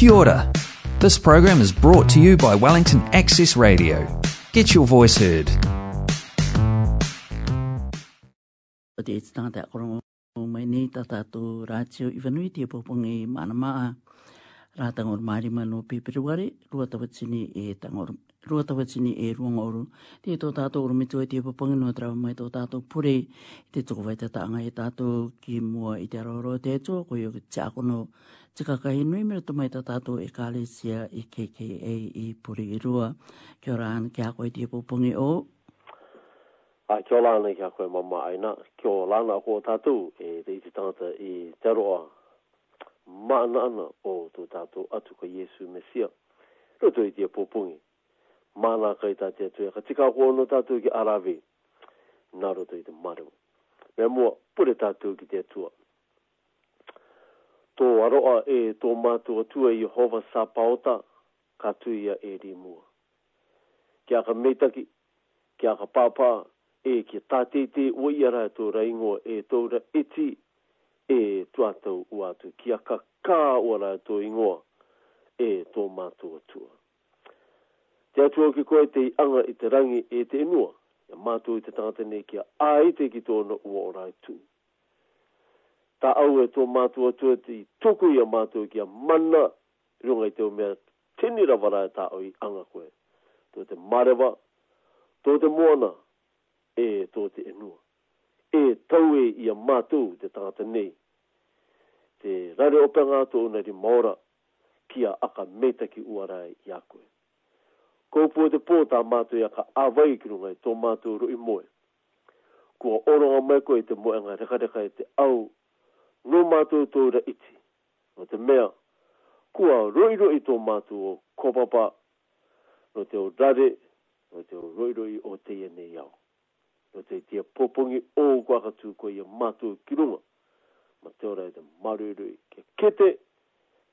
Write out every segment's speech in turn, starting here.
Kia ora. This program is brought to you by Wellington Access Radio. Get your voice heard. Te tātata a korongo mai nei tātato rātio i whanui te pōpongi mana maa. Rā tangor maari mano pepiruare, rua tawatini e tangor. Rua tawatini e Te tō tātato oru mitu e te pōpongi no trawa pure. Te tōkawai tātanga e tātato ki mua i te aroro te tō, koe te akono Te kakahi nui mira tamai ta tātou e kāle sia i KKA i Puri i Rua. Kia ora ana ki a koe tia pōpungi o. Ai, kia ora ana ki a koe mama aina. Kia ora ana a koe tātou e te iti tāta i te roa. Maana ana o tō tātou atu ka Yesu Mesia. Roto i tia pōpungi. Maana kai tātia tue. Ka tika koe ono tātou ki Arawe. Nā roto i te maru. Me mua, pure tātou ki te tua tō aroa e tō mātu atua i hova sā paota, ka tuia e rī mua. Kia ka meitaki, kia ka pāpā, e ki tātei te uiara tō raingoa e tōra iti, e tuatau uatu, kia ka kā uara tō ingoa, e tō mātu atua. Te atua ki koe te anga i te rangi e te inua, e mātu i te tātene kia te ki tōna ua orai tūi ta au e tō mātua tua ti tuku i a mātua ki a mana runga i teo mea tinira wara e ta au i anga koe. Tō te marewa, tō te moana, e tō te enua. E tau e i a mātua te tangata nei. Te rare openga tō unari maora kia aka meta ki uarai i a koe. Kōpua te pō tā mātua i a ka awai ki runga i tō mātua ru i moe. Kua oronga mai koe i te moenga reka reka i te au no mātou tō ra iti. No te mea, kua roiro i tō mātou o kōpapa, no te o dare, no te o roiro i o teia nei au. No te tia popongi o kwakatū ko i mato mātou ki runga, ma te ora e te maruirui ke kete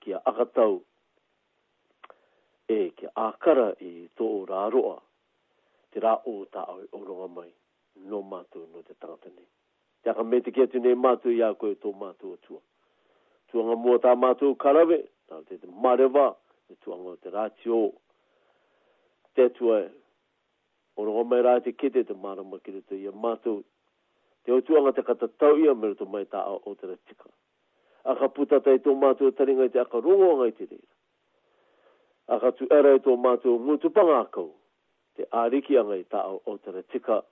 ki a akatau, e ke akara i tō rāroa, te rā o ta au o runga mai, no mātou no te tangata nei ya ka me te kia tu nei e mātou ia koe tō mātou atua. Tuanga mua tā mātou karawe, tā te te marewa, te tuanga te rāti o. Te tua e, ono o mai rā te kete te marama kire te ia mātou. Te o tuanga te kata tau ia mero tō mai tā o te ratika. A ka puta tai tō mātou taringa i te aka rongo ngai te reira. A ka tu era i tō mātou ngutupanga akau. Te ariki angai tā o te ratika. angai tā o te ratika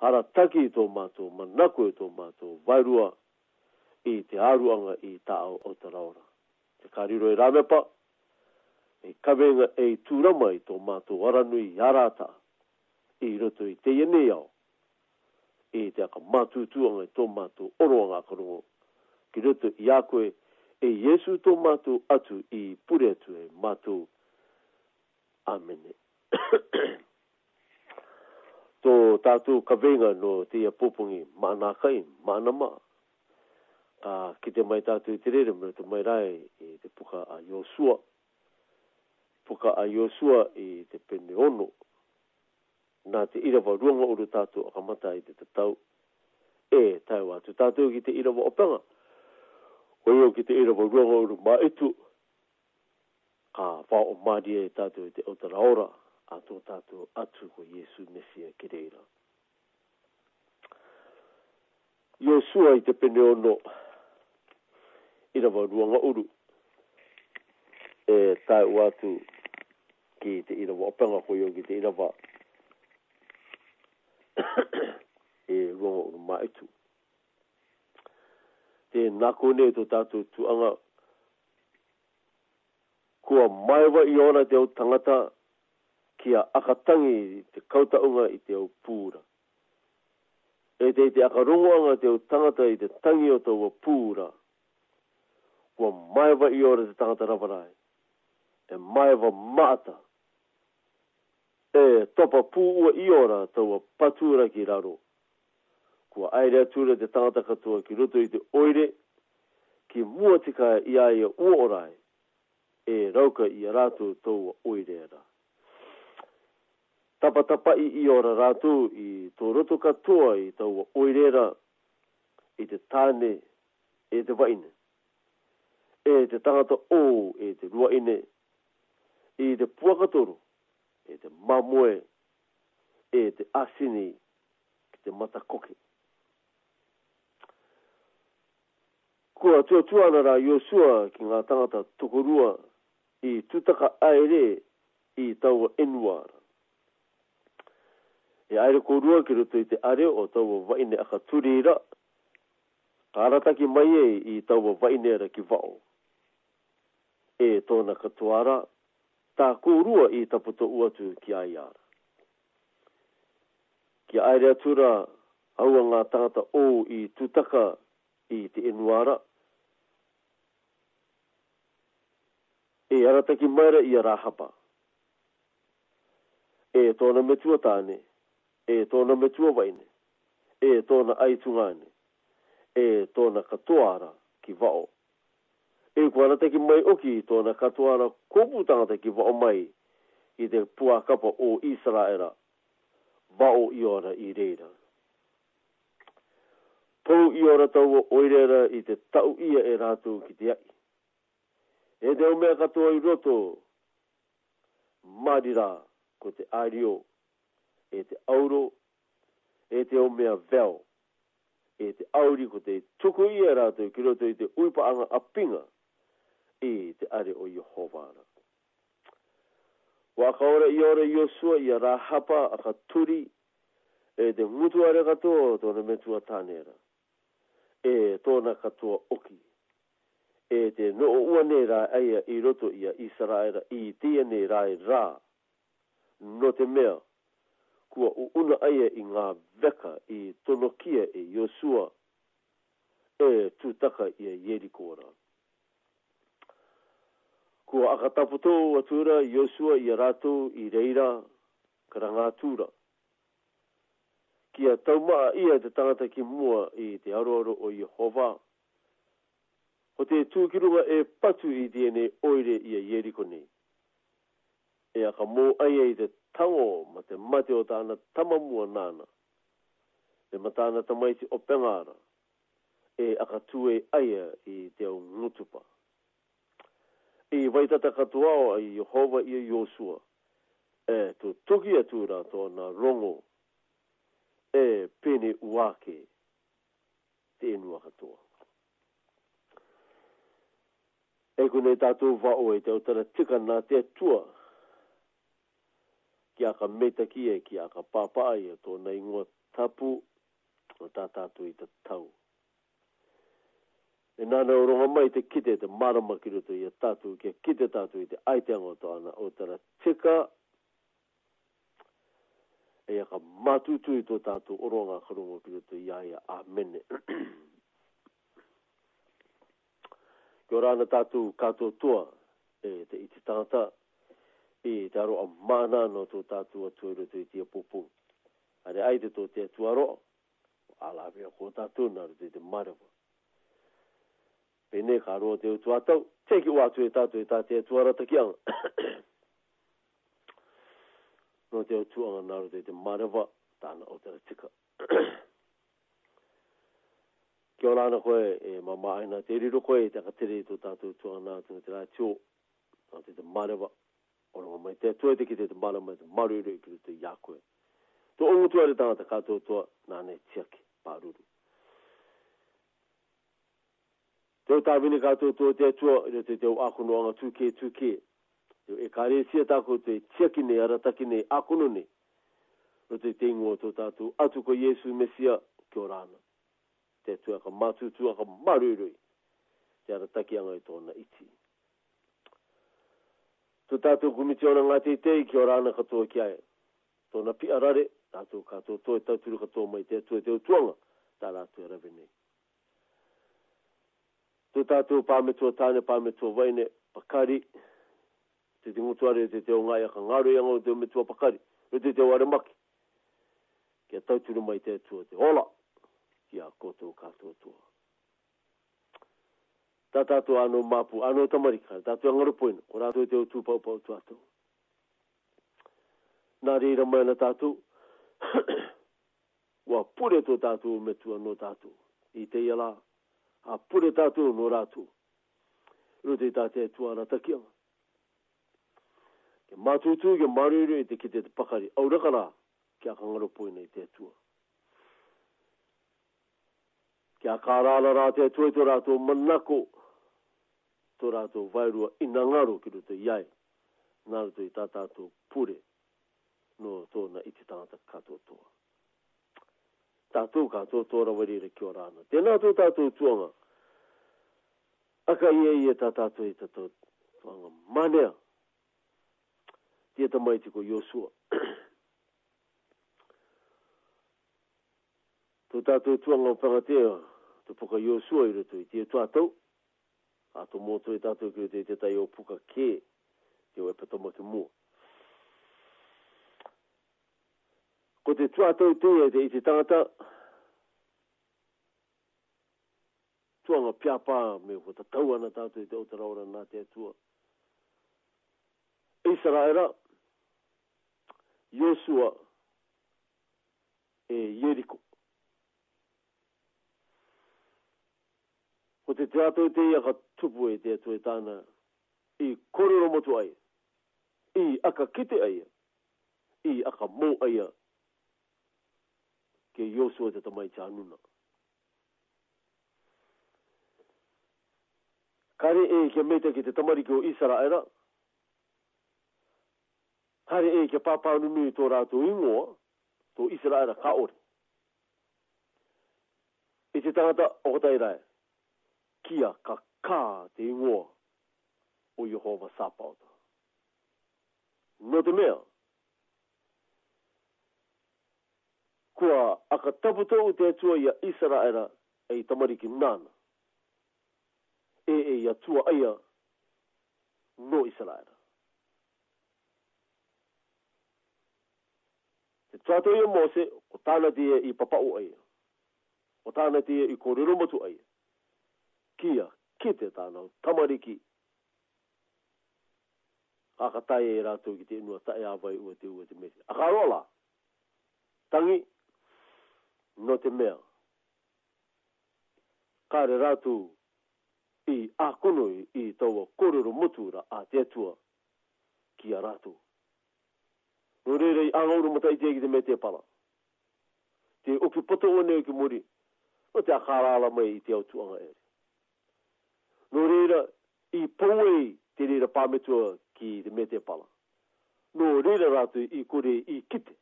ara taki i tō mātou, manako i tō vairua i te aruanga e tā o o Te kariro rame pa e kabe kawenga e i tūrama i tō mātou aranui i arata, i roto i te ienei au, i te aka mātutuanga i tō mātou oroanga karungo, ki roto i akoe e yesu tō mātou atu i pure atu e mato amen to tatu kavenga no te apupungi mana kai mana ma a ki te mai tatu i tere mo te mai rai i te puka a Josua puka a Josua i te pene ono nā te irawa ruanga uru tatu a kamata i te tatau e tai watu tatu ki te irawa opanga Ko iyo ki te irawa ruanga uru maitu ka wha o maria i e tatu i te otara ora a tō tātou atu ko Yesu Mesia ki reira. Iosua i te pene ono i rawa ruanga uru e tai o atu ki te irawa opanga ko yogi te te irawa e ruanga uru maitu. Te nako ne tō tātou tuanga kua maiwa i ona te o tangata kia akatangi te kautaunga i te au pūra. E te te akarunganga te au tangata i te tangi o tau pūra. Kua maewa i ora te tangata rawarai. E maewa maata. E topa pū ua i ora tau a patūra ki raro. Kua aere atūra te tangata katoa ki roto i te oire. Ki mua tika i aia ua orai. E rauka i a rātou tau a oire rai tapatapa i i ora ratu i tō roto katoa i tau oirera i te tāne e te waine. E te tangata o e te ruaine i te puakatoro e te mamoe e te asini ki te matakoke. Kua tua tuana rā Yosua ki ngā tangata tokorua i tutaka aere i taua enuara e aere ko rua ki roto i te are o tau o waine aka turira, karataki mai e i tau o waine ara ki vao. E tōna katoara, tā ko rua i taputo uatu ki ai Ki aere atura, aua ngā tangata o i tutaka i te enuara, e arataki maira i a rāhapa. E tōna metua tāne, e tona metua waine, e tona aitungane, e tona katoara ki vao. E kuana te ki mai oki i tona katoara kubu te ki vao mai i te puakapa o Israela, vao i ora i reira. Pou i ora tau oirera i te tau ia e rātu ki te ai. E te umea katoa i roto, marira ko te ariou e te auro, e te o mea veo, e te auri ko te tuku i a rātou ki roto i te uipaanga a pinga i te are o Jehovāna. Waka ora i ora i osua i a rāhapa a ka turi e te mutuare katoa o tōna metua tānera. E tōna katoa oki. E te no o ua nei rā eia i roto i a Israela i tia nei rā i rā. No te mea kua uuna aia i ngā veka i tonokia e Yosua e tūtaka i a Yerikora. Kua akataputo atura Yosua i a rātou i reira karangātūra. Kia taumaa ia te tangata ki mua i te aroaro o i hova. Ho te tūkirunga e patu i dienei oire i a Yerikone. E aka mō aia i te tau ma te mate o tāna tamamua nāna. E ma tāna tamaiti o pengāra e akatue aia i te au ngutupa. I waitata katoao ai Jehova i a Yosua e tu tuki atu rato na rongo e pene uake te enua katoa. E kune tātou va'o e te autara tika nā te tua kia ka meta kia e kia ka papa ai ato e na ingoa tapu o tātātu i te tau. E nāna oronga mai te kite te marama ki roto i a tātu kia kite tātu i te aiteanga o ana o tara tika e a ka matutu i tō tātu oronga karunga ki roto i aia a mene. Kia rāna tātu kātua tua e te iti tātua e taro a mana no to tatu a e tuero te tia popo ade ai te to te tuaro ala be ko tatu na te te marwa pene karo te tu tau te ki wa tu e tatu e tatu e tuaro te kia no te tu anga na te te marwa tana o te tika Kia ora na koe e mamaa ina te riro koe e te akatere i tō tātou tuanga nā tō te rātio, nā te te marewa, ora ma mai te tu te ki te mana ma te maru re ki te yaku to o tu ara tanga ta ka to to na ne tiaki paruru te ta vini ka to to te tu re te te aku no ana tu ke tu ke yo e kare sia ta ko te tiaki ne ara ta ki ne aku no ne o te te ingo to ta tu atu ko yesu mesia ki ora ana te tu aka matu tu aka maru re te ara ta ki anga i tona iti tu tātou kumiti ona ngā teitei ki o rāna katoa ki ae. Tōna pi arare, tātou katoa tō e tauturu katoa mai te atua e te utuanga, tā rātou e rave nei. Tu tātou pāmetua tāne, pāmetua waine, pakari, te te ngutuare, te te o ngā iaka ngāro i angau te o metua pakari, e te te o are maki. Kia tauturu mai te atua te hola, ki a kātoa katoa tōa ta ta ano mapu ano tamarika ta to angaro poin ko ra to e te tu pa pa to ato na re ra na ta wa pure to ta to me tu ano ta i te yala a pure ta to no ra to ro te ta tu ana ta ke ma tu tu ke ma re re te ki te pa au ra kana ke angaro poin i te tu Kia kārāna la te tuetu tu ratu manako, tō rātou vairua i nā ngaro ki rūtō iai, nā rūtō i tātātō pūre, no tōna i te tāngata katoa tōa. Tātou katoa tōra warire ki o rāna. Tēnā tō tātou tuanga, aka ie ia tātātō i e e tātō tuanga manea, tieta mai tiko Yosua. tō tātou tuanga pangatea, tō poka Yosua i rūtō i tātou, a to moto to tatu ki te te tai o puka ke ki o e patoma ki mua. Ko te tua tau te e te i te tangata, tuanga piapa me o tatau ana tatu i te otaraura nā te atua. Isara era, Yosua e Yeriko. Ko te teatau te ia ka tupu e te atu e tāna i korero motu ai, i aka kite ai, i aka mō ai, ke yosu e te tamai te anuna. Kare e ke meita ki te tamari ki o Isara era, kare e ke papa nui tō rātou ingoa, tō Isara era ka ori. I te tangata o kata irai, kia ka kā te ingoa o Jehova Sāpauta. Nō te mea, kua akataputau te atua ia Israela ei tamariki nāna. E e ia tua aia no Israela. Te tuatau ia Mose o tāna tia i papau aia. O tāna tia i kōrero matu aia. Kia, ki te tānau, tamariki. A ka tai e rātou ki te inua, tai awai ua te ua te mese. A ka rola, tangi, no te mea. Kāre rātou i ākonoi i taua kōrero mutura a te atua ki a rātou. Nō no rei rei, anga uru matai te te me te pala. Te oki poto o neo ki mori, no te akarala mai i te autuanga ere no reira i poue te reira pāmetua ki te mete pala. No reira rātu i kore i kite.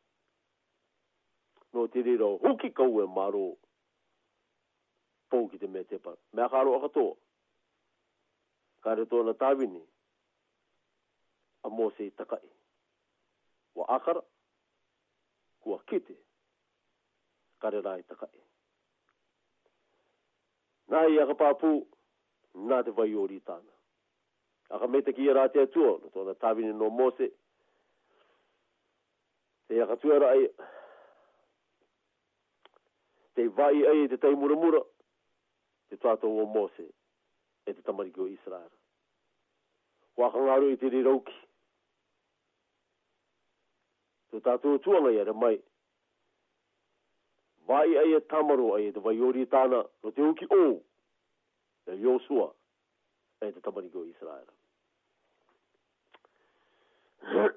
No te reira hoki kau e maro pou ki te mete pala. Mea kāro a katoa. Kāre tōna tāwini a mōse takai. Wa akara kua kite kare rai takai. Nai aga pāpū. pāpū nā te vai ori tāna. A ka mete ki rā te atua, no tōna tāwini no mōse, te a katua ai, te vai ai te tai muramura, te tātou o mōse, e te tamariki o Israel. Waka ngāru i te rirauki, te tātou o tuanga i are mai, vai ai e tamaro ai e te vai ori tāna, no te uki ou, oh e Josua e te tamari ko Israel.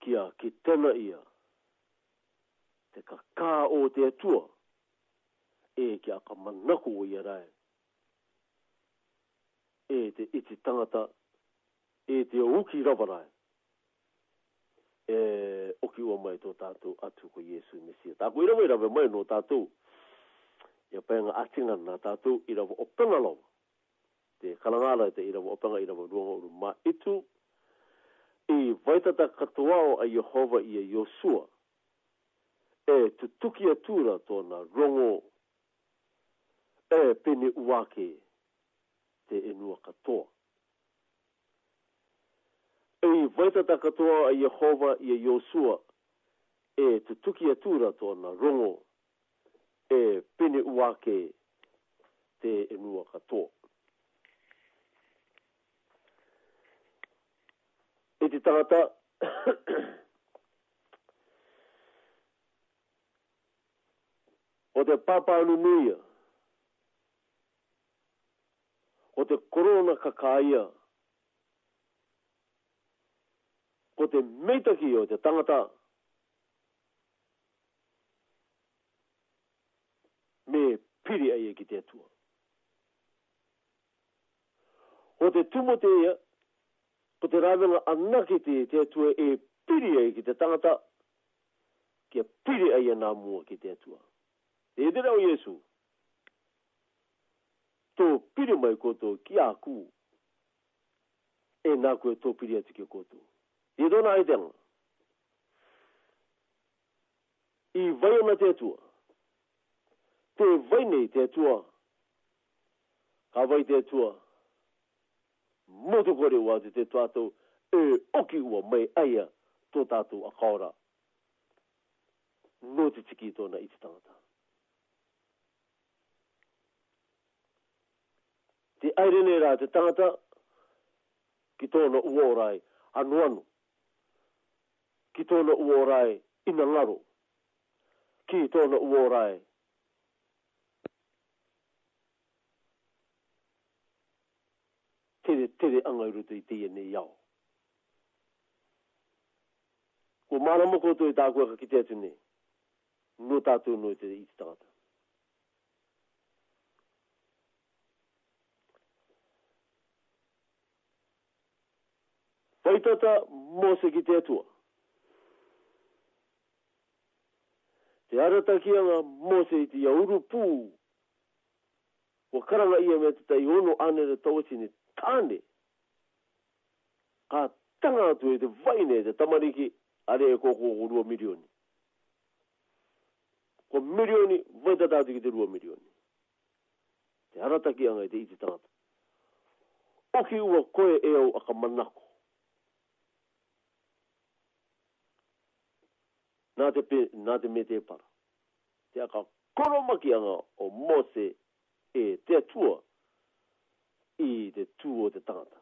Kia ki tena ia te kakā o te atua e kia ka manako o ia e te iti tangata e te uki rawarai e oki ua mai tō tātou atu ko Yesu Mesia. Tāko i rawai rawai mai no tātou ia pai nga atinga na tātou i rawa o pangalong. Te kalangala te i rawa o panga i rawa ruanga uru ma itu. I vaita vaitata katoao a Yehova i a Yosua. E tutuki atura tōna rongo. E pene uake te enua katoa. E vaitata katoao a Yehova i a Yosua. E tutuki atura tōna rongo. E e pene uake te enua katoa. E te tangata, o te papa anu mea, o te korona kakaia, ko te meitaki o te tangata, me piri ai e ki te atua. O te tumo te ia, ko te rāwenga anake te te atua e piri ai ki te tangata, kia piri ai e nā mua ki te atua. E dira o Iesu, tō piri mai koto ki a kū, e nā koe tō piri atu ki a koto. E dōna ai tenga, i vai ona te atua, tėvai neįtėtuo, hawai tētua. Motu kore wā te te tātou e oki ua mai aia tō tātou a kaora. Nō te tiki tōna i te tangata. Te airene rā te tangata ki tōna uorai anu anu. Ki tōna uorai Ki tōna uorai tere tere anga iru e te i te ene iau. Ko mana to i e tākua ka ki te atu ne, no tātou no te i te tangata. Whaitata mo se ki te atua. Te aratakia ngā mo se i te iauru pū. Wa karanga ia me te tai ono anere tawasini tāne. Ka tanga atu e te vaine te tamariki are e koko o rua milioni. Ko milioni vaita tātu ki te rua milioni. Te harataki anga i te iti tangata. Oki ua koe e au aka manako. Nā te, pe, nā te me te para. Te aka koromaki anga o mose e te tua i te tū o te tangata.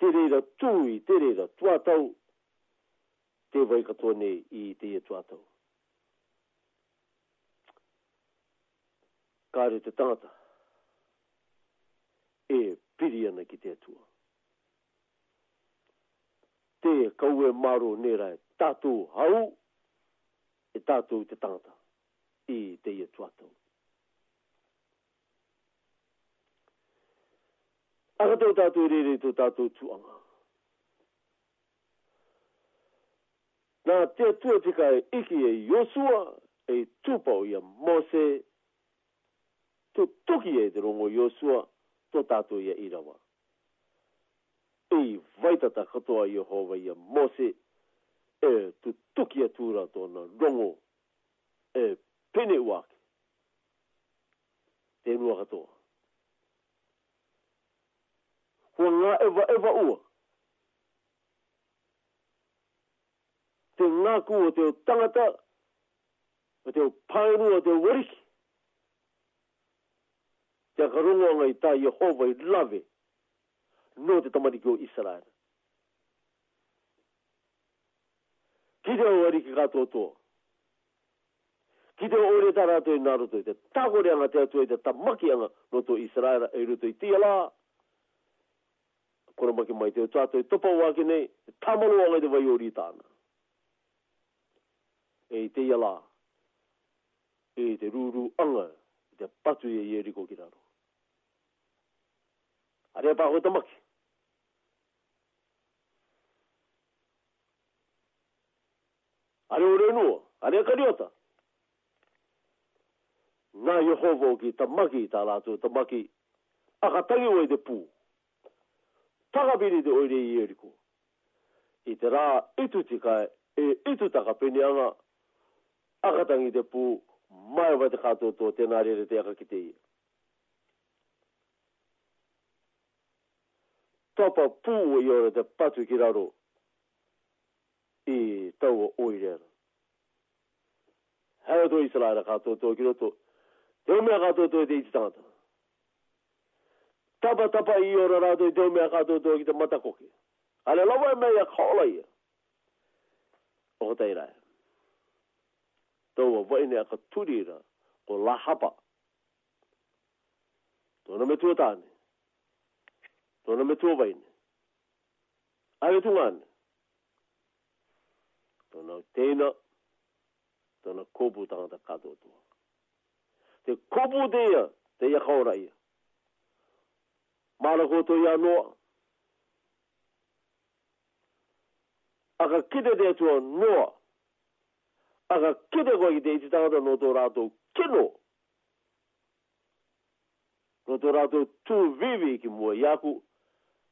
Te reira tūi, te reira tuatau, te vai katoa nei i te ia tuatau. Kāre te tangata, e piri ana ki te atua. Te kaue maro nera e tātou hau, e tātou te tangata, i te ia tuatau. aga tau tātou re re tau tātou tuanga. Nā te atua tika e iki e Yosua, e tūpau i a Mose, tu tuki e te rongo Yosua, tō tātou i a Irawa. I e vaitata katoa i a Hova i a Mose, e tu tuki a tūra tōna rongo, e pene uak. Te nua katoa o ngā ewa ewa ua. Te ngāku o te o tangata, o te o pāru o te o wariki. Te karungo ngai tā Yehova i lawe, no te tamariki o Israel. Ki te wariki kātua tō. Ki te o ore tā rātou i nārotoi, te tāgore anga te atua i te tamaki anga no tō Israel e rūtoi tia laa kora maki mai te o tato i topa wā ki nei, tamalo wā ngai te vai ori tāna. E i te iala, e i te rūrū anga, i te patu i e ieriko ki raro. Area pāko i tamaki. Are o renua, are a kariota. Nā Yehova o ki tamaki i tā lātou, tamaki akatangi o i te pūu takabiri te oire i eriko. I te rā itu tika e itu taka penianga akatangi te pū mai wa katoa kato tō tēnā rere te aka ki te ia. Topa pū o i ora te patu ki raro i taua oirena. Hei o tō isalaira kato tō ki roto. Te omea kato tō e te iti tangata tapa tapa i ora rato i teo mea kato tō ki te matakoke. Ale lawa e mea kaola ia. O ho tei rai. Tau a vaine a ka turira o la hapa. Tōna me tua tāne. Tōna me tua vaine. Ai o tungane. Tōna tēna. Tōna kōpū tāngata kato tō. Te kōpū te ia, te ia kaora ia mala ko to ya no aga kide de to no aga kide go ide ti tanga no to ra kino no to ra to tu vivi ki mo ya ku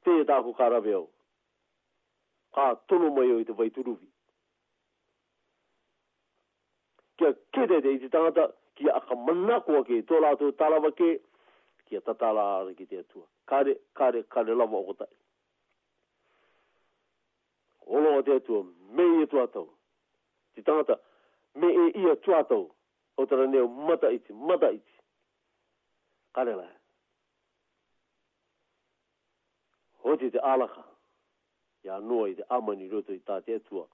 te e ta ku kara veo ka tulu mo yo ite vai tulu vi kia kide de ti tanga ki aka manna ke to la to tala ke ki ta tala ki te tuwa kare kare kare lava o kotai. Olo o te atua, me i atua atau. Ti tangata, me e i atua atau. O tara neo mata iti, mata iti. Kare lai. O te te alaka. Ia noa i te amani roto i tā te atua.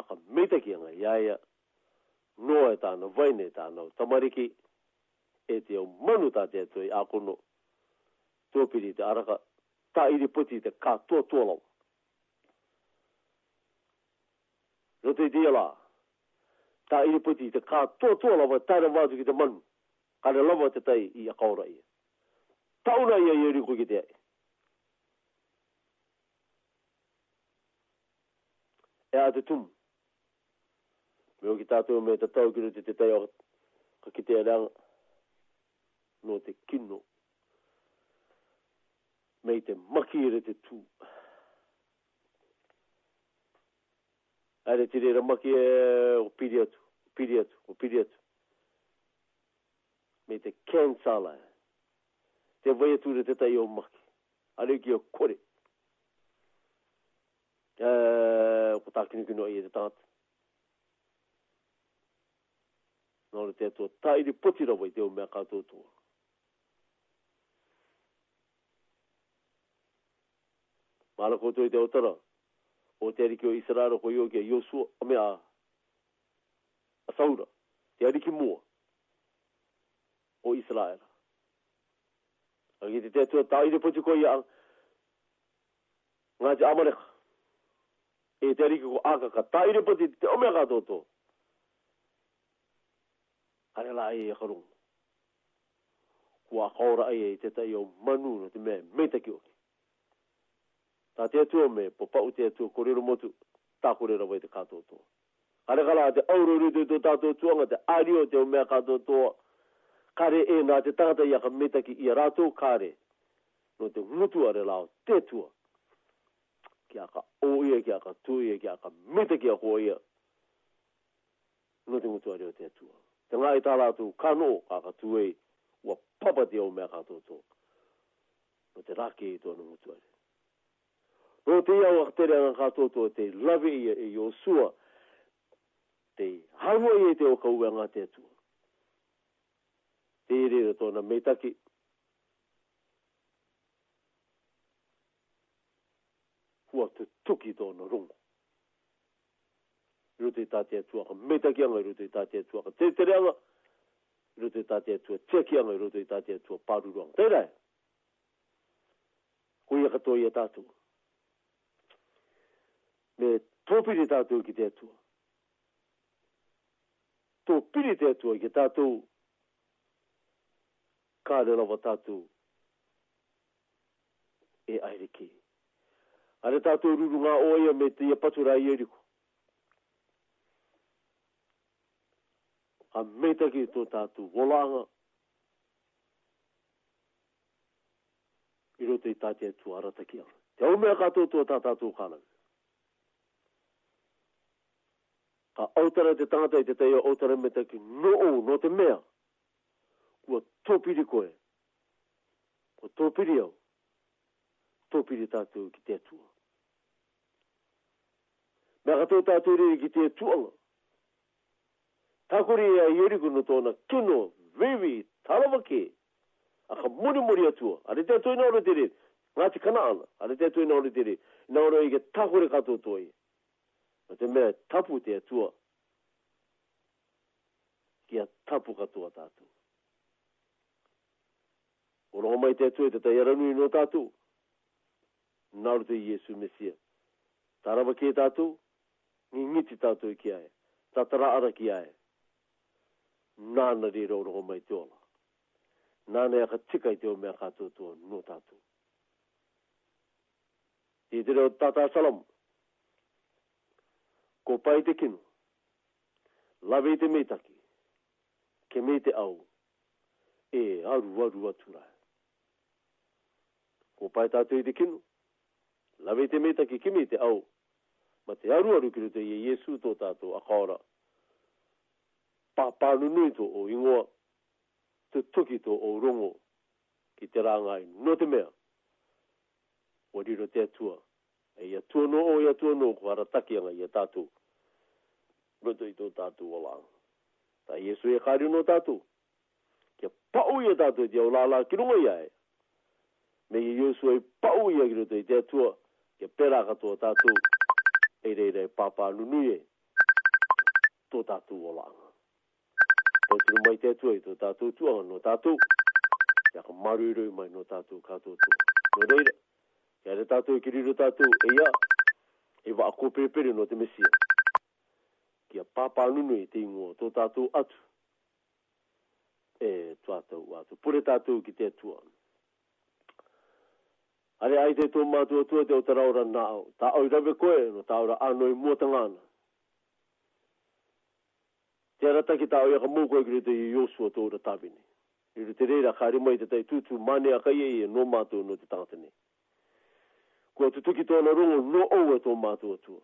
Aka meita ki anga, ia ia. Noa e tāna, vaine e tāna. Tamariki, e te au manu tā te atua i akono. Ia tōpiri te araka, tā iri puti te kā tō tōlau. No te tia la, tā iri puti te kā tō tōlau wa tāra wātu ki te manu, kare lawa te tai i a kaura ia. Tauna ia iori ko ki te ai. E a te tum. Meo ki tātou me te tau ki te tai o ka ki te ananga, no No te kino mei te maki ere te tū. Aere tiri ramaki e o piri atu, o piri atu, o piri atu. Mei te ken sala e. Te vai atu re te tai o maki. Aere ki o kore. O ko tākini kino ai e te tāt. Nore te atu tairi potira vai te o mea kātou tōa. mala ko toi te otara o te ariki o Israra ko iogia Yosua o mea a saura te ariki mua o Israra a ki te te atua tā ire poti ko i a ngāti amareka e te ariki ko akaka tā ire poti te o mea kato to la e e karunga kua kaura ai e te tai o manu no te mea meitaki oki Tā te atua me, po pa'u te atua, korero motu, tā korero wai te kātou tō. Kare kala, te aururu rito i tō tātou tuanga, te ario te o mea kātou tō. Kare e nā te tangata iaka metaki i a rātou kare. No te ngutua are lao, te tua. Ki aka o ia, ki ka tu ia, ki ka metaki a hoa ia. No te ngutua reo te tua. Te ngā i tā rātou kano, kaka tu ei, ua papa te o mea kātou tō. No te rake i tō ngutua reo. Ro te iau ak tere ngā katoto te lawe ia e Yosua. Te hawa i te o kaua ngā te tu. Te ere tōna meitaki. Hua te tuki tōna rungo. Ro te tātea tuaka meitaki anga, ro te tātea tuaka te tere anga. Ro te tātea tua teki anga, ro te tātea tua paruruanga. Te rai. Kui akatoa i a tātua me tōpiri tātou ki te atua. Tōpiri te atua ki tātou kāre lawa tātou e aere ki. Are tātou ruru ngā oia me te ia patura i eriko. A meita ki tō tātou wolanga i roto i tātia tū ki ala. Te au mea kātou tō tātou kānanga. a autara te tangata i te teo autara me te ki no o, no te mea. Kua tōpiri koe. Kua tōpiri au. Tōpiri tātou ki te atua. Me a katoa tātou rei ki te atuanga. Tākore ea i oriku no tōna kino, vevi, taramake. A ka muri muri atua. A re te atua ina ora te rei. Ngāti kana ana. A re te atua ina ora te rei. Ina ora i ke tākore katoa tōi. Ngāti o te mea tapu te atua kia tapu katoa tātou o roho mai te atua i te tai aranui no tātou nāru te Iesu Mesia tārawa kia e tātou ni ngiti tātou i kia e tātara ara kia e nāna re rau roho mai te ola nāna ea ka tika i te o mea kātou tua no tātou Ti te reo tātā salamu ko pai te kino. Lawe te metaki, ke me te au, e aru aru aturai. Ko pai tātou i te kino, lawe te metaki, ke me te au, ma te aru aru kiro te ie Jesu tō tātou a kāora. Pāpānu nui tō o ingoa, te tuki tō o rongo, ki te rāngai no te mea, o riro te atua e ia tūno o ia tūno ko ara takianga ia tātū. Roto i tō tātū o lāng. Tā Iesu e kāri no tātū. Kia pau ia tātū i te au lālā ki runga ia e. Me i Iesu e pau ia ki roto i te atua. Kia pērā katoa tātū. E rei rei pāpā nunui e. Tō tātū o lāng. Tō tūno mai te atua i tō tātū tūanga no tātū. Ia ka maru i mai no tātū kātō tū. Nō reira re tātou e kiriro tātou, e ia, e wa ako perepere no te mesia. Kia pāpā nunu e te ingoa tō tātou atu. E tuatau atu. Pure tātou ki te atua. Are ai te tō mātua tua te o te raura nāo. Tā au rawe koe no tā aura anoi mua Te arata ki tā au ka mōkoe kiri te Yosua tō ura tāwini. Iru te reira kāri mai te tai tūtū mānea kai e e no mātua no te tātani. kwa tutukitoonaruŋo lo owe to matua tua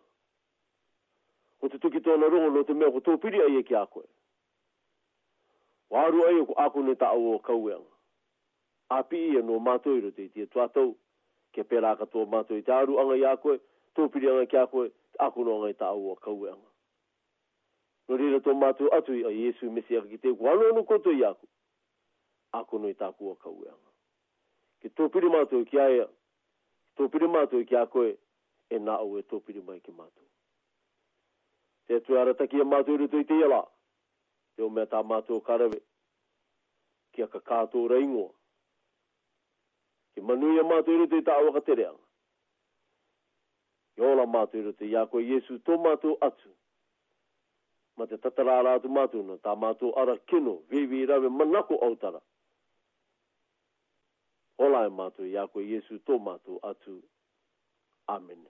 ko tutukitoonaruŋo lo te mea ko topiri ai e ki a koe o kaueaga api'i e no matou i ro te itia tuatou ke katoa matou i te aru'aga a koe aku no agai ta'o o kaueaga no rira to matou atu i iesu mesiaka ki i aku taku o tōpiri mātou i ki a koe, e nā au e tōpiri mai ki mātou. Te tu arataki e mātou iru tui te iala, te o mea tā mātou karewe, ki a ka kātou reingoa. Ki manui e mātou iru tui tā awaka tereanga. I ola mātou iru tui a koe Jesu tō mātou atu, ma te tatarā rātu mātou na tā mātou ara kino, vivi rawe manako autara. Ola e mātou, i ako Iesu tō mātou atu. Amen.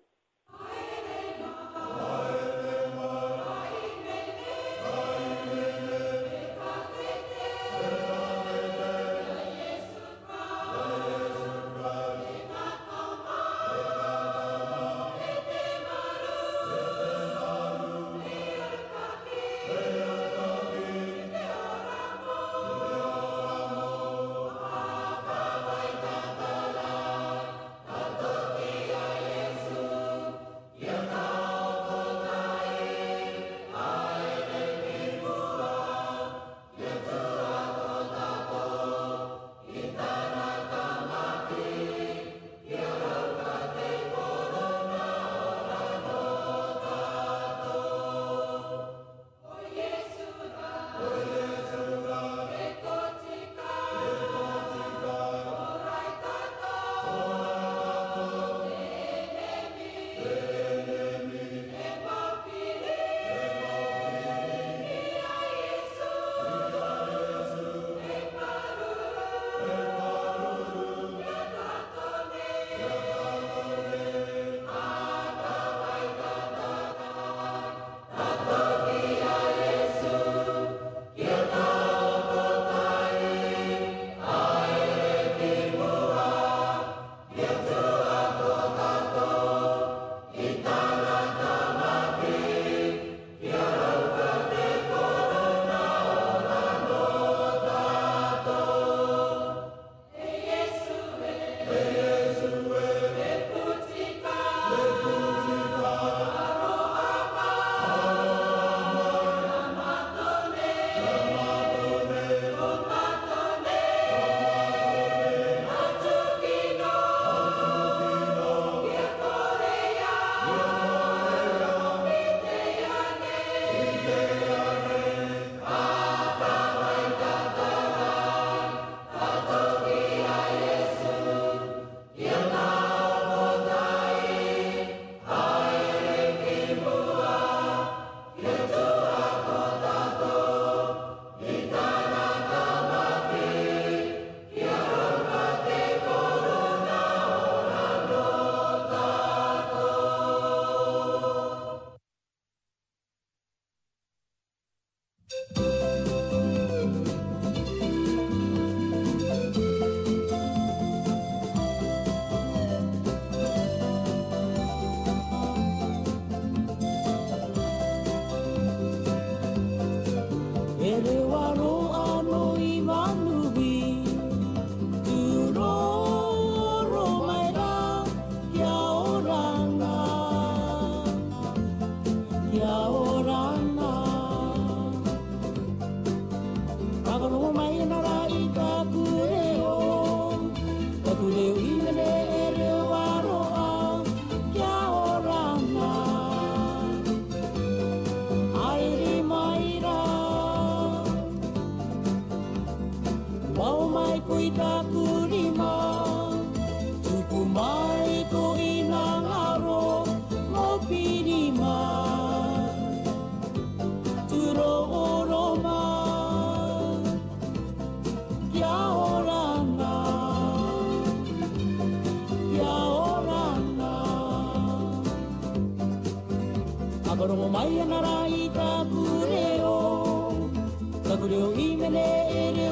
Korongo mai anara i tā pūreo Tā pūreo i mene e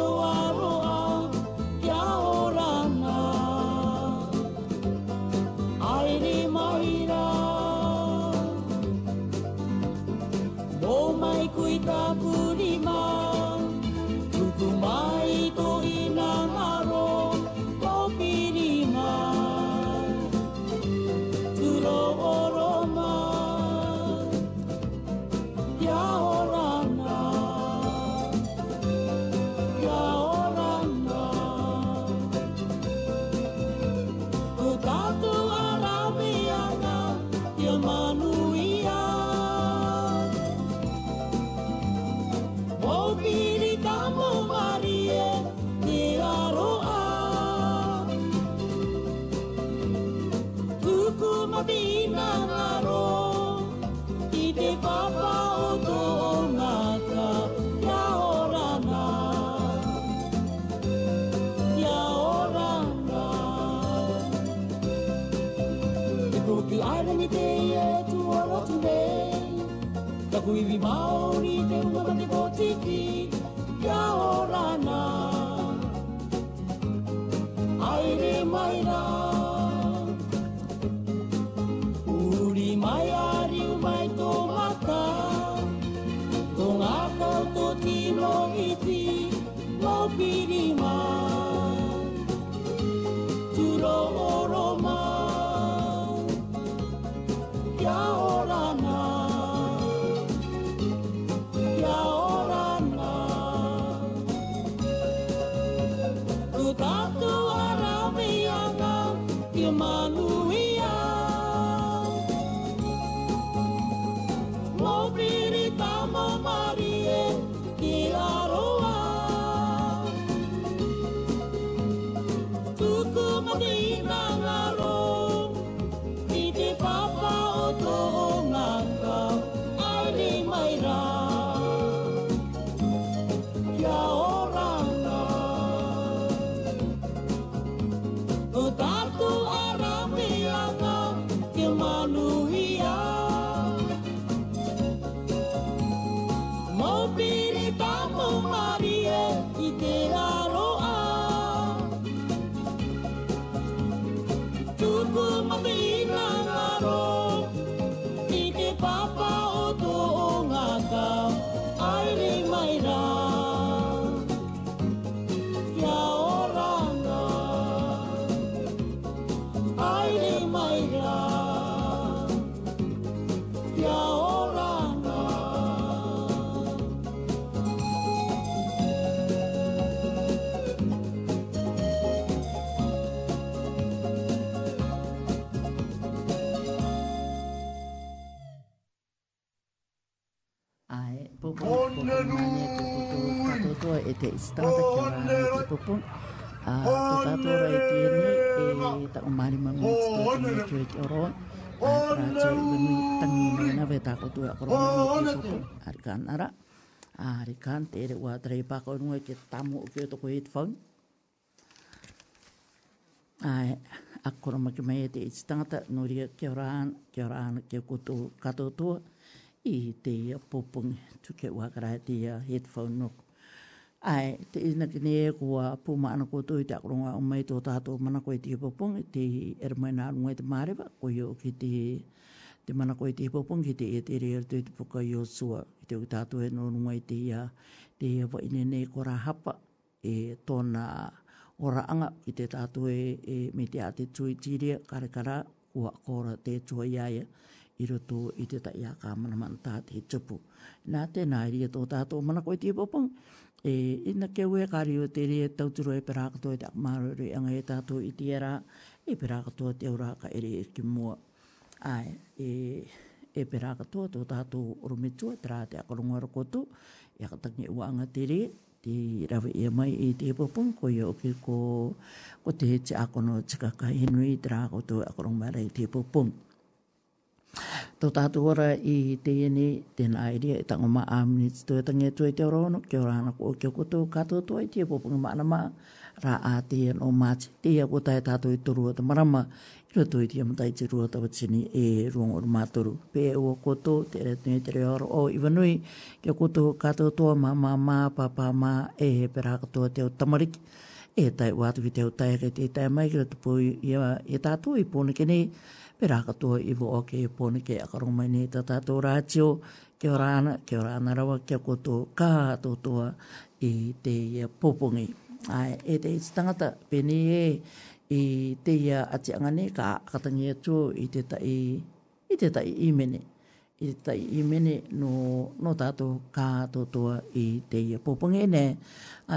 kan te re wa tre pa ko nu ke tamu ke to ko het fon ai a ko ma ke mai te stata no ri ke ran ke ran ke ko to ka to to i te ia popong tu ke wa kara te ia het no ai te ina ke ne ko wa pu ma na ko to i te ko nga o mai to ta to ma na ko i te popong te er mai na nu te mare ko yo ke te te mana koe te hipopong ki te e te rea te te puka i o sua. I te utato e no runga i te ia, te ia wa ine nei kora hapa e tona ora anga i te tato e, e me te a te tui tiria karakara ua kora te tua iaia i roto i te ta ia ka mana mana ta te tupu. Nā te nā i tō tato mana koe te hipopong e ina ke ue kari o te rea tauturo e perakatoa te akumaro rea anga e tato i tiera e perakatoa te ora ka ere e ki mua ai e e pera ka to to tatu rumitu tra te akorunga ko to e ka tangi wanga e tere te rawe e mai e te popon ko yo ke ko ko te te akono tika ka henui tra ko to akorunga mara e te popon Tō tātu ora i te ene, tēnā iria e tango mā āminiti tō e tangi e tue te orono, kia ora ana kua kia koto kato tue, tia pōpunga e mā rā ā te ene o māti, tia kua tai tātu i turua te marama, Kia tui tia mtai te rua tawa e ruang oru mātoru. Pē ua koto, te re tini te re oro o iwanui, kia koto kato toa mā mā mā, pā pā mā, e he pera katoa te o tamariki. E tai wātu ki te o tai re te tai mai kira tupu i e tātua i pōne ke nei, pera katoa i vo oke i pōne ke akarumai nei ta tātua rātio, kia ora ana, kia ora ana rawa, kia koto kā hato toa i te popongi. Ai, e te tangata, pēne e, i te ia ati angane ka katangi atu e i te tai i te tai i mene i te tai i mene no, no tato ka totoa i te ia pōpange ne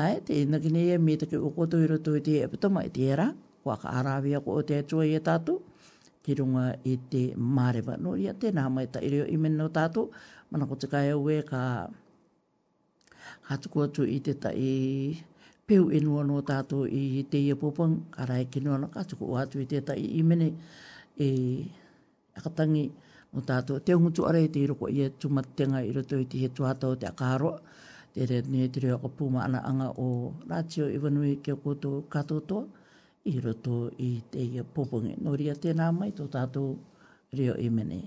ai te nakine ia e me take ukoto i roto i te epitoma i te era kua ka arawia ko o te atua i e tato ki runga i te mārewa no ia te nā mai tai reo i mene no tato mana ko te kai aue ka ka tuku atu i te tai i peu e nua no tato i te ia popang, ara e kinoa na kato ko atu i te tai i mene e akatangi no tato. Te hungutu are te iroko ia e tumatenga i roto i te he tuata o te akaro, te re ne te reo kapuma ana anga o Rātio Iwanui ke koto kato toa, i roto i te ia popang. Nori a tēnā mai tō tato reo reo i mene.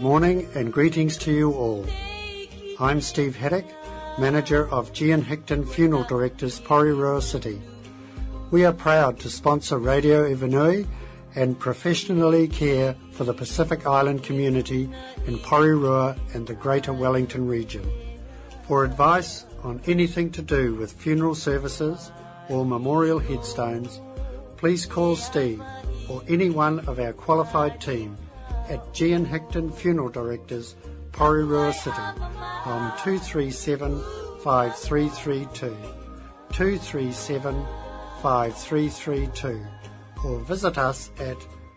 Good morning and greetings to you all. I'm Steve Haddock, manager of Gian Hickton Funeral Directors, Porirua City. We are proud to sponsor Radio Ivanui and professionally care for the Pacific Island community in Porirua and the Greater Wellington region. For advice on anything to do with funeral services or memorial headstones, please call Steve or any one of our qualified team at Jean Hickton Funeral Directors, Porirua City, on 237-5332, 237-5332, or visit us at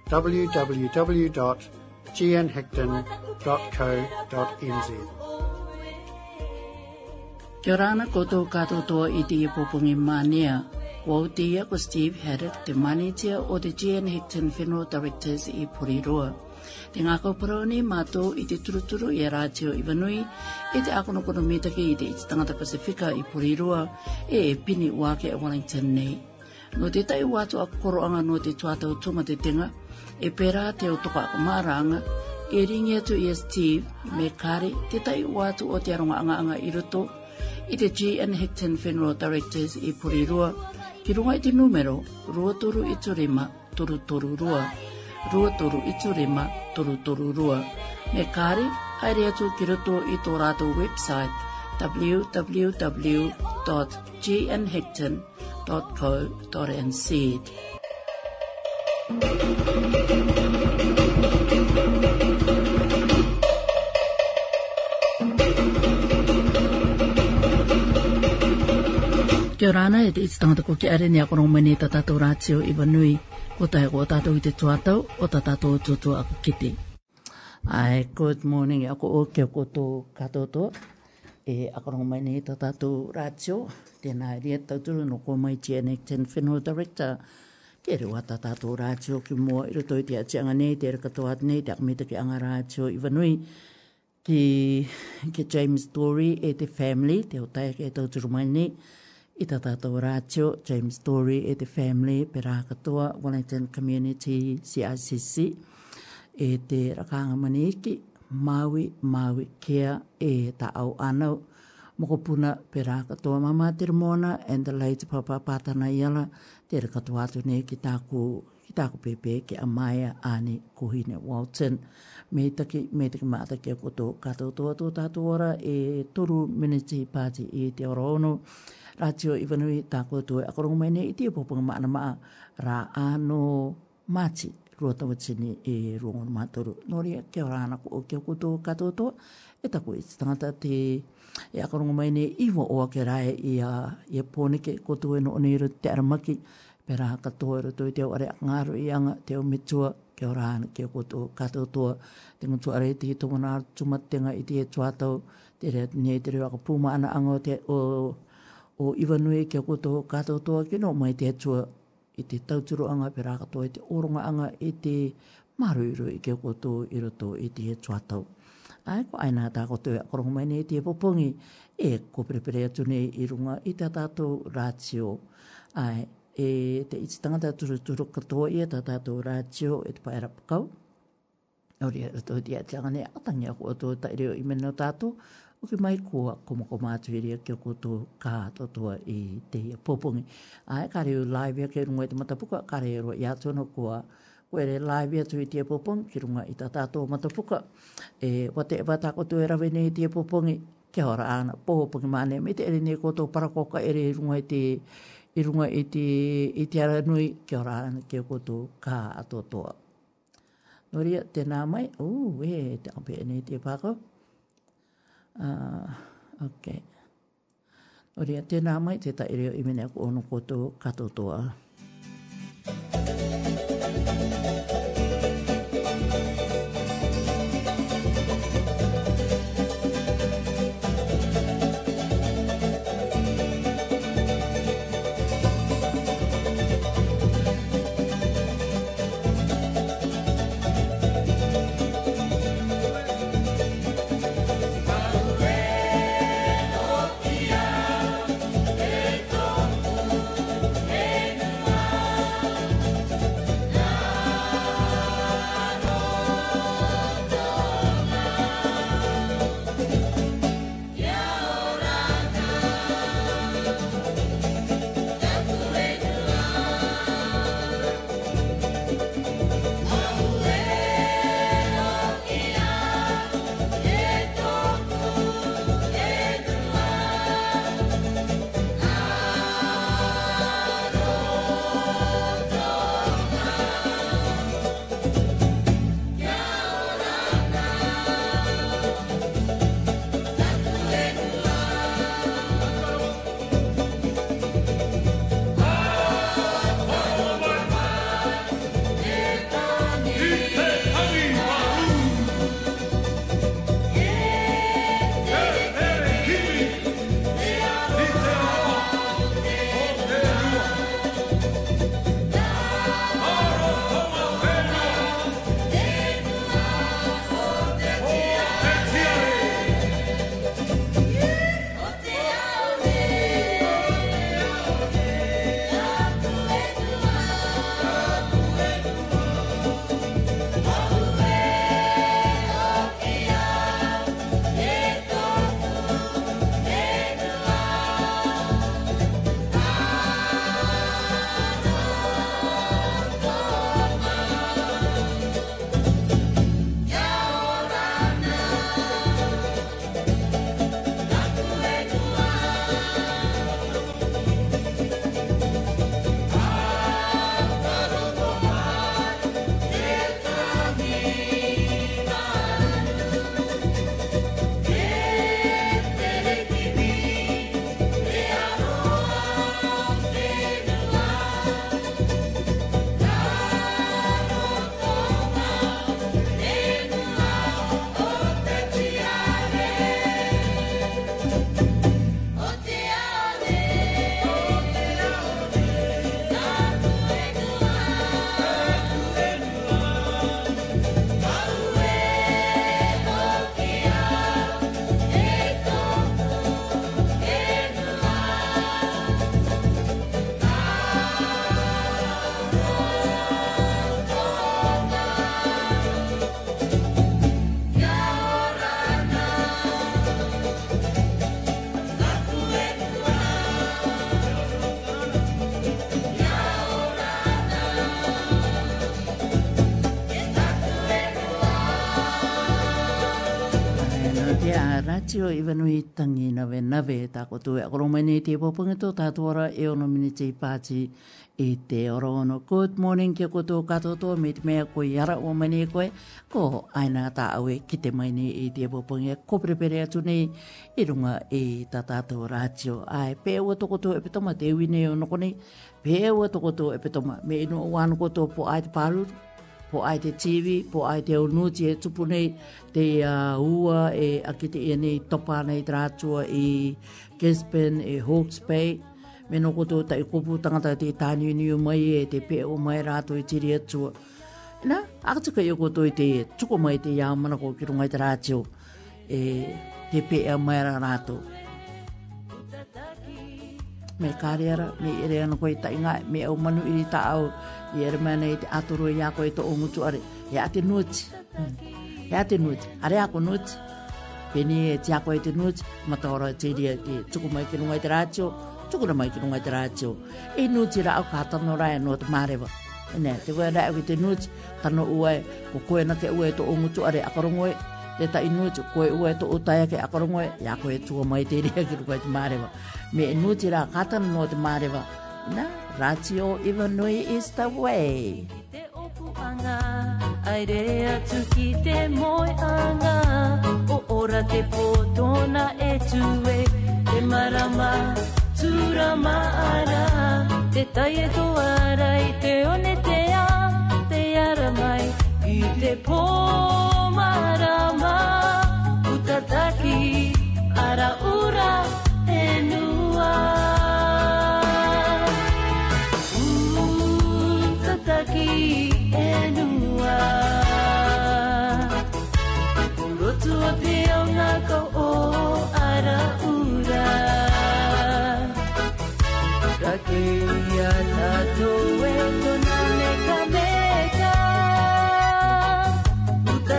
www.gnhickton.co.nz. Kia rāna kōtou kātou toa i tī pōpungi mānia. Wā utia ko Steve Haddock, te manitia o te GN Hickton Funeral Directors i Porirua. Porirua. Te ngā kaupara o mātou i te turuturu i a rātio i vanui, i te akono kono mītake i te iti tangata Pasifika i Porirua, e e pini wāke a Wellington nei. No te tai wātu a koroanga no te tuatau tuma te tenga, e pērā te o toka a maranga, e ringi atu i a Steve, me kāre te tai wātu o te aronga anga anga i roto, i te G.N. Hickton Funeral Directors i Porirua, ki runga i te numero, rua toru i turema, toru rua. rua toru rima toru toru rua. Me kāre, haere atu ki roto i website www.gnhecton.co.nz Kia itu e te itatanga tako ki are ni a korong mene tata tō rātio i wanui. o tai o tātou i te tuatau o tā tātou tūtu a kite. Ai, good morning, ako o ke ako tō katoto. E akarong mai ni tā tātou rātio, tēnā e rea tātou no kua mai tia nek ten whenua director. Ke rewa tā tātou rātio ki mua i roto i te atianga nei, te rakatoa nei, te akumita ki anga rātio i vanui. Ki, ki James Story e te family, te otai ke to mai ni i te tātou rātio James Story e te family pe rākatoa Wellington Community CICC e te rakanga maniki Maui Maui Kea e ta au anau Mokopuna pe rākatoa mama te rumona and the late papa pātana iala te rakatoa atu ne ki tāku pepe ki Amaya Ani Kuhine Walton. Kuhine Walton me take me take ma take ko to ka to to to ta to ora e toru minute party e te ora ono radio ivanui ta ko to e akorong ko mai nei te popo ma na ma ra ano machi rua tawa tini e rongon mātoro. no a kia ora ana ko o kia koto to e ko i tangata te e akorong mai ne iwa o ake rae i a i a pōneke koto e no oneiro te aramaki, pera ha katoa ero tō e i teo are a ngāro i anga te o metua kia ora hana kia koto katoa toa te ngutu are te he tomona tumatenga i te he tuatau te rea nei te rea kapuma ana o te o, o iwanui kia koto katoa toa kia no mai te he tua i te tauturo anga pera katoa i te oronga anga i te maru iro i kia koto i roto i te tuatau ai ko aina ta ko te korong mai nei te popongi e ko pere pere atu nei i runga i te tatou ratio ai e te iti tangata turu turu katoa ia ta tātou rātio e te pai rapakau. Nau rea rato di e atiangane atangi aku ato ta ireo i meno tātou, o ki mai kua kumako mātu i rea kia koto kā tātua i te ia pōpungi. Ai, e kā reo live ia kei rungai te matapuka, kā e reo i ato no kua koe re live atu i tia pōpungi, ki runga i tātātō matapuka. E, wate e wata kotu e rawene i tia pōpungi, kia ora ana pōpungi mānei, me te ere ne kōtō parakoka ere runga i tia i runga i te, i te ara nui kia ora ana kia koutou kā atotoa. Nō ria, tēnā mai, ū, e, te ampe ene te pako. Uh, ah, ok. Nō ria, tēnā mai, te i reo i mene ako ono koutou katotoa. Thank you. ati o iwa nui tangi na we nawe e tāko tue. Ako rongo mai nei te pōpunga tō tātuara e ono mini te pāti e te oro no Good morning ke kia koutou katoto me te mea koe yara o mani e koe. Ko aina tā aue ki te mai nei e te pōpunga koperepere atu nei i runga e tā tātuara ati o. Ai, pē ua tō to e pitoma te ui nei o noko nei. Pē ua tō koutou e ma me no o wānu koutou po ai te pāruru po ai te tiwi, po ai te unu te tupu nei, te uh, ua e aki te ene topa nei tratua i Gisbane, e Hawke's Bay. Meno koto ta i kupu tangata te tani niu mai e te pe o mai rato i tiri atua. Nā, akataka i koto i te tuko mai te iau mana ko ki rungai te rātio e te pe o mai rato. Me kāreara, me ere anu koe ta inga, me au manu iri ta au, i ere mana i te atoro i ako i to omutu are he ate nuti he ate nuti are ako nuti pene e te ako i te nuti matahora te dia ki tuku mai ki nungai te rātio tuku na mai ki nungai te rātio e nuti ra au kātano rai anua te marewa ne te wai rai au i te nuti tano uai ko koe na te uai to omutu are akarongoi te ta inu te koe ua to utai ake akarongo e ya koe tuku mai te rea ki rukai te marewa me inu e ra rā katana no te marewa na Ratio Ivanui is the way. Aire atu te moe anga O te potona e Te marama, tura maara Te e to arai, te one te a Te ara mai, aquella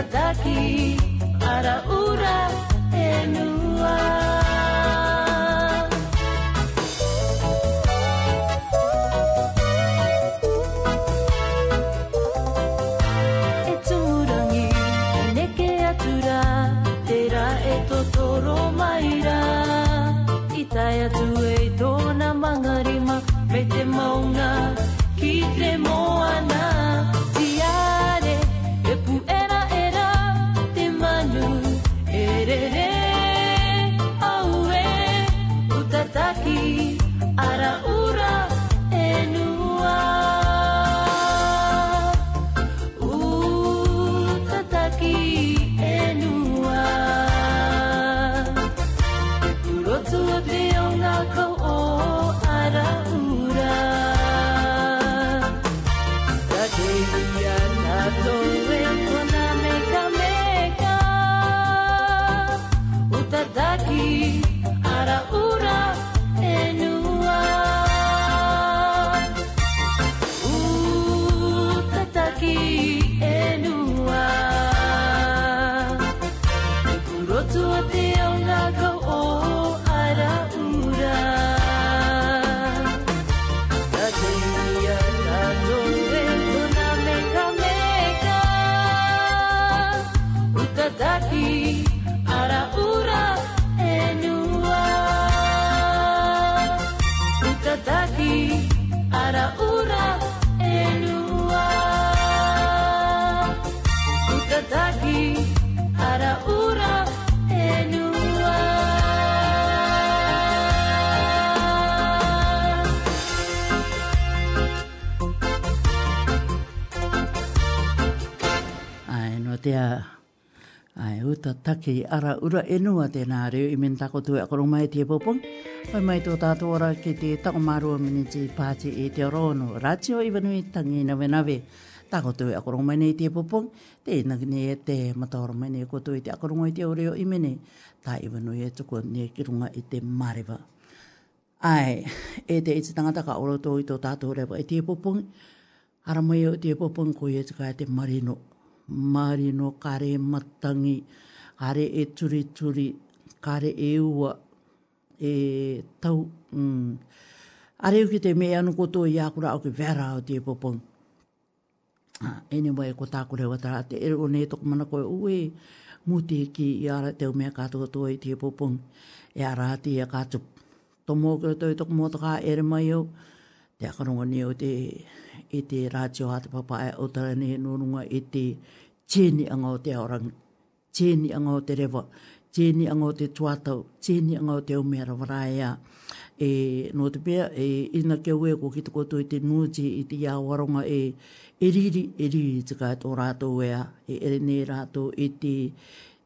tatoe ta take ara ura enua te nā reo i mena tako tue akoro mai te popong. Pai mai tō tātou ora ki te tako marua minitsi pāti i te rōno. Rātio i vanui tangi nawe nawe. Tako tue akoro mai nei te popong. Te inaki nei e te mataoro mai nei koto i te akoro mai te oreo i mene. Tā i vanui e tuku nei ki runga i te marewa. Ai, e te iti tangata ka oro tō i tō tātou rewa i te popong. Aramai o te popong ko i e tika e te marino. Marino kare matangi are e turi turi, kare e ua, e tau. Mm. Are uke te mea anu koto i akura au ke vera o te popong. Ah, anyway, ko tāku wata tā, te ero o nei toko mana koe ue, muti ki i ara teo mea katoa toa i te popong, e ara ati e kato. Tomo kere tau toko mōta kā ere mai au, te akarunga ni au te, i te rātio hāte papa e o tāra nei nōrunga i te tēni anga o te aorangi tēni anga o te rewa, tēni anga o te tuatau, tēni anga o te omea rawaraea. E, nō te pēa, e, ina kia ue ko ki te koto i te nūti i te iawaronga e, e riri, e riri te kai tō rātou ea, e ere nē rātou i e te,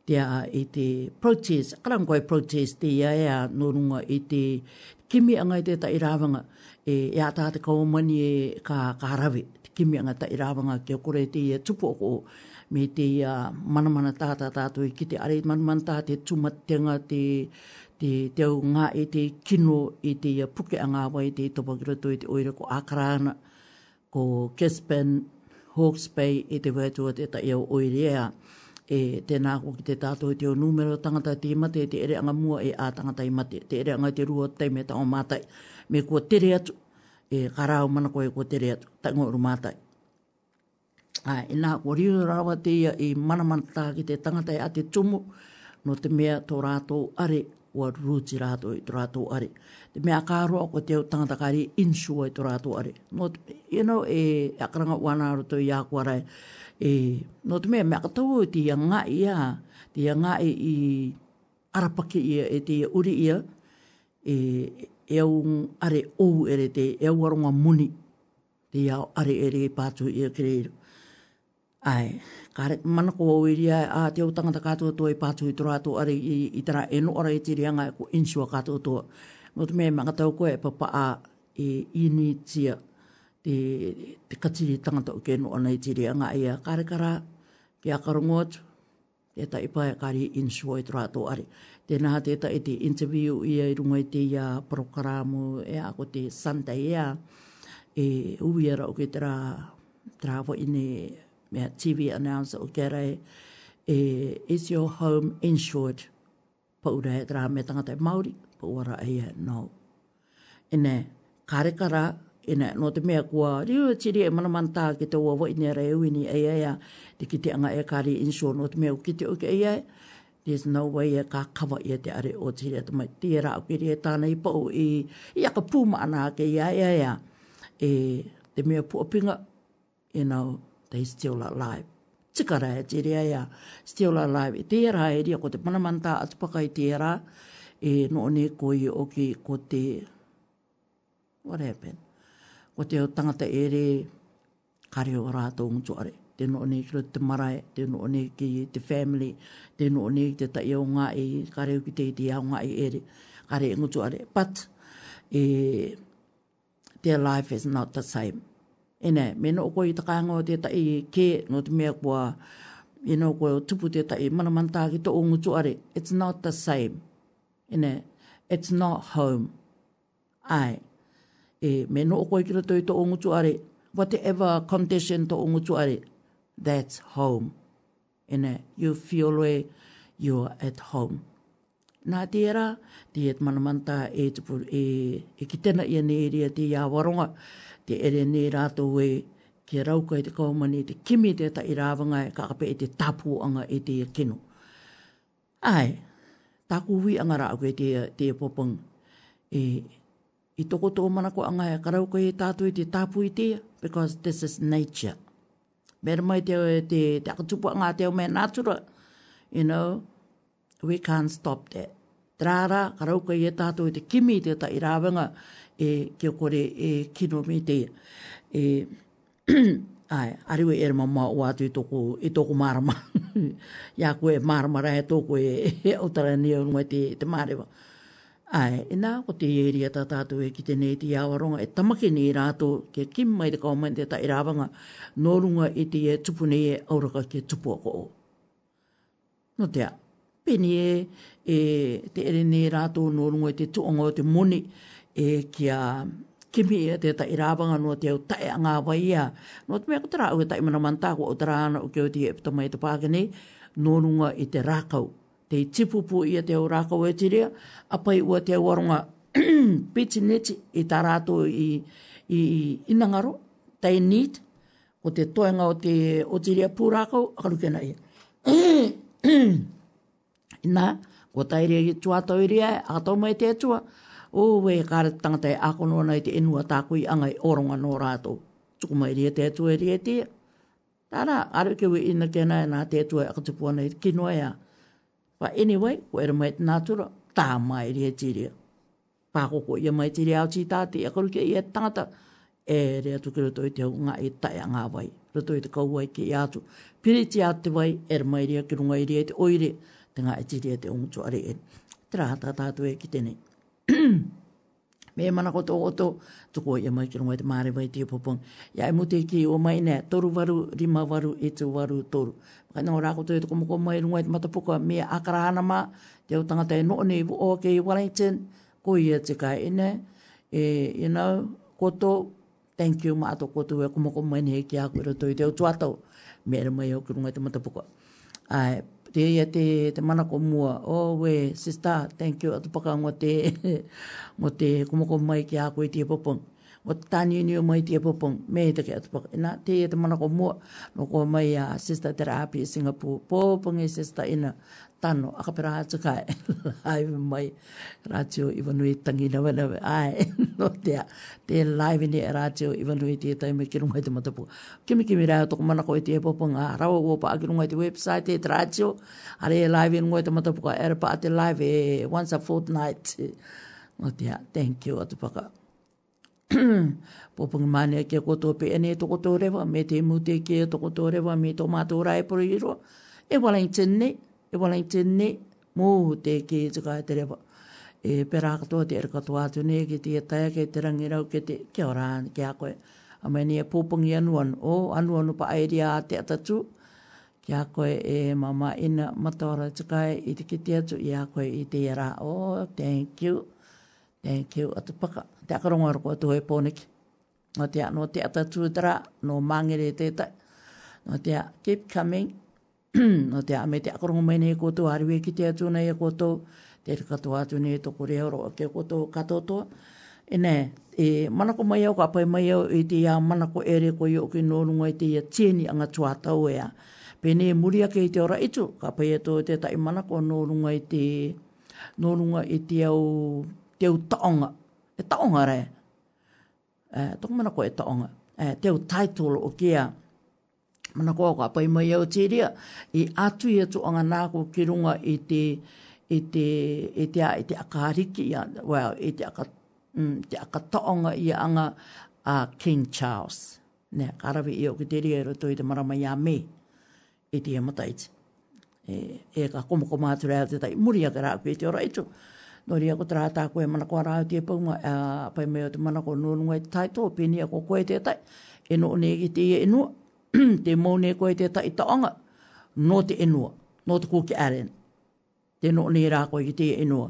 te a, i e te protest, karangoi protest te ia ea nō runga i te kimi anga i te tai rāwanga, e, ea tā te mani e ka, ka harawe, te kimi anga tai rāwanga kia kore te ia tupu o me te uh, manamana tātā tātou ki te are manamana tātā te tumatenga te te teo ngā e te kino e te uh, puke a ngā wai e te topangira tō e te oira ko Akarana ko Kespen Hawke's Bay e te wētua te ta iau oirea e tēnā ko ki te tātou te o numero tangata te mate te ere anga mua e a tangata i mate te ere anga te rua tei me ta o mātai me kua tere atu e karau mana koe kua tere atu tango uru mātai Ai, nā, o riu rawa te ia i manamanta ki te tangata a te tumu no te mea tō rātou are o rūti rātou i tō rātou are. Te mea kāroa ko te au tangata kāri insua i tō rātou are. No you know, e akaranga wana aroto i ākua E, no te mea, mea katoa i te ia ngā ia, te ia ngā e i arapake ia, e te ia uri ia, e, e au are ou ere te, e au aronga muni, te ia are ere i pātu ia kereiru. Ai, kare mana ko oiri ai a te o ta kato to e patu i tora to ari i, i tara e no ora e te rianga ko insua kato to. Mo te mea mga tau koe e papa a e ini tia te, te katiri tangata o ke no ona i te rianga e a kare kara ke a karungot e ta ipa e kari insua i tora to ari. Te naha te ta e te interview i a irunga i te ia prokaramu e a ko te santa e a e uwiara o ke tra tra vo ine e me a TV announcer o gere e is your home insured pa ura e tra me tangata e Māori pa ura e e no e ne kare kara e ne no te mea kua riu e tiri e mana manta ki te ua wai nere e uini e e a te ki te anga e kari insured no te mea ki te ke e e there's no way e ka kawa i e te are o tiri e tamai tira e o kiri e tāna i pau i i aka puma ana ke i a e e e te mea puapinga you know they still alive. Tikara e tere ya still alive. E tērā e ria, ko te panamanta atupaka i tērā, e no ne koi o ki ko te, what happened? Ko te utanga te e re, kare o rātou ngutuare. Te no ne ki te marae, te no ne ki te family, te no ne ki te tai o ngai, kare o ki te i te e re, kare ngutuare. But, e, their life is not the same ene no ko i taka ngo te tai ke no te me kua i no ko tupu te tai mana man ta ki to ungu chu are it's not the same ene it's not home ai e me no ko i kira toi to ungu chu are whatever condition to ungu chu are that's home ene you feel way you are at home Nā tērā, tēt manamanta e, tupu, e, e ki tēna i an area te ia waronga te ere nei rato we, ke rauka i te kaumani, te kimi te ta i rāwanga e ka kape i e te tapu anga i e te kino. Ai, tāku hui anga rā koe te, te popong. E, I toko tō mana ko anga e rauka i e tātou i te tapu i te, because this is nature. Mera mai te, te, te akatupu anga te o me natura. You know, we can't stop that. Trāra, rauka i e tātou i te kimi i te ta i rāwanga e ke kore e kino me te e ai ari we er mama wa tu to ko e to ko marma ya ko e marma ra e to ko e otara e, e ni un te te mare wa ai e na ko te eri ata ta tu e ne te nei te awaronga e tamake ni ra to ke kim mai te ko mai te ta ira wanga no nga e te e tupu nei e auraka ke tupu ko no te a pe ni e e te ere nei ra to no e te tu ongo te moni e kia kimi ia te ta irabanga no te au tae a ngā wai ia. No te mea kutara au e tae mana manta ko o tara ana o kia o te epita mai te pākene, nōrunga i te rākau. Te tipupu ia te au rākau e tirea, apai ua te au aronga piti neti i tā rātou i, i inangaro, tae nīt, o te toenga o te o tirea pū rākau, akaruke na ia. Nā, ko tae rea i tuatau i rea, e ātau mai te atua, o we kare tangatai e ako no nei te enua tākui angai oronga no rato Tuku mai re te atu e rie te. Tāra, aru ke we ina kena na te atu e akatupua nei kinoa ea. Pa anyway, we era mai tinātura, tā mai re te rie. ko ia mai te rie au tī tāti, e kuruke ia tangata. E rea tuke roto i te hau ngā e tai a ngā wai. Roto i te kau wai ke i atu. Piri ti at wai, era mai re ki runga i rie te oire. Te ngā e te rie te tu tuare e. ta ta tātātu e kite tenei. me mana ko to to to ko ya mai ki ngoi te mare vai te popon ya e mo te ki o mai ne toru varu rima varu e te varu toru ka no ra ko te ko mo mai ngoi te mata poko me akara hana ma te o tanga te no ne o ke wellington ko ye te ka ine e you know ko to thank you ma to ko to e ko mo mai ne ki a ko to te o tuato me mo o ki ngoi te mata poko ai te ia te, te mana ko mua. oh, we, sister, thank you. Atu paka te, ngo te kumoko mai ki ako koe tia popong. Ngo te tani ni o mai tia popong. Me te ke atu paka. Ina, te ia te mana ko mua. No ko mai a sister te rapi i e Singapore. Popong e sister ina tano a ka pera atu kai. Live mai, rātio iwanui tangi na wala ai. No te a, te live ni e rātio iwanui te time ki kiru ngai te matapu. Kimi kimi rai atoko mana koe te epopo ngā rawa wopa a kiru ngai te website e rātio. Are live ni ngai te matapu ka erapa pa te live e once a fortnight. No te thank you atu paka. Pōpungi mane ke koto pe ene toko tō rewa, me te mute ke toko tō rewa, me tō mātō rai poro iroa. E wala i tēnei, e wala i tēne mō te ke i tika e terewa. E pera katoa te ere katoa atu ne, ke te etaya, ke te rangirau, ke te kia ora ane, ke koe. A mai ni e pōpungi anu o anu pa aere a te atatu, ke koe e mama ina matawara tika e i te kiti atu, i a koe i te era. O, oh, thank you, thank you, atu paka. Te akarongo aru koe tu hoi pōniki. Nga te a, no te atatu tara, no mangere te tai. Nga te a, keep coming, no te ame te akorongo mai nei e koto, hariwe ki te atuna e koto, te re katoa atu nei to kore oro ke koto katoto. E ne, e manako mai au, ka pai mai au, e te ia manako ere koi o ki nōrunga e te ia tieni anga tuatau ea. Pene e muria ke i te ora itu, ka pai eto te tai manako nōrunga e te, nōrunga e te au, te au taonga, e taonga rei. E, manako e taonga, e, te au title o kia, mana ko ka pai mai au te ria i atu ia tu anga nā ko ki runga i te i te i te a i te akariki ia well i te aka mm, te aka taonga i anga a uh, King Charles ne karawi i o ki te ria i roto i te marama i a me i te ia mataiti e, e ka kumoko mātura au te tai muri aga rāku i te ora itu Nori ako tra tā koe mana kua rāu tie pauma, uh, pai mea te mana kua nōnunga i te taito, pēni ako koe te tai, e no ne ki te e noa, te mone koe te taitaanga, no te enua, no te kuke aren. Te no ni rā koe ki te enua.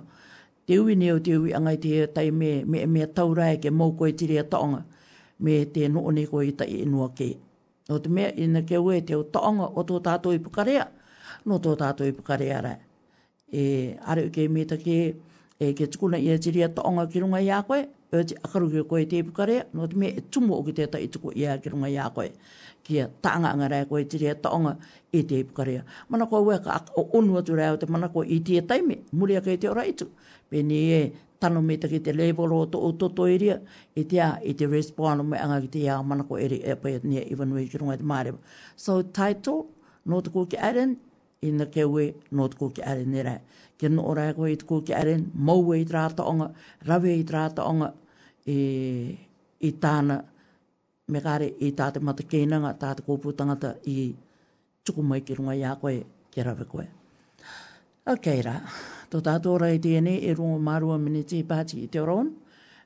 Te ui neo te ui angai te tai me, me, me taurai ke mou koe te rea taonga, me te no ni koe i tai enua ke. No te mea ina ke ue te o taonga o tō tātou i pukarea, no tō tātou i pukarea rai. E are uke me ta ke, e ke tukuna ia te rea taonga ki runga i a koe, e akaruke koe te i pukarea, no te mea e tumu o ki te tai tuku ia ki runga i a koe kia taanga ngare rai koe tiri e taonga e te ipukarea. Mana koe wea ka o unu atu rai o te mana koe i tia taime, muri a kei te ora itu. Pene e tano me take te level o to o to to iria, e te a, e te respond me anga ki te a mana koe eri e pae ni a iwanui ki rungai te maare. So title, no te koe ki aren, i na ke ue no te kūki ari nere. Ke no ora e koe i te kūki ari, mau e i te rāta onga, rawe i te rāta onga, e, i tāna, me gare e tāte mata kēnanga, tāte kōpū tangata i tuku mai ki runga i a koe, kia rawe koe. Ok rā, tō tātō rai tēne e rungo mārua mene te pāti i te oron,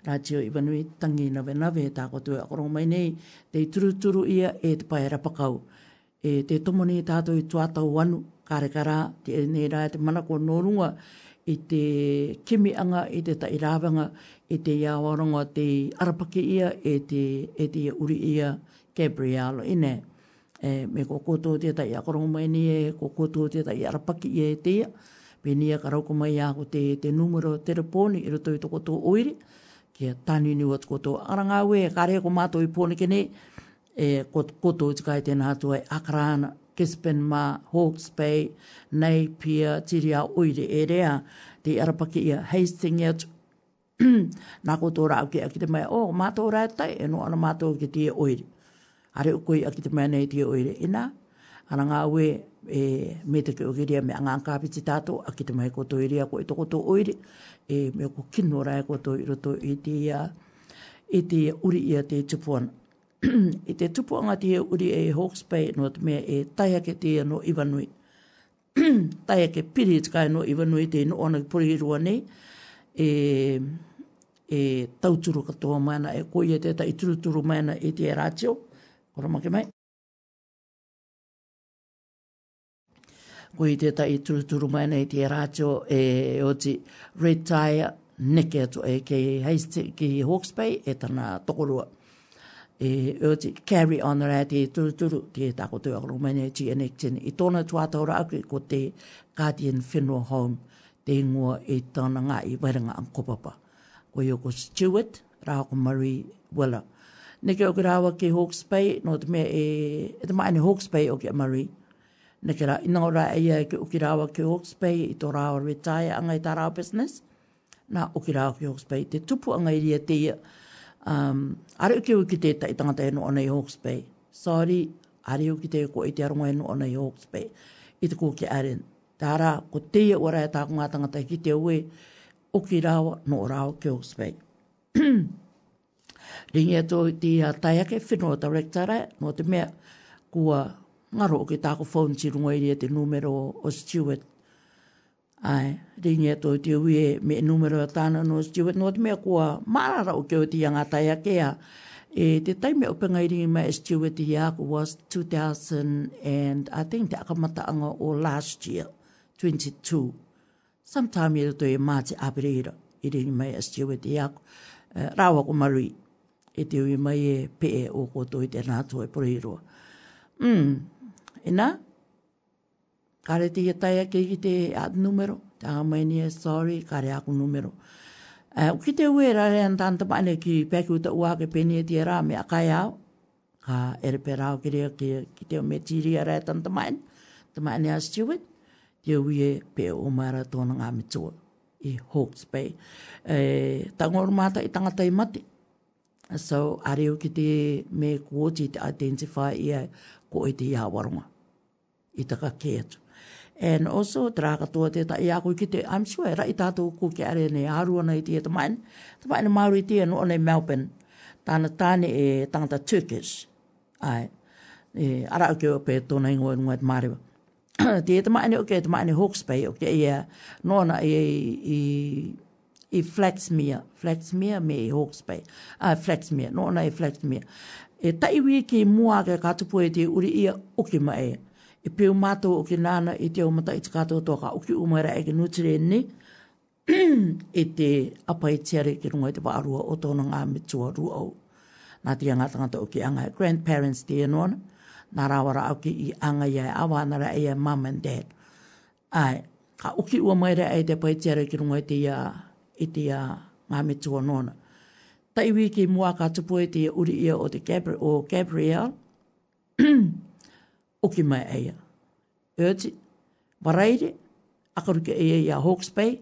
rā tio i wanui tangi nawe nawe e tāko tue akoro mai nei, te turu turu ia e te pai rā E te tomoni tātou i tuatau anu, kare kara, te e nei rā te manako nōrunga, no i te kimianga, i te tairāwanga, i te iawarongo, te arapake ia, e te, e te uri ia, Gabrielo, ine. E, me ko koto te tai akorongo mai ni e, ko koto te tai arapake ia e te ia. Pini a karauko mai a te, te numero teleponi, i roto i toko tō oiri, kia tani ni wat koto arangawe, kare ko mātou i pōne kene, e, ko koto i tika i tēnā hatu e akarana, Gisborne, Ma, Hawke's Bay, Napier, te rea oire e rea, te arapake ia hasting it, nā ko tō rāu ki a ki mai, o, oh, mātou rāi tai, e no ana mātou ki te oire. Are o koi a ki mai nei te oire, ina, ana ngā ue, e, me te ki oiria me a ngā kāpiti tātou, a ki te mai koto iria, ko e toko tō oire, e me ko kino rāi koto i roto i te uri ia te tupuana. i te tupu anga te uri e Hawke's Bay no te mea e taiake te no Iwanui. taiake piri te kai no Iwanui te no ona puri rua nei e, e tauturu katoa maana e koi e teta i turuturu maana e te rātio. Kora make mai. Koi teta i turuturu maana e te rātio e oti retire neke atu e ke, ke Hawke's Bay e tana tokorua e urti e, carry on ra te turuturu te tako te akaro mene ti enekten i tōna tuatora aki ko te Guardian Funeral Home te ngua e tāna ngā i wairanga ang kopapa. Ko yoko Stewart, rāko Murray Willa. Nike oki rāwa ki Hawke's Bay, no te mea e, e te maani Hawke's Bay oki a Murray. Nike rā, ina ora e ia ki oki rāwa ki Hawke's Bay i tō rāwa retire angai tā rāwa business. Nā oki rāwa ki Hawke's Bay, te tupu angai ria te ia. Um, are uke uke te ta itanga te henua nei Hawke's Bay. Sorry, are uke te ko i te arunga e henua nei Hawke's Bay. I te kūke aren. Tāra, ko teia ora e tāku ngā tangata ki te ue, o ki rāwa no o rāwa ki Hawke's Bay. Ringi ato te uh, taiake whenua director rai, no te mea kua ngaro o ki tāku phone ti rungo i te numero o Stuart Ai, te inia tō te ue me numero a tāna no Stuart Nord mea kua marara o keo te ianga tai a kea. E te taime o pengairi ma Stuart i aku was 2000 and I think te akamata o last year, 22. Sometime i rito e māti abrira i rini mai Stuart i aku. Uh, e, rawa ko marui e te ue mai e pe e o koto i te nātua e porirua. Mm. ina? nā? kare te hitai ake ki te at numero, te mai ni sorry, kare aku numero. O eh, ki te ue rare an tanta pane ki peki uta ua ke penia e tia rā me akai au, ka ere pe rau ki rea ki, ki te o me tiri a rae tanta maen, te maen ea stiwit, te ui e pe o mara tōna ngā mitua i Hawke's Bay. E, tangoro mata i tangata i mate. So, areo ki te me kuoti te identify i a ko i te I taka ke and also traga to te ta ia ko ki te i'm sure ra i tatu ku ki are ne aru ana i te man mai man mai ma ru te no ne melbourne tana tane e ta turkish ai e ara ke o pe tona i ngoi e ngoi e mari te ta mai ne o ke ta mai ne hooks bay o ke ia no na i i i flexmere flexmere me hooks bay a flexmere no na i flexmere e tai wiki mua ke ka tupu e te uri ia o ke mai e peo mato o ke nana e te omata i te katoa toka o ki umaira e ke nutire ni e te apai e tiare ke rungo e te wārua o tōna ngā me tua ruau. Nā te anga tangata o ki anga e grandparents te enoana, nā rāwara au ki i anga i awa nā rā e e mum and dad. Ai, ka uki ua maira e te apai tiare ki rungo e te, e ngā me nōna. Ta iwi ki mua ka tupu e te uri ia o te Gabriel, o Gabriel. o ki mai eia. Erti, waraire, akaruke eia i a Hawke's Bay,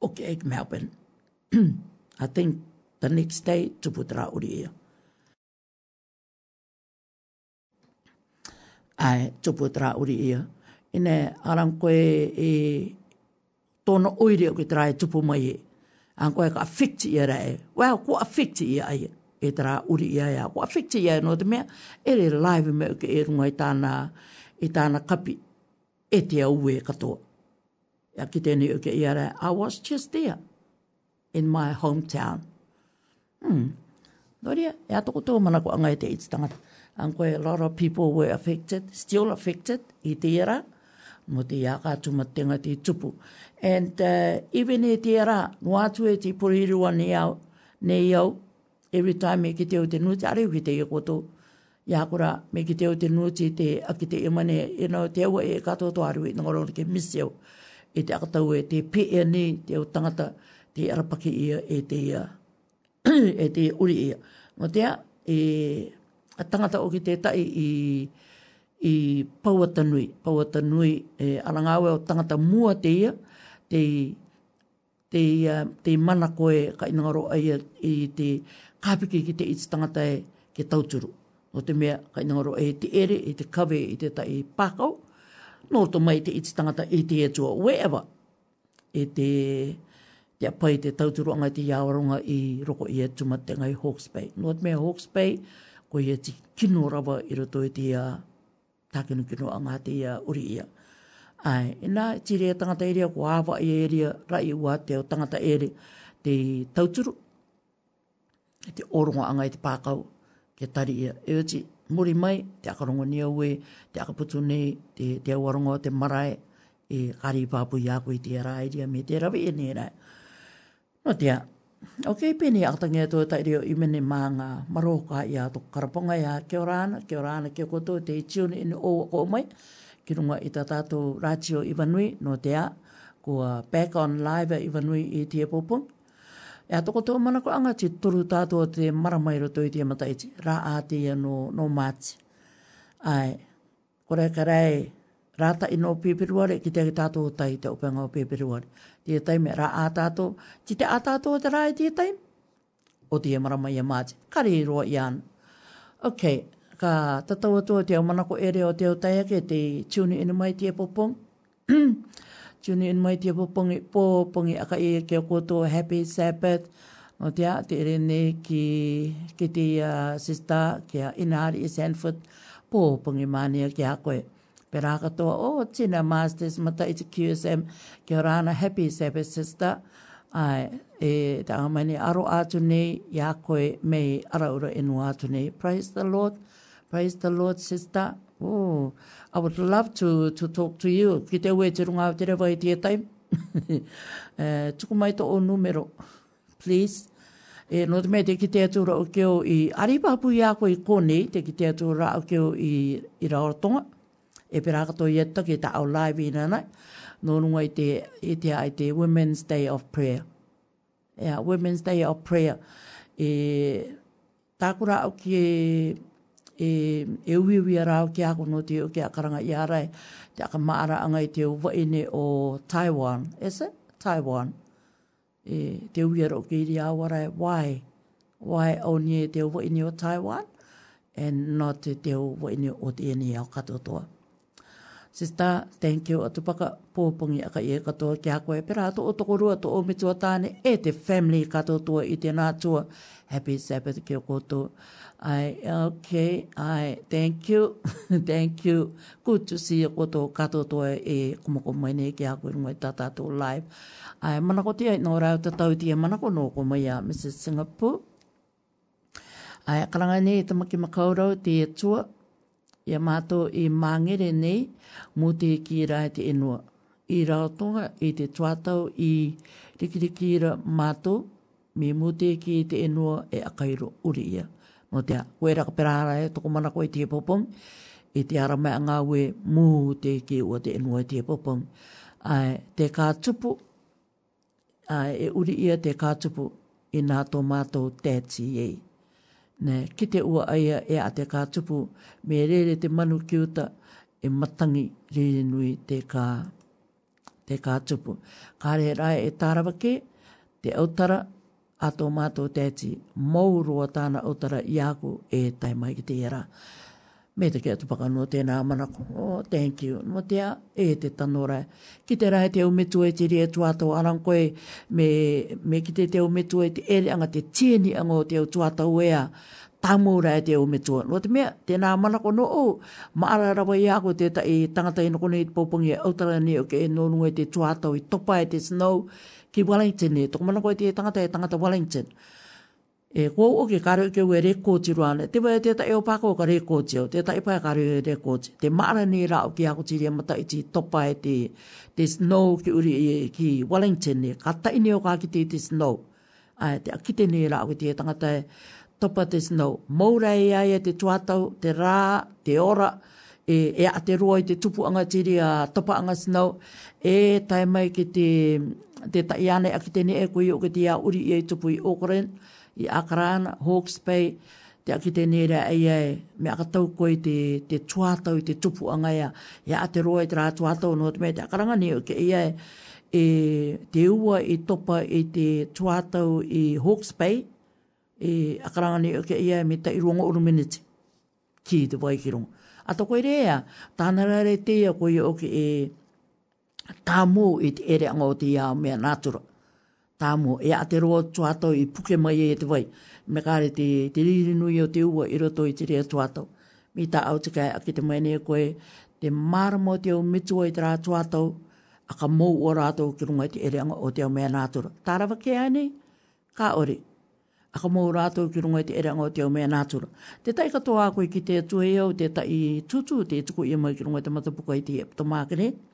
o ki eik Melbourne. I think the next day to put ra uri ia. Ai, to put ra uri ia. Ine arang koe e tono oire o ki trai tupu mai e. Ang koe ka affecti ia rae. Well, ko affecti ia aia e tara uri ia ia. O afekte ia no te mea, e re live me uke e runga i tāna, i tāna kapi, e te au e katoa. Ia ki tēne uke ia re, I was just there, in my hometown. Hmm. Noria, e atoko tō manako anga e te iti tangata. Ang koe, a lot of people were affected, still affected, i te ira, mo te ia kātu matenga te tupu. And uh, even i e te ira, nō atu e te puriru ane ne iau, every time me ki te o te nuti, are ki te i koto, i hakura me ki te o te nuti te akite i mane, i nao te awa e kato to aru i nangoro ke misio, e te akatau e te pe ni, te o tangata, te arapaki ia e te ia, e te uri ia. Ngo tea, e a tangata o ki te tai i, i pauatanui, pauatanui e arangawe o tangata mua te ia, te te, te mana koe ka inangaro ai i te kapiki ki te iti tangata e ke tauturu. Nō te mea, kai nangaro e te ere, e te kawe, e te tai e pākau. Nō to mai te iti tangata e te etua wherever. E te, te apai te tauturu angai te iawaronga i roko i etu matenga i Hawke's Bay. Nō te mea Hawke's Bay, ko i eti kino rawa i roto i e te ia tākinu kino angā te uri ia. Ai, e nā, tiri e tangata e rea, ko āwa e rea, rai ua te o tangata e rea, te tauturu, te orongo anga i te pākau ke tari ia. E oti, muri mai, te akarongo ni aue, te akaputu nei, te, te awarongo te marae, e kari pāpu i aku i te araeria me te rawe e nera. No tia, ok, pēne atangi ato e tai reo imene mā ngā maroka i ato karaponga i a ke orana, ke orana ke koto te i tiuni ini o ko mai, ki runga i ta tātou rātio i vanui, no tia, kua back on live i vanui i tia pōpunga, E a toko tō manako angati turu tātua te maramairo tō i tia mataiti. Rā a ia no, no māti. Ai, kore ka rei, rāta i no pēperuare ki te tātua tai te upenga o pēperuare. Tia taime, rā a tātua, ki te a tātua te rā i tia taime. O tia maramaia māti. Kari i roa i ana. Ok, ka tatau atua te o manako ere o te o taiake te tūni inu mai tia e popong. tune in mai tia pōpongi pō, pōpongi aka e ke koto Happy Sabbath. Nō te a, te ere ne ki, ki te uh, sista ki a Inari e Sanford pōpongi mania ki a koe. Pera katoa, o oh, tina masters mata i te QSM ki a rana Happy Sabbath sista. Ai, e te amane aro atu nei, i a koe mei araura enu atu nei. Praise the Lord, praise the Lord sista. Praise the Lord sista. Oh, I would love to, to talk to you. Ki te ue te runga te rewa i tia time. uh, tuku mai to o numero, please. E no te mea te ki te atura o keo i aripapu i ako i kone, te ki te atura o keo i, raotonga. E perakato i eto ki ta au live i nana. No runga i te, ai te Women's Day of Prayer. Yeah, Women's Day of Prayer. E takura o ki e e wi wi ara o kia ko no te o kia karanga i ara te aka maara anga i te uwa o Taiwan is it Taiwan e te wi ara o ki ri awara why why o ni e te uwa o Taiwan and not e te uwa ine o te ine o katotoa Sista, thank you. atupaka paka pōpungi aka i e katoa kia koe. Pera ato o tokorua to o mitua tāne e te family katoa i te nātua. Happy Sabbath kia koutou. I okay I thank you thank you good to see e e ko to ka to e komo komo ne ki a ko mo tata to live I mana ko ai no ra ta ta ti mana ko no ko mrs singapore ai kalanga ni e to maki makauro ti tu ya mato i mangere ni mu te ki ra ti eno i ra to ga i te tuata i rikiriki mato me mu te ki te eno e akairo uri ia. Mo te koe raka perara e toko mana koe te popong. E te ara mai anga we mu te ki o te enua e te popong. Ai, te ka tupu, ai, e uri ia te ka tupu i nā tō mātou tētsi ei. Ne, ki te ua aia e a te ka tupu, me rere te manu ki uta e matangi re nui te ka, te ka tupu. Kā re rai e tārawa ke, te autara, ato mātou tēti mauroa tāna otara i āku e tai mai ki tērā. Me te kia tupaka no tēnā manako. Oh, thank you. No tea, e te tanora. Ki te rahe te umetu e te rie tuatau arankoe. Me, me ki te te umetu e te ele anga te tieni anga o te tuatau ea. Tamura e te umetu. No te mea, tēnā manako no o. Oh, maara rawa i ako te ta, e, tangata ino kone i te popongi e autara ni oke okay, e nōnunga e te tuatau i topa e te snow ki Wellington e, toko mana koe te tangata e tangata Wellington. E kua o ke karo ke ue rekoti ruane, te wea te ta e opako ka rekoti au, te ta e pae karo e rekoti. Te maara ni ra o ki ako tiri amata e i ti topa e te, te snow ki uri e ki Wellington e, ka ta ini o ka ki te, te snow. Ai, te akite ni ra o ki te tangata e topa te snow. Moura e ai e te tuatau, te rā, te ora, e, e a te roa i te tupu anga tiri a topa anga snow, e tai mai ki te te ta iane a ki tene e koe o ke te a uri i e tupu i Auckland, i Akran, Hawke's Bay, te a ki tene e rea ei ei, me a katau koe te, te tuatau i te tupu a ngaya, i a te roa i te rā tuatau no te mea te akaranga ni o ke e ia e te ua i topa i te tuatau i Hawke's Bay, e akaranga ni o ke ia e ei, me ta i ruanga uru minute, ki te wai ki runga. A to koe rea, tāna rea rea te ia koe o ke ei, Tā mō te ere anga o te ia mea nātura. Tā e a te roa tuatau i puke mai e te vai. Me kāre te, te ririnui o te ua i roto i te rea tuatau. Mi tā au te kai ake te mai koe, te marama o te au mitua i te rea tuatau, a ka mō o rātou ki runga i te ere anga o te au mea nātura. Tā ke ane, Ka ore. A ka mō rātou ki runga i te ere anga o te au mea nātura. Te tai katoa koe ki te tuhe au, te tai tutu, te tuku i mai ki runga i te matapuka i te eptomākere. i te matapuka i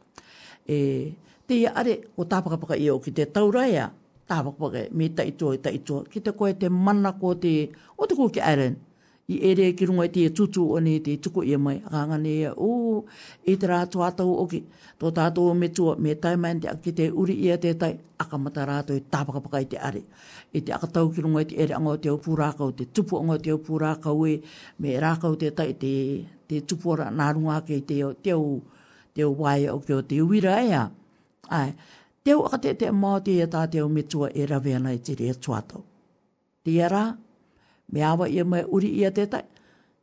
e te are o tāpakapaka i o ki te tauraia tāpakapaka me ta i tua i ta i tua ki te koe te mana ko te o te kua ki i ere ki runga i te tutu o ne te tuku i e mai a ngā ngane ia o e te rā tu atau o ki tō tātou me tua me tai mai te ki te uri ia te tai akamata rā tu i tāpakapaka i te are i te akatau ki runga i te ere anga o te upu rākau te tupu anga o te upu rākau e me rākau te tai te, te tupu ora nā runga ke te, te, te, te o te o te uira a. Ai, te o ate te mao te ta te o metua e rawe ana i tiri e tuato. Te ara, me awa ia mai uri ia te tai.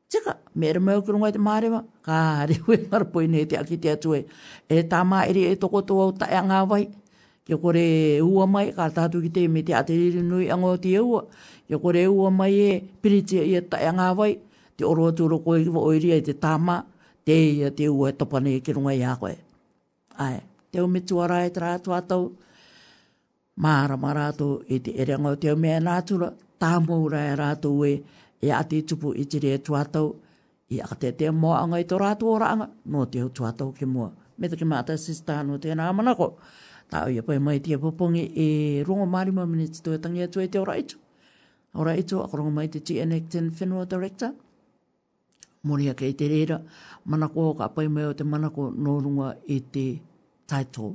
Tika, me ere mai okurungai te marewa, ka re ue marapoi ne te aki te atue. E tā maeri e toko tō au tae ngā wai. Kia kore ua mai, ka tātu ki te me te ateriri nui ango te ua. Kia kore ua mai e piritia ia tae ngā wai. Te oroa tūro koe i wa oiria i te tā te ia te ua topane ki runga i a koe. Ai, te ume tuara e tra atu atau, maara maratu i te ere ngau te ume e nātura, tā moura e rātu ue e ati tupu i tiri e tuatau, i a te te moa anga i tō rātu o ranga, no te hu tuatau ki mua. Me te kemata sista no te nā manako, tā ui apai mai e te apopongi e rongo marima minutes tō e tangi atu e te ora itu. Ora itu, akarongo mai te GNX 10 Whenua Director mori ake i te reira, manako ho ka pai mai o te manako runga e te taito,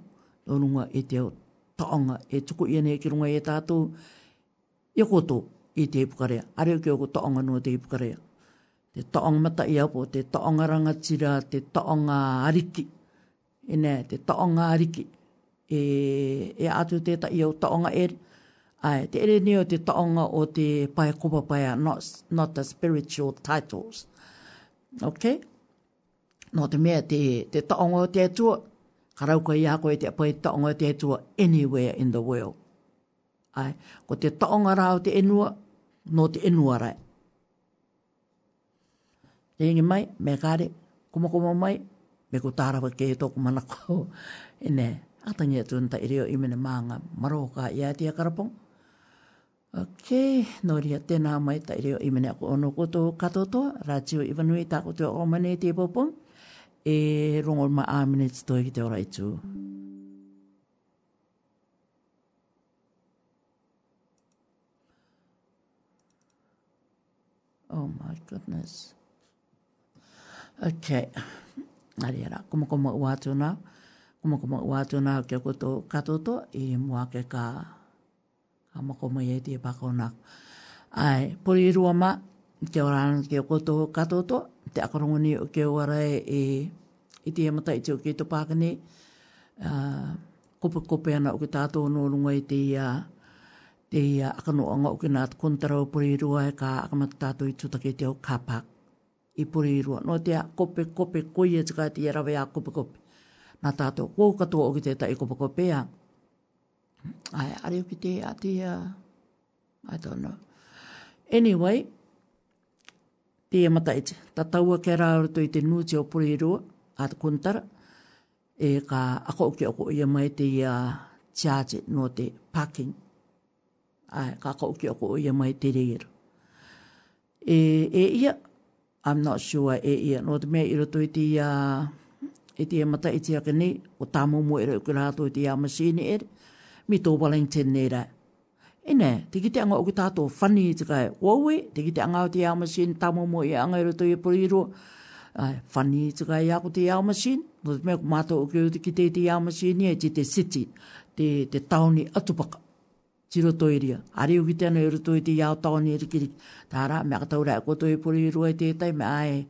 runga e te o taonga, e tuku i ane ki runga e tātou, i koto i te ipukarea, are o ki o ko taonga nua te ipukarea. Te taonga mata i apo, te taonga rangatira, te taonga ariki, e nē, te taonga ariki, e, e atu te ta i o taonga eri, Ai, te ere ni o te taonga o te pae kopa pae, not, not the spiritual titles. Ok? no te mea te, te taonga o te atua, karau koe ia koe te apoi taonga o te atua anywhere in the world. Ai, ko te taonga rā o te enua, no te enua rai. Te ingi mai, me kāre, kumakuma mai, me ko tārawa ke e tōku mana kou. E ne, atangia tūnta i reo i mene maroka i ātia karapong. Ok, no ria tēnā mai tai reo i mene ako ono koto katoto, rātio i vanui tāko te o mane te popong, e rongol ma āmine te toi ki te ora i tū. Oh my goodness. Ok, nari ara, kuma kuma ua tūna, kuma kuma ua tūna ke koto katoto i mua ke kaa a mako mai e tia pako nak. Ai, pori i rua ma, ke ora ana ke koto katoto, te akarongoni o ke ora e, e, e i tia mata i tia o ke to pakane, uh, kope kope ana o ke tātou no runga i tia, te ia akano anga o ke nāt kontarau pori i rua e ka akamata tātou i tūtake te o kāpak i pori i rua. No te a kope kope koia e tika te ia rawe a kope kope. Nā tātou kou katoa o ki te ta i kope kope Ai, areo ki te atia. I don't know. Anyway, te amata iti. E ta taua ke rā rato i te nūti o purirua, a te kuntara, e ka ako uke oko ia mai te ia tiaje no te parking. Ai, ka ako uke oko ia mai te reira. E, e ia, I'm not sure e ia, no te mea i rato i te ia, i te amata iti ake ni, o tamo mo e i rato i te ia eri, mi tō Wellington nera. E nē, te kite anga o ki tātō whani i tika e wawe, te kite anga o te ao masin, tamo mo i anga i roto i poriro, whani i tika e ako te ao masin, no te mea kumato o ki te kite i te ao masin, e te te city, te, tauni atupaka. Tiro toi ria, ari o ki te anga i roto i te ao tauni e rikiriki, tāra, mea katau rea koto i poriro e tētai, mea ae,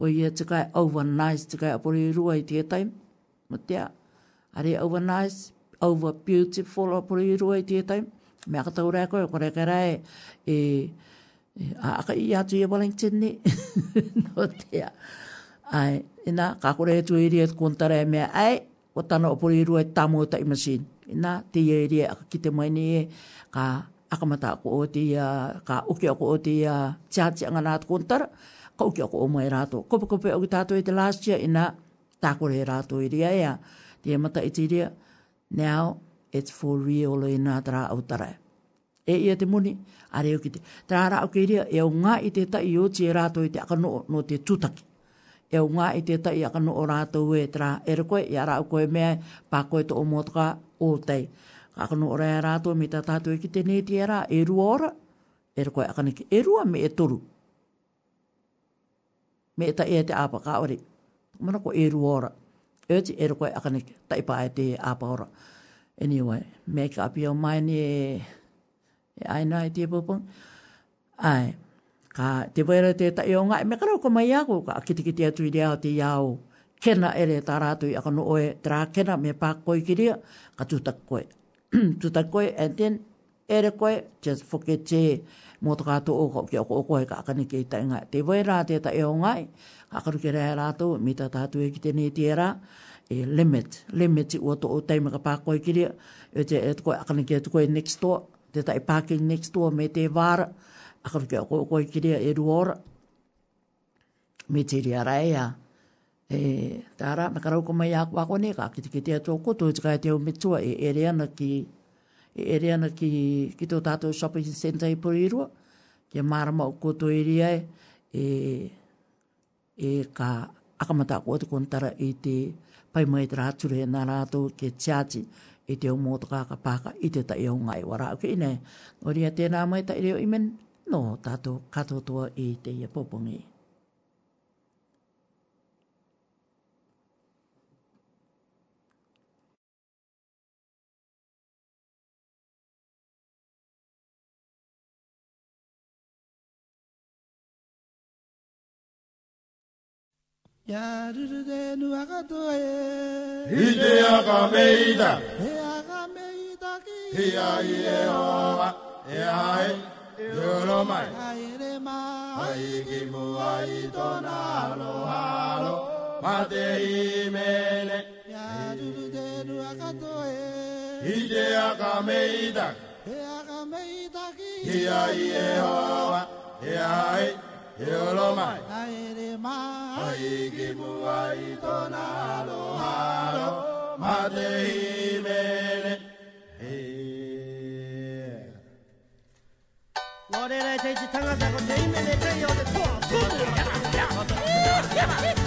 ko ia tika e overnice tika e poriro e tētai, mo te a, ari overnight over beautiful o pori iroa i tētai. Mea ka tau rākoe, ko reka rai, e, e, e a aka i atu i Wellington no tea. Ai, ina, ka kore e tu i rea kontara e mea, ai, o tana o pori iroa i tamu o tai masin. Ina, te i rea aka ki te maini e, ka akamata ko o te, uh, ka uke ako o te uh, tiatia ngā nātu kontara, ka uke ako o mai rātou. Kopi kopi o ki tātou i te last year, ina, tākore e rātou i rea ea, te mata i te Now, it's for real in a Autara. E ia te muni, a reo ki te. Tra ra au keiria, e au ngā i te ta i o ti rātou i te akano no te tūtaki. E au ngā i te ta i akano o rātou e tra e re koe, i a rau koe mea, pā koe to o motoka o tei. akano o rea rātou, me ta tātou e ki te neti e rā, e rua ora, e re koe akano ki, e rua me e toru. Me e ta e te apa ka ore. Mana ko Mana ko e rua ora. Eti ero koe akane taipa e te apaora. Anyway, make up your mind mai ni e aina e te pupung. Ai, ka te wera te tai o ngai, me karo ko mai ako ka akitikiti atu i reo te iau. Kena ere taratu i akano oe, tra kena me pā koe ki rea, ka tutak koe. tutak koe, and then, ere koe, just forget te motokato o ko o koe ka akane ki i tai ngai. Te wera te tai o ngai, hakaru ke rea rātou, mi tā tātou e ki te nei tērā, e limit, limit i oto o teima ka pākoi ki e te e tukoi akane ki tukoi next to, te tai parking next to me te wāra, hakaru ke koe koe ki rea e ruora, me te rea rai a, e tāra, me karau koma i ākua kone, ka kiti ki te atua koto, e tukai te o mitua, e ere na ki, e ere ana ki, ki tō tātou shopping centre i Purirua, ke marama o koto i e, e e ka akamata ko te kontara i te pai mai tra tūre e nā rātou ke tiati i te umoto ka ka pāka i te tai au ngai wara. Ok, ine, ori a tēnā mai i reo imen, no tātou katotoa i te ia Ya ruru de nu aga to e. I aga meida He aga meida ki. He a i e o a. He a Yoro e mai. A re ma. A ki mu ai to na lo ha lo. Ma te i me ne. Ya ruru de nu aga to e. I aga meida He aga meida ki. He a i e o a. He a e. Yoromai Nairima Aigibu Aitona Aloharo Matehimene 我来这一趟啊，咱个对面的这有的错，错的呀呀呀呀！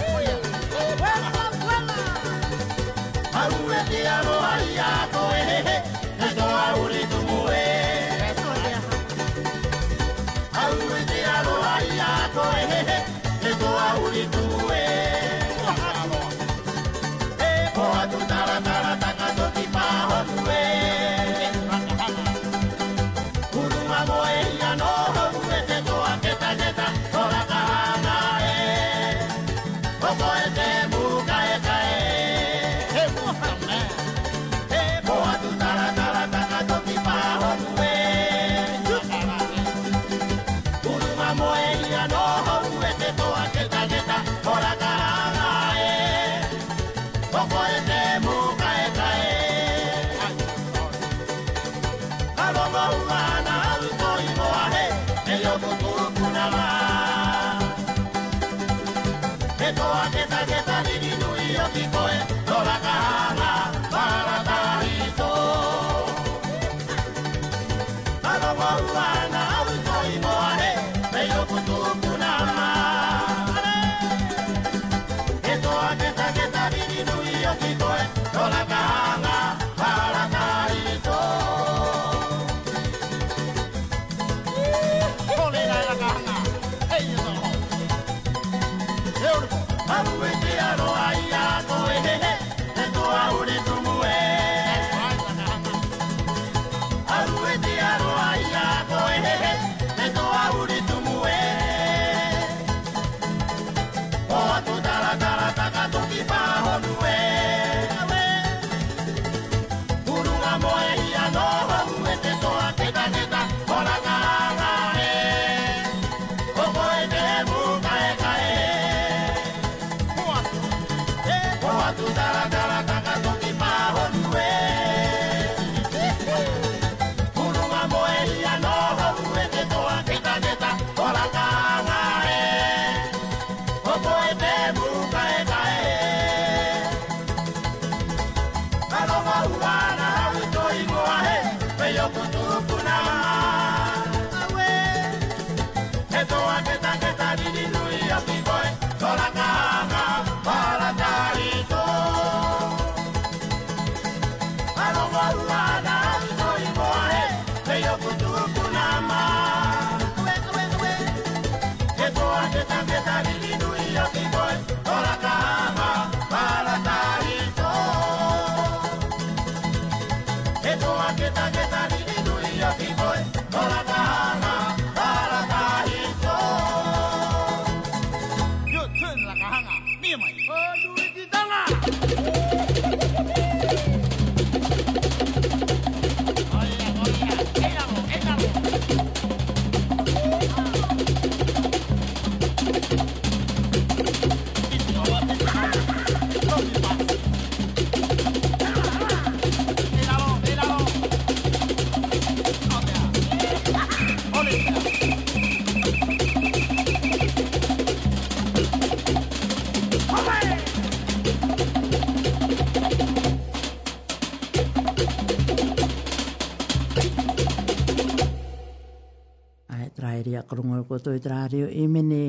mau koutou i te rāreo e mene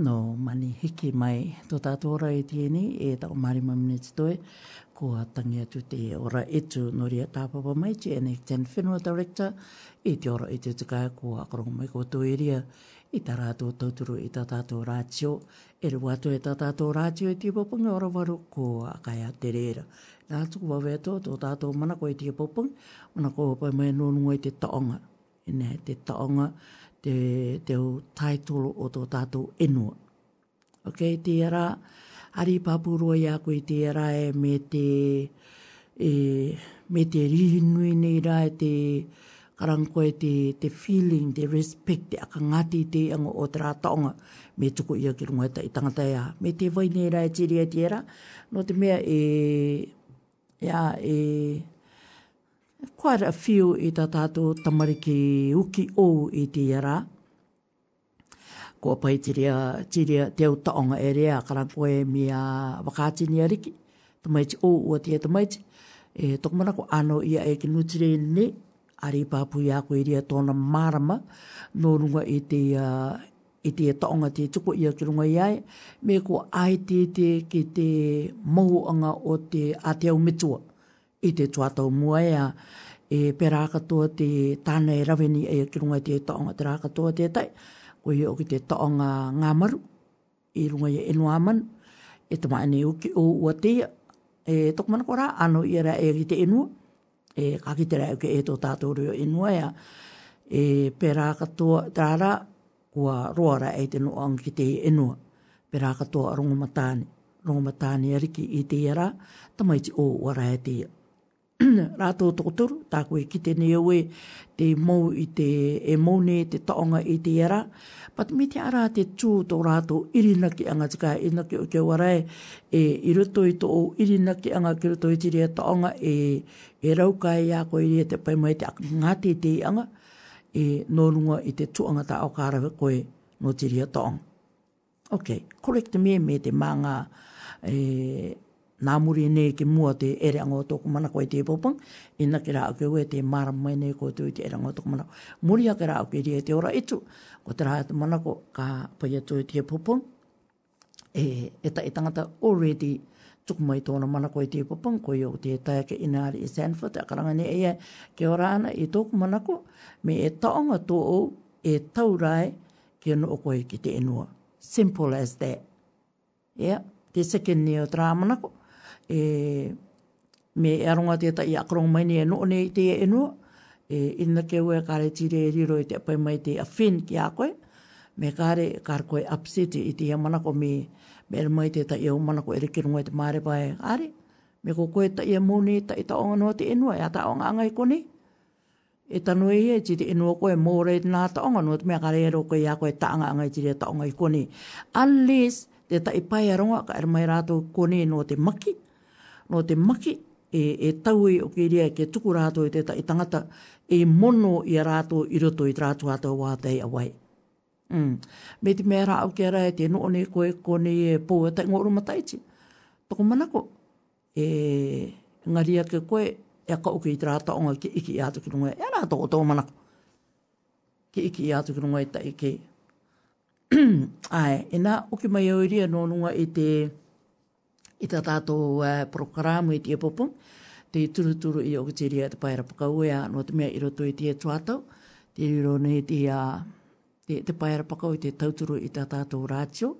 no mani hiki mai tō tātou ora e i tēne e tau marima minuti toi ko a tangi atu te ora etu noria tāpapa mai te ene ten whenua director i e te ora i e te tika ko a karongo mai koutou i ria i tā rātou tauturu i tā tātou rātio e rua atu e tā tātou rātio i tī papanga ora waru ko a kai a te reira nā tuku wawetō tō tātou mana ko i tī papanga mana ko pai mai nōnunga i te taonga i te taonga te, te o taitolo o tō tātou enua. Ok, tērā, ari papuroa i ako i tērā e me te, e, me te rihinui nei rā e te karanko e te, te feeling, te respect, te akangati te ango o te rātaonga me tuku ia ki runga ta i tangata ia. Me te vai nei rā e tiri e no te mea e, ia e, e a few i ta tato tamariki uki o i te ara. Ko pai tiria, tiria te au taonga e rea karan koe mia wakati ni ariki. Tamaiti o ua tia tamaiti. E tokumana ko ano ia e ki nutire ne. Ari pāpu ia koe ria tōna marama. Nō runga i te, uh, i te taonga te tuko ia ki runga iai. Me ko ai te te ki te mohuanga o te a te au mitua i te tuatau mua ea e pera katoa te tāna e raveni e ki runga te taonga te rākatoa te tai. Ko i oki te taonga ngā maru i runga i e enu aman e tama ane uki o ua te e tokumana kora anu i ara e ki te enua e kakitera e uke e tō tātou rio enua ea e pera katoa te rāra kua roara e te noa ki te enua pera katoa rongomatāne rongomatāne ariki i te ara tamaiti o ua rae te ia. rātou tō toru, tā koe ki e, te ne aue te mou i te e moune, te taonga i te era. Pat me te ara te tū tō rātou irinaki anga tika e naki o ke warai e, e i roto i tō irinaki anga ki roto i tiri e taonga e, e raukai e a koe i te paimai te ak ngāte te anga e nōrunga i te tū anga tā o kārawe koe no tiri e taonga. Ok, correct me me te mā e, nā muri e nei ke mua te ere anga o tōku mana koe te pōpang, i nā ke rā ake ue te māra mai nei ko tū te ere anga o tōku mana. Muri a ke rā ake rie te ora itu, ko te rā atu mana ko ka paia tū te pōpang, e, e ta e tangata already tuku mai tōna mana koe te pōpang, ko iau te tai ke inaari i e Sanford, a karanga nei ea ke ora ana i e tōku mana ko, me e taonga tō o e taurai ke anu o koe ki te enua. Simple as that. Yeah, the second neo drama ko, e me e aronga te ta i akarong mai ni e no ne te e no e inna ke ue kare tire e riro i te apai mai te awhin ki a koe me kare kare koe upset i te amana ko me me er mai te ta i au mana ko ere kirungo i te maare e pae are me ko koe ta i a mouni ta i ta onga no te e no e a ta onga angai koni e tanu e ti te inua koe mōre i nā ta onga nuat mea kare ero koe ia koe taanga angai ti re ta onga i koni. Unless te ta i pai aronga ka er mai rātou koni no te maki, no te maki e, e tau i o kiria e ke tuku rātou i te ta, i tangata e mono i a rātou i roto i rātou atau wātei a wai. Mm. Me te mea rāu kia rai e te no one koe kone e pou e tai ngoro mataiti. Toko manako e ngaria ke koe e ka uke i trāta onga ki iki i atu ki nunga e rātou o tau manako. Ki iki i atu ki nunga tai ke. Ai, e nā uke mai au iria no nunga i te i tā tātou uh, programu i tia popo, te turuturu i okitiri a te paira pakaue a no te mea i roto i tia tuatau, te riro nei te, uh, te, te paira pakau i te tauturu i tā tātou rātio,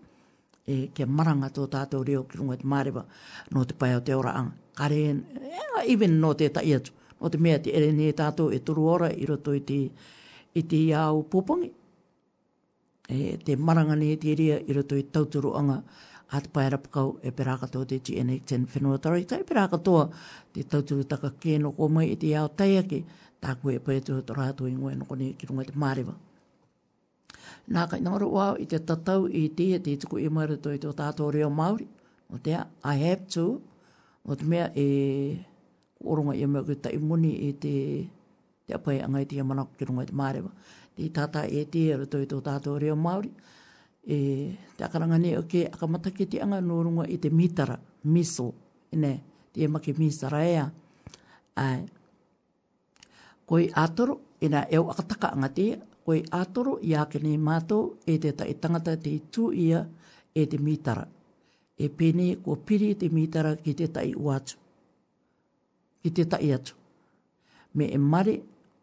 e ke maranga tō tātou reo ki runga te māriwa no te paia o te ora anga. Kare, yeah, even no te ta iatu, no te mea te ere nei tātou e turu ora i roto i te, i te iau pupangi. E te maranga nei te ria i roto i tauturu anga at te paera pakau e pera katoa te GNA 10 Whenua Tari. Tai pera katoa te tauturu taka kēno kō mai i e te ao taiake, tā koe e pētu hoto rātu i ngoe noko ni ki runga te māriwa. Nā kai nāro wā i te tatau i te e te tuku e i maru tō tō tātou reo Māori. O te a, I have to, o te mea e oronga i mea kuta i muni i e te te apai angai te amanaku ki runga te māriwa. Te tata e te e rato i tō tātou reo Māori e te akaranga ni o ke akamata ke te anga nōrunga i te mitara, miso, ne, te ema make misara ea. Ai, koi ātoro, e nā eo akataka anga te, koi ātoro i ake nei mātou e te tai tangata te tū ia e te mitara. E pene ko piri te mitara ki te tai uatu, ki te tai atu. Me e mare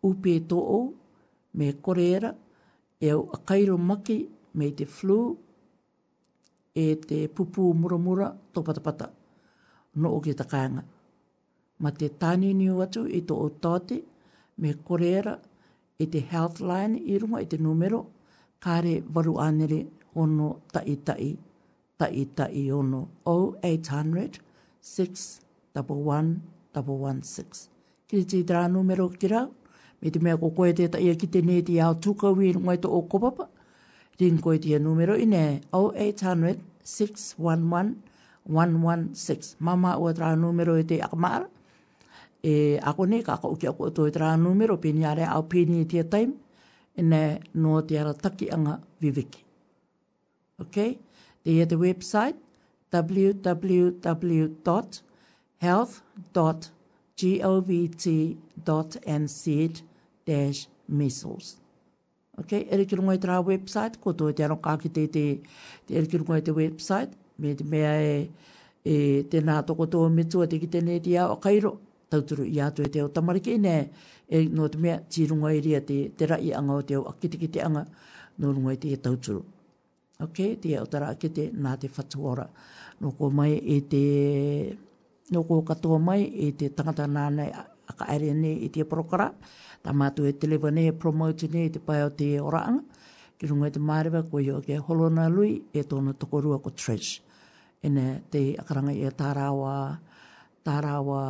upe tō ou, me koreera, eo akairo maki me te flu, e te pupū muramura tō patapata, no o ki ta kāinga. Ma te tāni niu atu i tō o tāte, me koreera i te health line i runga i te numero, kāre varu ānere ono tai tai, tai tai ono 0800-611-116. Kiri te tā numero kira, me te mea ko koe te tai a ki te neti au tukau i tō o kopapa, 0800 Din koe tia numero ine 0800-611-116. Mama ua tra numero i te akamara. E ako ne, kaka uki ako atoi tra numero, pini are au pini i tia taim. Ine no te ara taki anga viviki. Ok? Te ia te website www.health.govt.nz-measles.com. Okay, ere ki rungai tra website, ko tō e te anō kāki te te, te ere ki rungai te website, me te mea e, e te nā toko tō mitua te ki te nei te au a kairo, tauturu i atu e te o tamariki i ne, e nō te mea ti rungai ria te, te rai anga o te au akite ki te anga, nō rungai te e tauturu. Okay, te au tara kite nā te whatuora, nō ko mai e te, nō ko katoa mai e te tangata nānei a ka aere nei i te te porokara, Ta mātu e te lewa nehe promote nehe te pai o te e oraanga. Ki runga e te mārewa ko i o ke holona lui e tōna tokorua ko Trish. E ne te akaranga i e tārawa, tārawa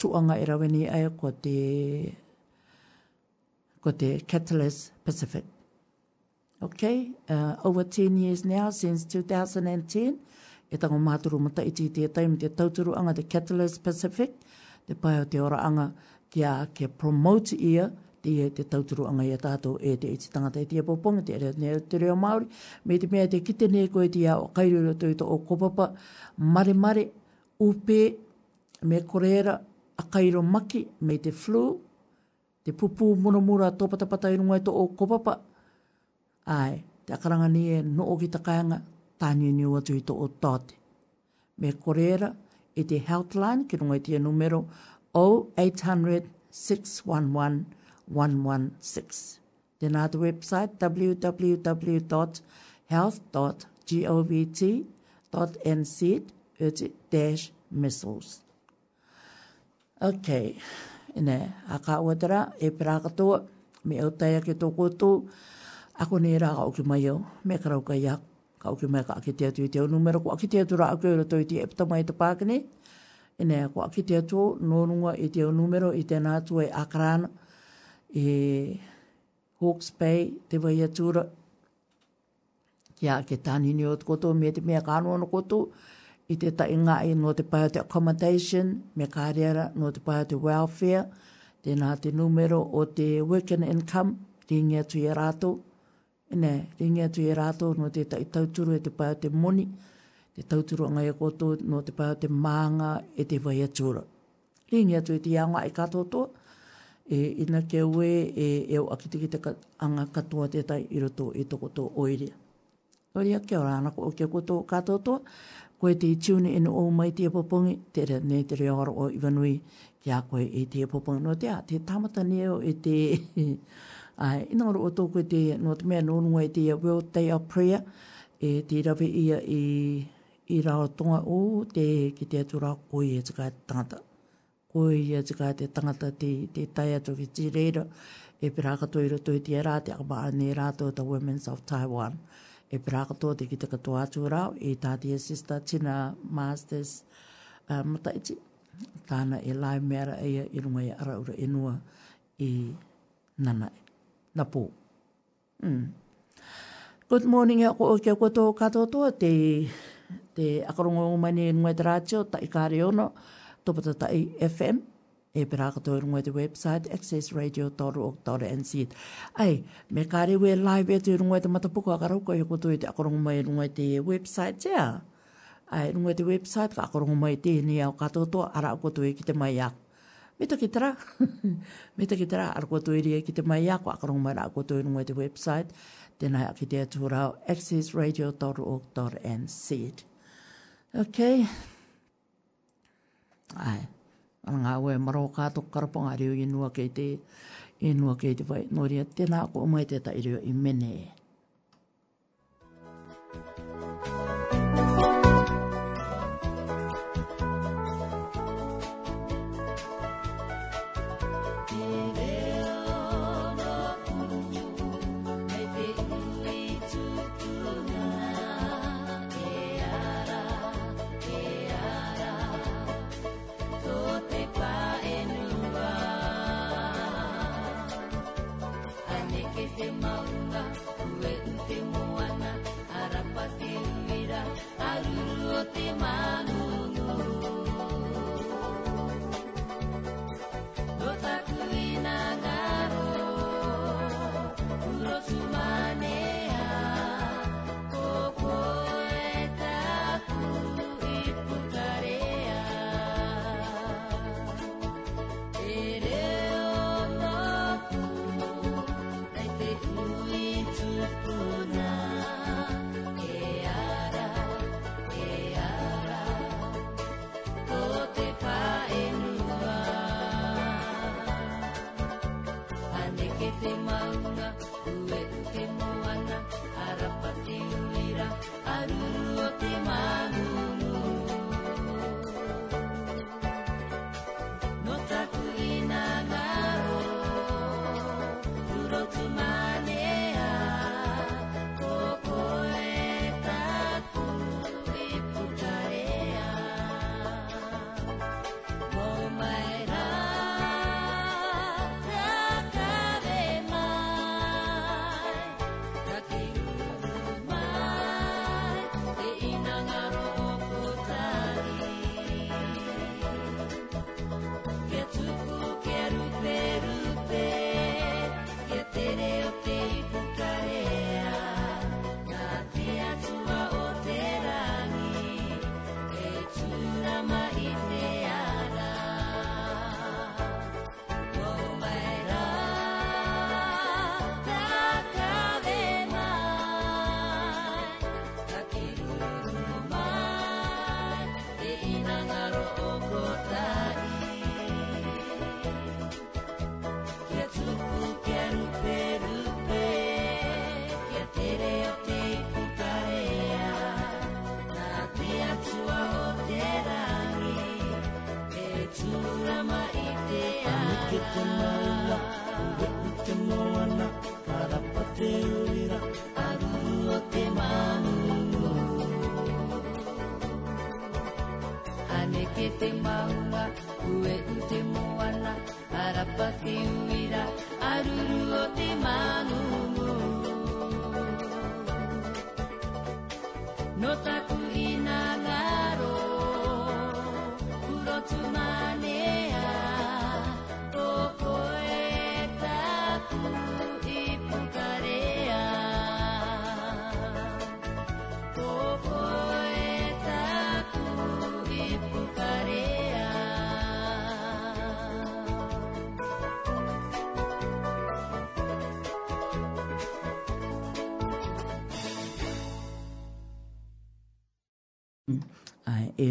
tuanga i raweni ai ko te, ko te Catalyst Pacific. Okay, uh, over 10 years now since 2010, e tango mātoro mata iti i te taimi te tauturu anga te Catalyst Pacific, te pai o te ora anga kia ke promote ia te e te tauturu anga ia tātou e te iti tangata e te apoponga te ere nea te reo Māori me te mea te kite nei koe te o kairiro tui to o kopapa mare mare upe me koreera a kairo maki me te flu te pupū monomura tōpata pata i rungai to o kopapa ai te akaranga ni e no o ki takaanga tāni ni o atu to o tāte me koreera e te health line ki rungai tia numero 0800 611 Then at website www.health.govt.nz dash missiles. Okay. Ine, aka watara, e pera katoa, me au taia ke tō koutou, ako ne rā au ki me karau kayak. ak, ka au ki mai ka aki te atu i te au numero, ko aki te atu rā au ki epta mai te ina e ki te atu, nōrunga i te numero i tēnā atu e Akarana, e Hawke's Bay, te wai atura, kia ke tāni ni otu koto, me te mea kānua no koto, i te tai ngai e no te pai te accommodation, me kāreara no te pai te welfare, tēnā te numero o te work and income, ringi atu i e rātou, ina, ringi atu i e rātou no te tai tauturu e te pai te money, te tauturanga e koto no te pau te maanga e te vai atura. Rini atu e te anga e katoto, e ina ke ue e eo akitiki te anga katoa te tai i roto i toko tō oiria. Oiria ke ora anako o ke koto katoto, koe te tune in o mai te apopongi, te re ne te re o iwanui kia koe e te apopongi. No te a, te tamata neo e te... Ai, ina oro o tōkoe te, no te mea nōnua e te World Day of Prayer, e te rawe ia i e, i rao tonga o te ki te atura koi e tika tangata. Koi e tika te tangata te, te tai atu ki ti reira e pirakato i rato i te rā te akabaa nei rato the Women's of Taiwan. E pirakato te ki te katoa atu rao e tāti e sister tina masters uh, mataiti. Tāna e lai mea ia i runga i ara ura inua e i nana e. Nā pō. Mm. Good morning, ako o kia koto katoa te te akarongo o mani e ngwe tarātio, ta i kāre ono, topatata i FM, e pera kato i rungo te website, accessradio.org.nz. Ai, me kāre we live e tu i rungo te matapuko akarauko, he koto i te akarongo mai rungo te website, tia. Ai, rungo te website, ka akarongo mai te ni au katoto, ara koto i ki te mai ak. Mita ki tera, mita ki tera, ara koto i ria ki te mai ak, akarongo mai ra koto i rungo te website, tēnā ki te atu rao, accessradio.org.nz. Thank you. Okay. Ai. Ano nga we maro ka to karponga riu i nua kei te i nua kei te vai. Nori a tēnā ko umai te ta i riu i mene.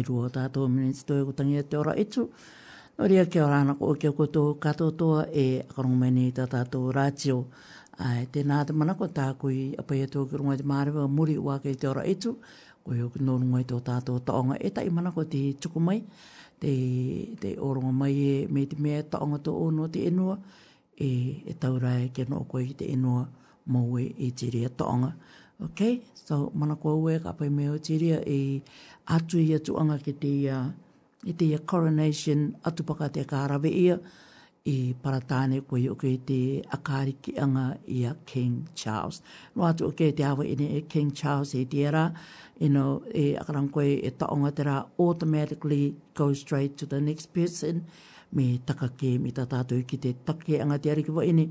rua tātou minutes tō e kutangi e te ora etu. Nō ria kia ora ana o kia kutu katotoa e akarong mene i tātou rātio. Ai, te nā te manako kua tākui apa i atu e kia rungai te mārewa muri ua ke i te ora etu. Kua hiu kino rungai tō tātou taonga e tai mana te tuku mai. Te, te oronga mai e me te mea taonga tō ono te enua. E, e taurai kia nō koe te enua maue i e te rea taonga. Ok, so mana kua ue ka pai meo te rea e, atu ia tuanga anga ke te ia, i te ia coronation atu paka te kārawe ia i paratāne koe o okay, te akari ki anga i King Charles. No atu o okay, te awa ine e King Charles e te era, you e know, e akarang koe e taonga te automatically go straight to the next person me takake me ta tātou ki te take anga te ariki wa ine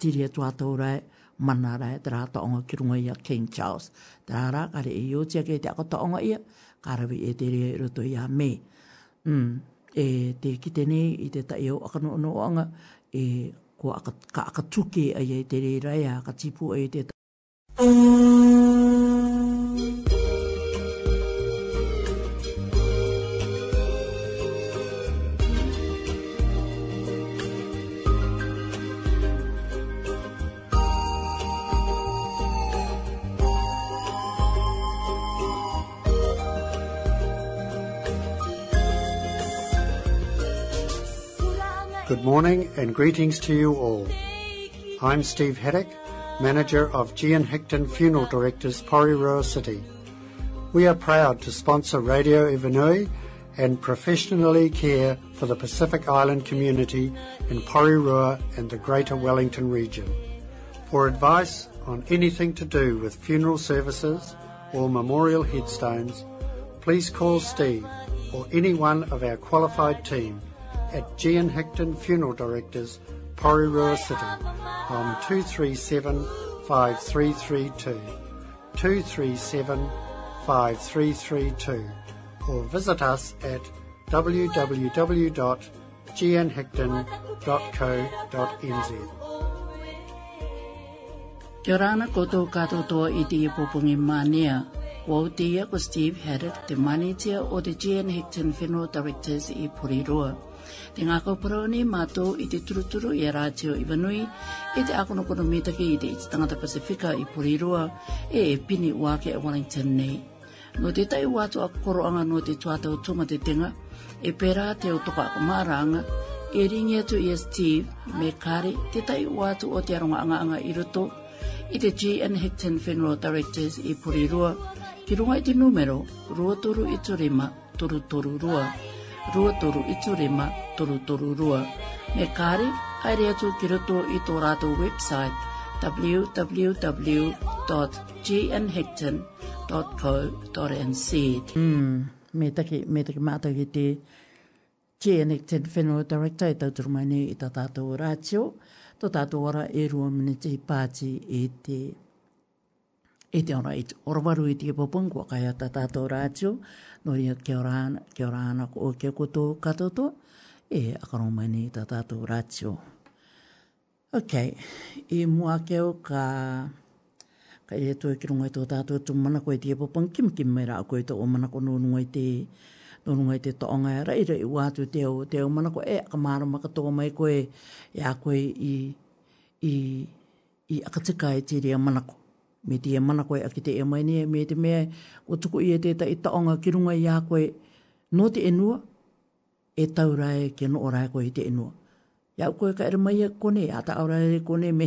tiri atu atau rai mana rai te rā taonga ki runga i King Charles. Te rā rā kare e o tia ke te akotaonga i ia, karawi e te rea roto i a me. Mm. E te kite nei i te tae o akano ono anga e ko aka, ka akatuke ai e te rea rai a ka tipu ai e te tae. Mm. morning and greetings to you all. I'm Steve Haddock, manager of Gian Hickton Funeral Directors, Porirua City. We are proud to sponsor Radio Evenui and professionally care for the Pacific Island community in Porirua and the Greater Wellington region. For advice on anything to do with funeral services or memorial headstones, please call Steve or any one of our qualified team at G and Hickton Funeral Directors, Porirua City, on 237 5332, 237 5332, or visit us at www.gnhickton.co.nz. Kia rāna koutou kato toa i te ipupungi mānia. Wau te ko Steve Herrick, te manitia o te GN Hickton Funeral Directors i Purirua. Purirua. Te ngā kaupara ni mātou i te turuturu i a Rāteo Iwanui, i te akono kono mītake i te i tangata Pasifika i Porirua, e e pini wāke a Wellington nei. No te tai wātu a koroanga no te tuatau tuma te tenga, e pērā te toka a kumāraanga, e ringi atu i a Steve, me kāre te tai wātu o te aronga anga anga i roto, i te G and Hickton Funeral Directors i Porirua, ki runga i te numero, rua toru i turima, toru toru rua. 2335-2332. Me kāre, aere atu ki roto i tō rātou website www.jnhecton.co.nz mm, Me taki, me take mātou ki te Jane Hecton Whenua Director i tautoro mai nei i tā tātou rātio. Tō tātou ora e rua minuti pāti i te e te ora i te orawaru i te kipopungua kai a tātou rātio no ia kia ora ana, kia ora ana o kia koto katoto, e akaromani ta tato ratio. Ok, e mua keo ka, ka ia tue ki rungai tō tato e tu mana koe tia popan kim kim mai rao koe tō o mana ko nōnungai te, nōnungai te toonga e rei rei wātu te o te o mana ko e akamāra makatoa mai koe, ia koe i, i, i akatika e te rea manako me te e mana koe a ki te e mai nea, me te mea o tuku i e te i taonga ki runga i a koe, no te enua, e tau rai ke no orai koe i te enua. Ia koe ka era mai e kone, a ta aurai e kone me,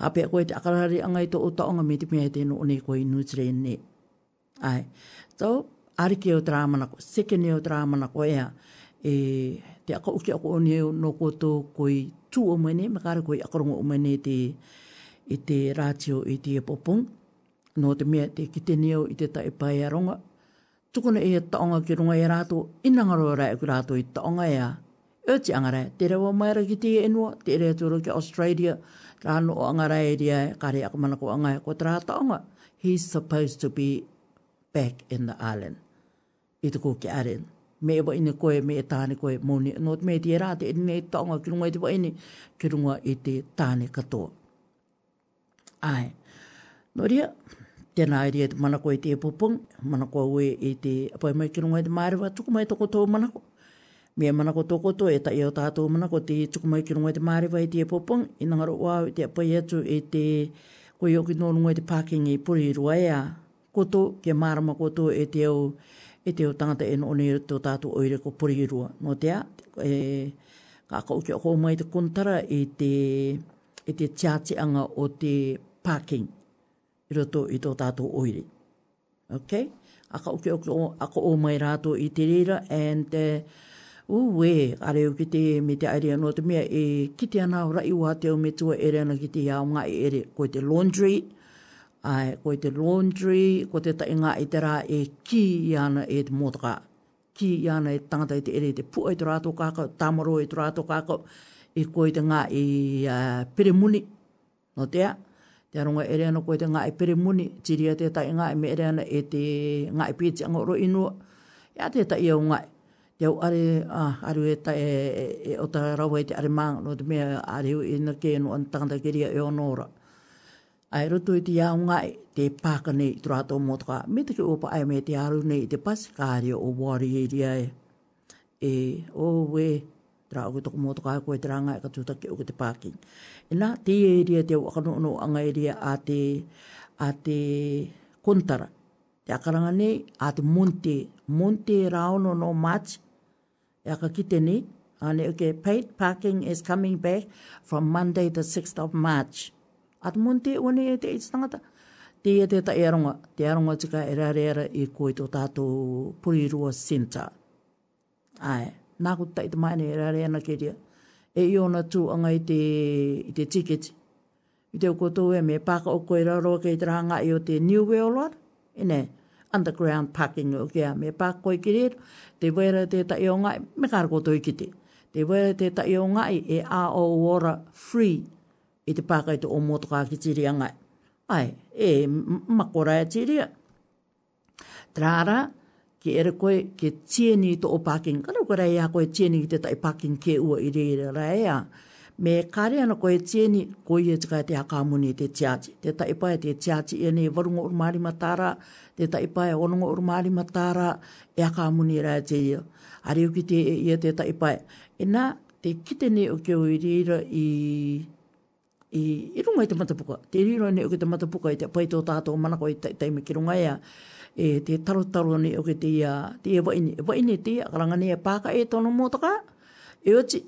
hape a koe te akarari angai to o taonga me te mea e te no one koe i nutre e ne. Ai, tau, ari ke o tra amana koe, seke ne o tra amana koe ea, e te aka uki ako o neo no koto koe tu o me makare koe akarongo o mene te, te i te rātio i te epopong. Nō te mea te kiteni au i te tae pai a ronga. Tukuna e taonga ki runga e rātō, inangaro rai ku rātō i taonga ea. E te angarai, te rewa maira ki te enua, te rea tūru ki Australia, rāno o angarai e rea, kare akamana ko angai ko te taonga. He's supposed to be back in the island. I tuku ki aren. Me ewa ine koe, me e tāne koe, mōni. Nō te mea te e rātē, e ne taonga ki runga i te waini, ki runga i te tāne katoa ai. Nō ria, tēnā ai ria te manako e te pupung, manako au e te apoi mai kirunga e te mārewa, tuku mai toko tō manako. Mea manako tō koto e ta iau tātou manako te tuku mai ki e te mārewa e te pupung, i nangaro wāu e te apoi atu e te koi oki nō nunga te pāking i e puri rua ea. Koto, kia mārama koto e te au, e te au tangata e nōne e tō tātou oire ko puri rua. Nō tea, e, ka kauke o mai te kontara e te, e te tiatianga o te parking. I roto i tō tātou oire. Ok? Aka uke oke ako o mai rātou i te rira and uh, uwe, are uke te me te aere anō te mea e kite ana o rai ua te o me tua ere ana ki te iau ngā i ere koe te laundry ai koe te laundry ko te tainga ngā i te rā e ki i ana e te motaka ki i ana e tangata i te ere te pua i te rātou kākau tamaro i te rātou kākau i e koe te ngā i uh, peremuni no te te aronga ere ana koe te ngā e pere muni, tiri a te ta i ngā e me ere ana e te ngā e pēti anga oro inua, e a te ta i au ngā Te au are, ah, e ta e, e, o ta rawa e te are mā, no te mea are u e na ke no an tanganta keria e onora. Ai roto i te iau ngā e, te pāka nei tura ato motoka, me te ki opa ai me te aru nei te pasikāri o wāri e ria e. E, o oh, we, tura ako toko motoka e koe te ranga e katuta ke o ke te pāking na te area te wakano no anga area a te a te kontara te akaranga nei a te monte monte raono no match e aka kite ni ane okay, paid parking is coming back from Monday the 6th of March at monte one e te itstangata te e te ta e aronga te aronga tika e rare ara i koe to tato purirua center ai nā kutai te maine e rare ana ke rea e i ona tū anga i te, i te ticket. I te okoto e me paka o koe raro kei tranga i o te New World Lot, i ne, underground parking o kia me paka koe ki rero, te wera te ta i o ngai, me kāra koto i ki te. Te wera te ta i o ngai e a o ora free i te paka i te o motoka ki tiri a Ai, e makora e tiri a. Trara, ke ere koe ke tieni to o parking. Kana kore ea koe tieni te tai parking ke ua i re re re ea. Me kare ana koe tieni koe e tika te haka amuni te tiati. Te tai pae te tiati e ne varungo urmari matara, te tai ono onungo urmari matara e haka amuni re te ia. Ari uki te e ia te tai pae. E te kite ne o keo i re i i i runga i te matapuka. Te riro ne oke te matapuka i te paito tātou manako i te taime ki runga ia. E te taro taro ne oke te ia, te ia waini. E waini te ia, karanga ne e pāka e tono mōtaka. E oti,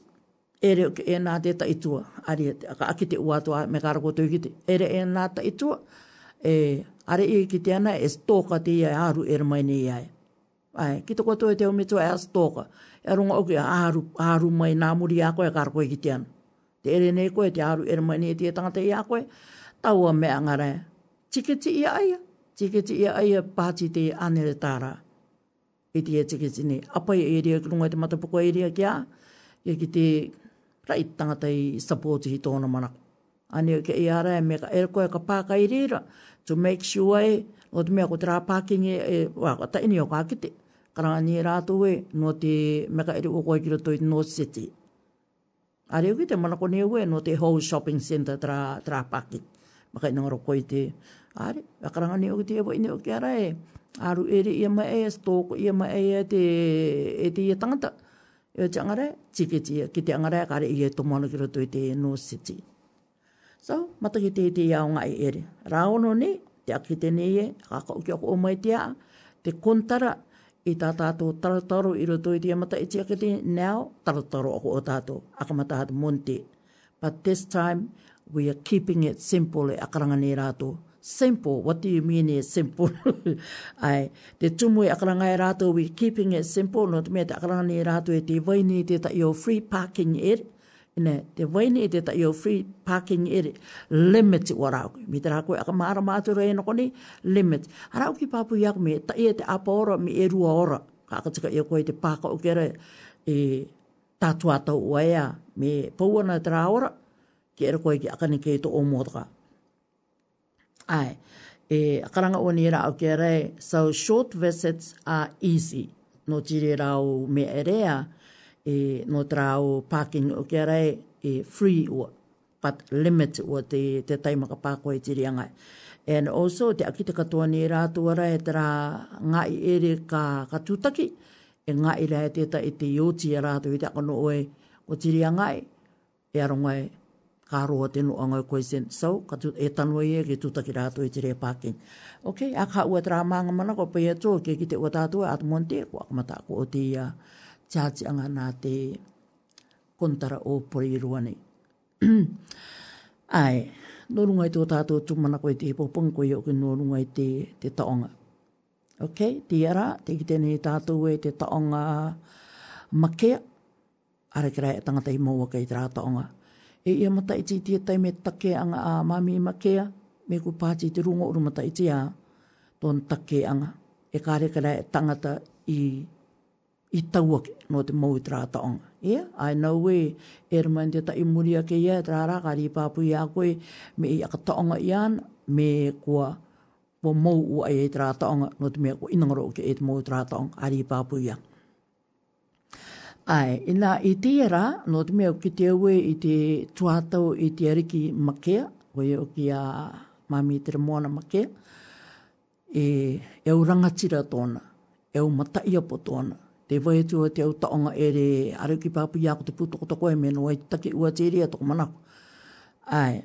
e re oke e nā te ta i Ari e ka aki te ua tua me kāra kotoi ki te. E re e nā ta i E are e ki te ana e stoka te ia e aru e rumai ne iai. Ai, ki tō katoa te omitua e, e a stoka. E runga oke a aru, aru mai nā muri a koe kāra koe ki te ana. Te ere nei koe, te aru ere mai nei te tangata i a koe, taua mea ngare. Tikiti i aia, tikiti i aia pāti te anere tāra. I tia tikiti nei, apai e rea kurunga te matapoko e rea kia, i ki te rai tangata i sapoti hi tōna mana. Ani ke i ara e me ka ere koe ka pāka i rira, to make sure e, o te mea ko te rā pākingi e, e wā, ka taini o kākite. Karanga ni e rātou e, no te meka ere o koe kira tō i no seti. No A reo ki te mana kone ue no te whole shopping centre tra, tra paki. Maka ina ngaro koe te. A re, a karanga neo ki te ewa ineo ki ara e. Aru ere ia ma e, stoko ia ma e e te, e te ia tangata. E o te angare, tiki tia, ki te angare, kare ia e tomono ki roto i te no city. So, mataki te te iau ngai e ere. Rao no ne, te akite ne ie, kaka uki ako omai te a, te kontara, i tā tātou tarataro i roto i tia mata i tia kete, now tarataro ako o tātou, akamata hatu monte. But this time, we are keeping it simple e akaranga nei rātou. Simple, what do you mean is simple? Ai, te tumu e akaranga e rātou, we keeping it simple, no te mea te akaranga nei rātou e te waini te ta i free parking area, ina te waini e te ta iau free parking ere, limit wa rau ki. Mi te rā koe aka maara mātura e nako ni, limit. A rau ki pāpu iak me, ta ia e te apa ora, mi e rua ora. Ka aka tika iau koe te pāka o kere, e tātua tau ua ea, me pauana te rā ora, ki koe ki aka ni kei to o mōtaka. Ai, e karanga o ni rau kere, so short visits are easy. No tiri rau me e e no tra o parking o kia rai e free o but limit o te, te taima ka pāko e tiri angai. And also te akita katoa ni rātua rai e tra ngai ere ka, ka tūtaki e ngai rai te ta ite te yoti e rātua i te akono oe o tiri angai e arongai e ka roa tenu a ngai e koe sen. So katu, e tanua e ke tūtaki rātua e tiri e parking. Ok, a ka ua tra maanga mana ko pēia tō ke kite te ua tātua at monte ko akamata ko o te ya tiati anga nā te kontara o poriruane. Ai, nōrunga i tō tātou tūmana koe te hipopong koe o ki nōrunga i te, te taonga. Ok, te ara, te ki tēnei tātou e te taonga makea, are kera e tangata i maua kei tā taonga. E ia mata i tia tai me take anga a mami makea, me ku pāti te rungo uru mata i tia, tōn take anga, e kāre kera e tangata i tia i taua ke, no te mou i te Yeah, I know we, e rama te ta i muri ake ia, te rāra, ka ri pāpu koe, me i aka taonga ian, me kua, po mou u ai e te rātaonga, no te mea kua inangaro ke e te mou i te rātaonga, a ri Ai, ina nā i te era, no te mea ki te aue i te tuatau i te ariki makea, koe o ki a mami te remoana makea, e, e au rangatira tōna, e au mataia po tōna, te vai tu te o taonga e re aru ki papu ia ko te puto ko e me no ai take ua te ria toko manako. Ai,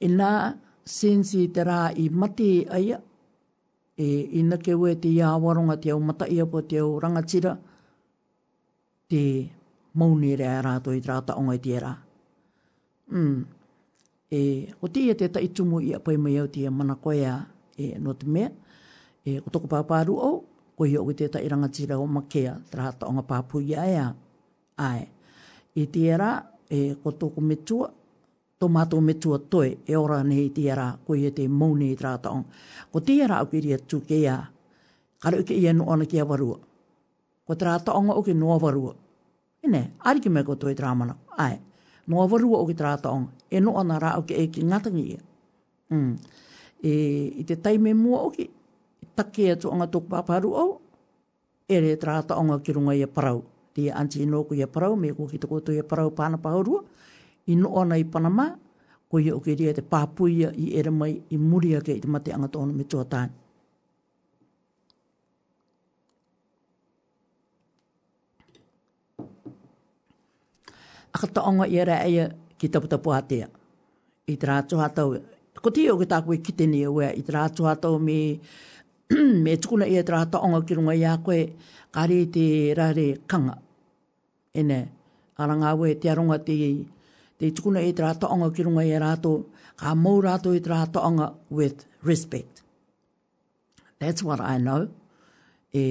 e nā sensi te rā i mate ai, e ina ke ue te ia awaronga te au mata ia po te au rangatira, te mauni rea e rātou i te rā taonga i te rā. Mm. E, o te ia te taitumu ia pai mai au te mana koea e no te mea, e o toko pāpāru au, oh o hi o ki tētai rangatira o makea, tarata o ngā pāpū i aia. Ai, i tērā, e ko tōku metua, tō mātō metua toi, e ora ne i tērā, ko i e te mouni i tarata o. Ko tērā o kiri atu ke ia, karu ke ia no ana ki a warua. Ko tarata o o ki noa warua. E ne, ari ki me ko tōi tarāmana. Ai, noa warua o ki tarata o, e no ana rā o ki e ki ngatangi ia. Mm. E, I te taime mua o ki, take atu anga tōku pāparu au, e re trāta anga ki runga ia parau. Te ia anti ino ko ia parau, me ko ki te koto ia parau pāna pāurua, i no ona i Panama, ko ia uke ria te pāpuia i ere mai i muri ake i te mate anga tōna me tua tāni. Aka taonga ia rea ia ki taputapu hatea. I te rātua hatau, ko te iau ki tākua i kite ni aua, i te rātua hatau me... Mi me tukuna ia tra hata onga ki runga ia koe kare te rare kanga. E ne, ara ngā we te aronga te te tukuna ia tra hata onga ki runga ia rato, ka mou rato ia tra hata onga with respect. That's what I know. E,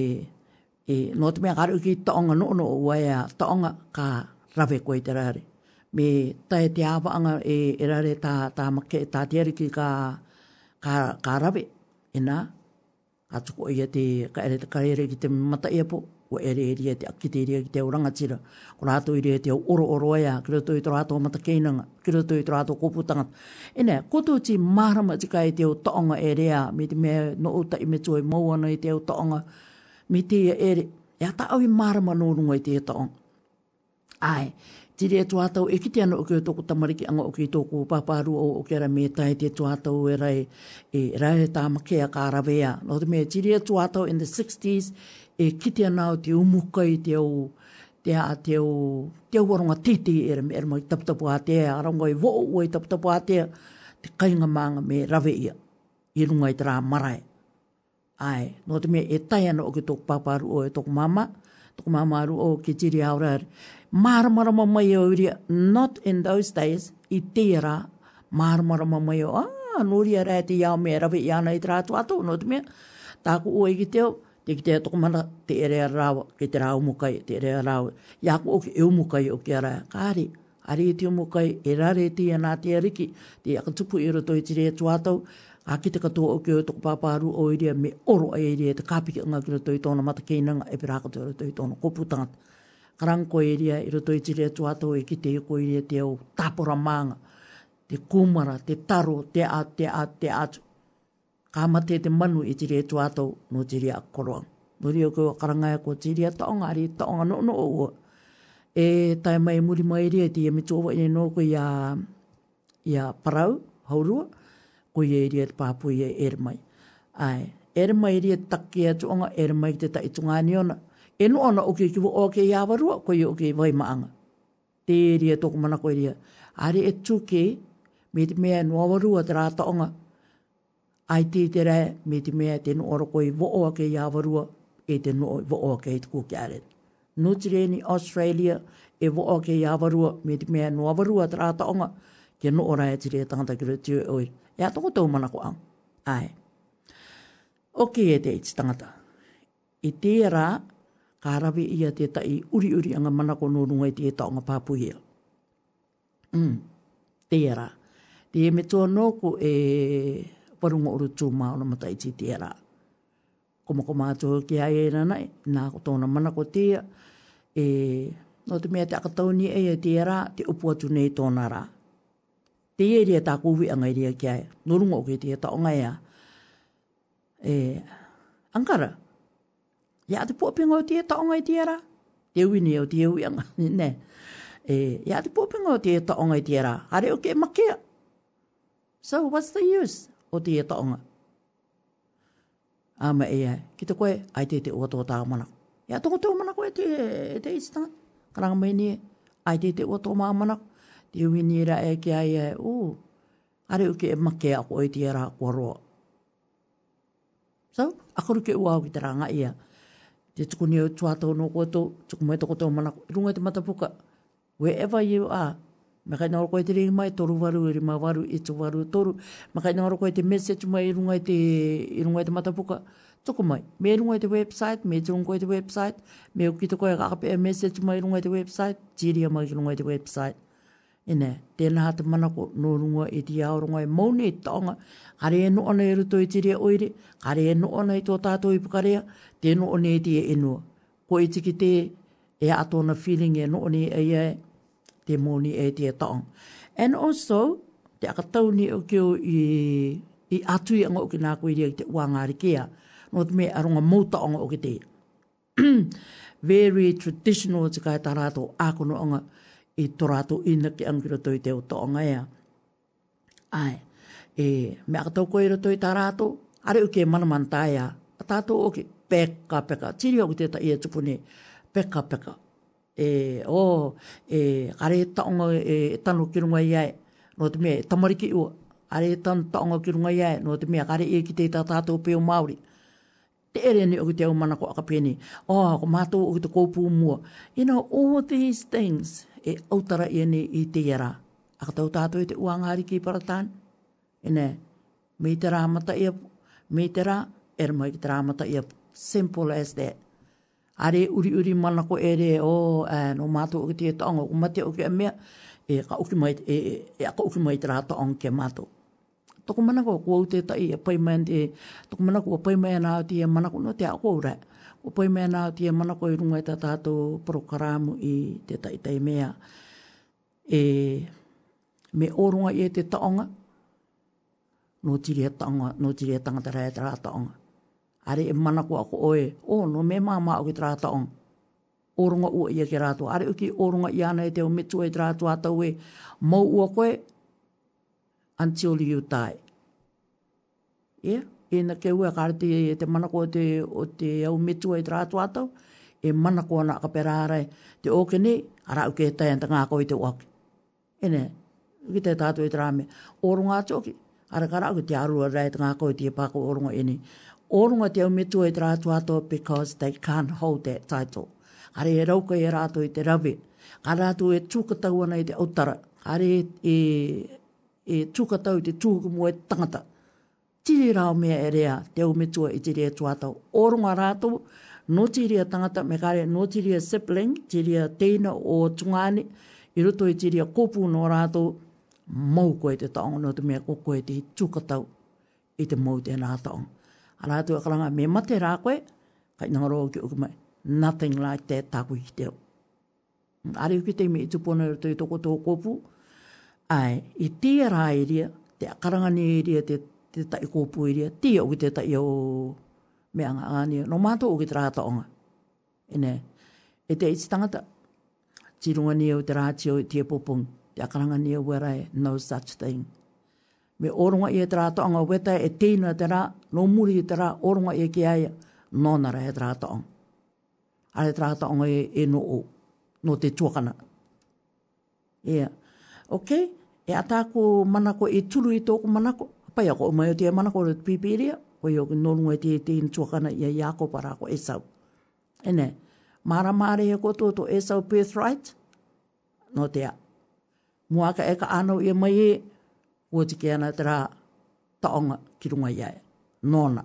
e no te mea karu ki ta onga no no ua ia e ta onga ka rawe koe te rare. Me tae te awaanga e, e rare ta, ta, make, ta te ariki ka, ka, ka rave. E nā, a tuko ia te ka ere te ka ere ki te mata ia po, o ere ere ia te akite ere ki te orangatira, ko rato ere te au oro oro ia, ki rato i trato mata keinanga, ki rato i trato kopu tangata. Ene, koto ti marama tika i te au taonga ere ia, mi te mea no uta i me tuai e mauana i te au taonga, mi te ere, ea ta au i marama i te taonga. Ai, tiri e tuatau e kite ana o kia tōku tamariki anga o kia tōku pāpāru o o kia me tai te tuatau e rai e rai e tāmake a kārawea. Nō te mea tiri e tuatau in the 60s e kite ana o te umukai te au te a te au te au waronga titi e rai e rai taputapu a te a rongo e vo'u e taputapu a te te kainga maanga me rave ia i runga i tera marae. Ai, no te mea e tai ana o kia tōku pāpāru o e tōku mama tōku mama aru o ke tiri aurari marmara mamai o iria, not in those days, i tērā, marmara mamai o, ah, nori a rei te iau mea rawe i ana i tērā tu ato, no te mea, tāku o i ki teo, te ki teo tokumana, te ere a rawa, ki te rau mukai, te ere a rawa, iaku o ki eu mukai o ki a rei, kāri, ari i teo mukai, e rare te i anā te ariki, te aka tupu i roto i tērē tu ato, a ki te katoa o ki o toko pāpāru o iria me oro a iria, te kāpiki ngā ki roto i tōna matakeinanga, e pirākatoa i tōna koputanga. Kāpiki karanko e ria i roto i tiri atu ato e ki te iko i ria te au tapora maanga, te kumara, te taro, te at, te at, te atu. Ka mate te manu i tiri atu ato no tiri a koroang. Nuri au kua karangaya e kua tiri a taonga ari taonga no no ua. E tai mai muri mai ria ti e mitu ova i no ko i a, i a parau, haurua, ko i e ria te pāpui e er mai. Ai, er mai ria takia tuonga, er mai te taitunga ni ona e no ona o ke ki o ke ia varu ko yo ke vai maanga te ria to mana ko ria ari e tu ke me te no varu atra ta onga ai te te ra me te mea te no ora ko i vo o ke ia varu e te no vo o ke ku ke are no tireni australia e vo o ke ia varu me te mea no varu atra ta onga ke no ora e tire ta ta kire tu oi ya to ko to mana ko ang ai Ok, e te iti tangata. I tērā, ka rawe ia te tai uri uri anga mana ko no nungai te tau nga pāpuhia. Mm. tera Te me to no nōku e parunga uru tū no matai ti tērā. komo koma to ke ai e na nai na ko na mana ko tēia, e no te me te akataoni e e tērā, te upu tu nei tōna rā. Te e rea tā kuhi anga i rea ki ai, no o ke te tau ngai ya e, e, ankara ya te po pinga o tia taonga i tia ra. Te ui ni o tia ui anga, ne. E, ya te po pinga o tia taonga i tia ra. Hare o ke makia. So, what's the use o tia taonga? Ama e e, ki te koe, ai te te oto o tā mana. Ya tonga te o mana koe te e te istana. Karanga mai ni, ai te te oto o mā mana. Te ui ni ra e ki ai e, ooh. Hare o ke makia o tia ra kua roa. So, akuru ke uau o ki te ranga ia. E, te tuku ni au tuatau no koto, tuku mai tako tau mana, runga te matapuka, wherever you are, Mekai nga orko e te ringi mai, toru waru, e rima waru, e tu waru, toru. Mekai nga orko e te message mai, e rungai te, e rungai te matapuka. Toko mai, me e rungai te website, me e te rungai te website, me e kito koe kakape e message mai, e rungai te website, tiri amai e rungai te website. Ine, tēnā hata manako nōrungoa e te aoronga e maune e taonga, kare e no ana e ruto e tiri oire, kare e no ana e tō tātou e i pukarea, tēnō o ne e tia enua. Ko e tiki te e atona feeling e no o e ia e, te mōni e tia taonga. And also, te akatau ni o kio i, atui atu i anga o ki nā koe ria i te uangari kia, no te me aronga mouta anga o ki te. Very traditional te kai tarato, ākono anga, anga i torato ina ki ang rato i te o toonga ea. Ai, e me akatau koe rato i tarato, are uke e manamantaya, a tato oke, peka peka, tiri hau te ta ia e tupune, peka peka. E, o, e, are taonga e, e tanu kirunga iai, no te mea, tamariki ua, are tan taonga kirunga iai, no te mea, are ia ki te ta tato pe o Māori. Te ere ni oke te au manako akapene, o, ko mātou oke te kōpū mua. You know, all these things, e autara i ene i te iara. A katau tātou e te uanga hari ki paratān, e ne, me te rāmata i apu, me te rā, er mai te rāmata i apu. Simple as that. A re uri uri manako e re, o, no mātou o ki te taonga, o mate o ki a mea, e ka uki mai, e, e, e ka uki mai te rā taonga ke mātou. Toko manako kua u te tai e paimai, e, toko manako kua paimai e nā te manako no te a kua urai. O poi mea nā tia mana koe runga i tā tātou i te taitai mea. E me orunga i e te taonga, no tiri e taonga, no tiri e tangata rea tera taonga. Are e mana koe ako oe, o oh, no me māma o ki tera taonga. Orunga ua i e ke rātua, are uki orunga i ana e te o metu e tera tua tau e mau ua koe, until you die. Yeah? e na ke ua kare te, te manako o te, o te au metua i tratu atau, e manako ana ka pera arai, e te oke ni, ara uke e tai antanga ako i te oke. E ne, ki te tatu i trame, orunga atoki, ara kara uke te arua rai tanga ako i te pako orunga e ni. Orunga te au metua i tratu atau because they can't hold that title. Are e rauka e rato i te rave, ka rato e tukatau ana i te autara, are e, e, e tukatau i te tukumu e tangata tiri rao mea e rea te au metua i tiri e tuatau. Orunga rātou, no tiri a e tangata me kare, no tiri a e sibling, tiri a e teina o tungani, i roto i tiri a kopu no rātou, mau koe te taong, no te mea ko koe te tukatau i te mau te nā taong. A rātou a karanga me mate rā koe, kai nangaro ki o mai, nothing like te taku i te Ari uke te me i tupona i roto toko tō kopu, ai, i tia rā i te akaranga ni i te te tai kōpū iria, ti au te tai au meanga ngāni, no mātō o ki te rāta onga. E ne, e te iti tangata, runga ni au te rāti au te pōpung, te akaranga ni au wera e, no such thing. Me orunga i e te rāta onga weta e tēnua te rā, no muri i te rā, orunga i e ki aia, nonara e te rāta onga. A te rāta onga e, e, no o, no te tuakana. Ia, yeah. ok, e atāko manako e tulu i tōku manako pai ako o mai o tia mana kore pipiria, o i o nolunga tia tia tuakana i a iako para ako esau. E ne, mara mare e koto to esau birthright, no tea. Muaka e ka anau i a mai e, o tiki ana tera taonga ki runga iae, nona.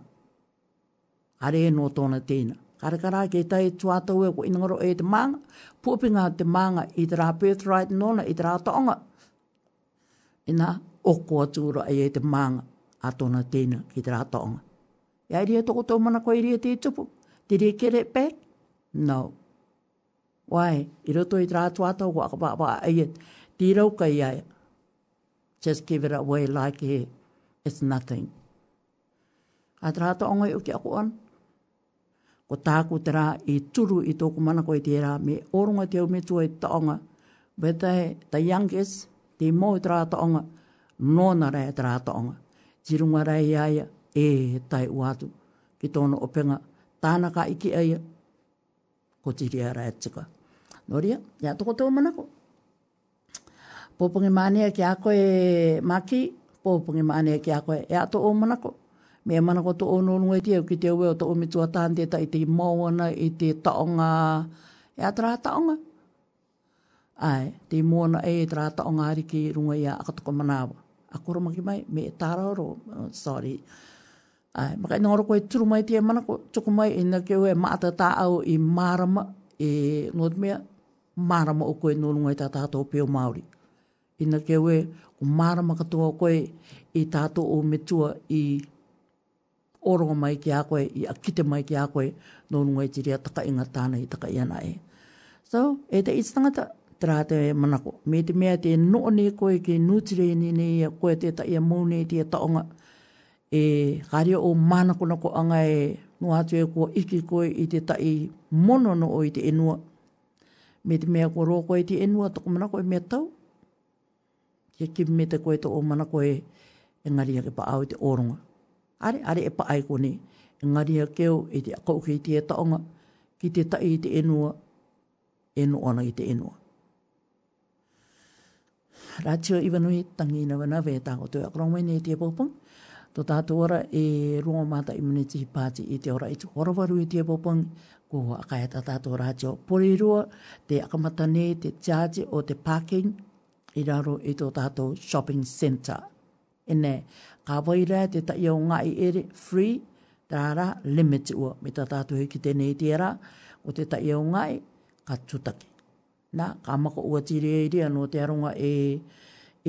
Are e no tona tina. Kare kara ke tai tuatau e ko inangaro e te manga, pupinga te manga i tera birthright nona i tera taonga. E o kua tūra ai e te manga a tōna tēna ki te rātaonga. E ai rea tōko tō mana koe rea te tupu? Did he No. Why? I roto i trātu ata waka wā wā ai e te rauka i ai. Just give it away like he. It's nothing. A te rātaonga i uke ako an. Ko tāku te rā i turu i tōku mana koe te rā me orunga te au me tua i taonga. Wetai, the youngest, te mō i te rātaonga. Wetai, nōna rei te rātaonga. Tirunga rei aia, e tai watu ki tōna openga, tāna ka iki aia, ko tiri a rei tika. Nōria, to tōko tō manako. Pōpungi mānea ki a koe maki, pōpungi mānea ki a koe, ia e tō o manako. Me manako tō o nōnua i e tia, ki te ueo tō o mitua tāndeta i te mauana, i te taonga, ia tā taonga. Ai, te mōna e tā taonga ariki runga ia akatoko manawa a koromaki mai, me e tārauro, uh, sorry. Ai, maka ina koe turu mai tia mana, tuku mai, ina keu e maata tā au i marama, e ngot mea, marama o koe nōrunga i tā tātou peo Māori. Ina keu e, o marama katoa koe i tātou o metua i oronga mai ki a koe, i akite mai ki a koe, nōrunga i tiria taka inga tāna i taka iana e. So, e te itstangata, trata e manako. Me te mea te noo ne koe ke nutire ni ne ia koe te taia mounei te taonga. E kāria o manako nako anga e no atu e kua iki ko e te tai mono no o i te enua. Me te mea kua roa koe i te enua toko manako e mea tau. Ia kimi me te koe to o manako e engaria ke pa au i te oronga. Are, are e pa ai kone. Engaria keo e te akauke i te taonga ki te tai i te enua. Enu ana i te enua. Rātio Iwanui, tangi ina wana vē tāko tō akurangwe nei e tia pōpung. Tō tātō ora e rua mata imuniti pāti i te ora i tu horawaru i tia pōpung. Ko hua akaya tā tātō rātio porirua, te akamata te tiaji o te parking i raro i tō tātō shopping centre. E ne, ka wai rā te ta iau i ere free, tārā limit ua. Mi tā tātō hiki tēnei tērā, o te ta iau ngai, ka tutaki na ka maka ua tiri e iri anō te aronga e,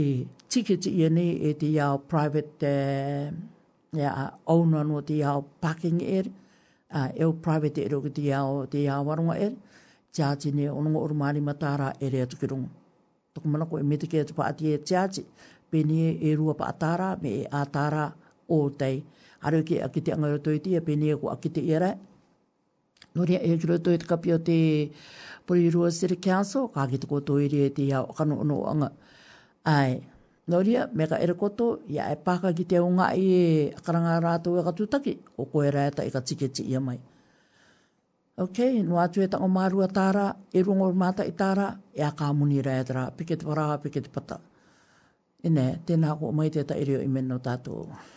e tikiti i ane e te iau private e, ia, owner anō te iau parking er, a, e o private e o te iau, te iau waronga er, te ati ne onongo urumari matara e rea tukirunga. Toko manako e metike atu pa ati e te ati, pene e rua pa atara me e atara o tei. Haruki akite angarotoiti e pene e ko akite i rei, no e kiro toi te kapi o te Porirua City Council, ka ki te koto iri e te iau kano ono anga. Ai, no rea, me ka ere koto, ia e paka ki te unga i e karanga rātou e katutaki, o koe rēta i ka tiketi ia mai. Ok, no atu e tango mārua tāra, e rungo mata i tāra, e a kāmuni rētara, pike te paraha, pike te pata. E tēnā ko mai te ta ireo i menno tātou. Tātou.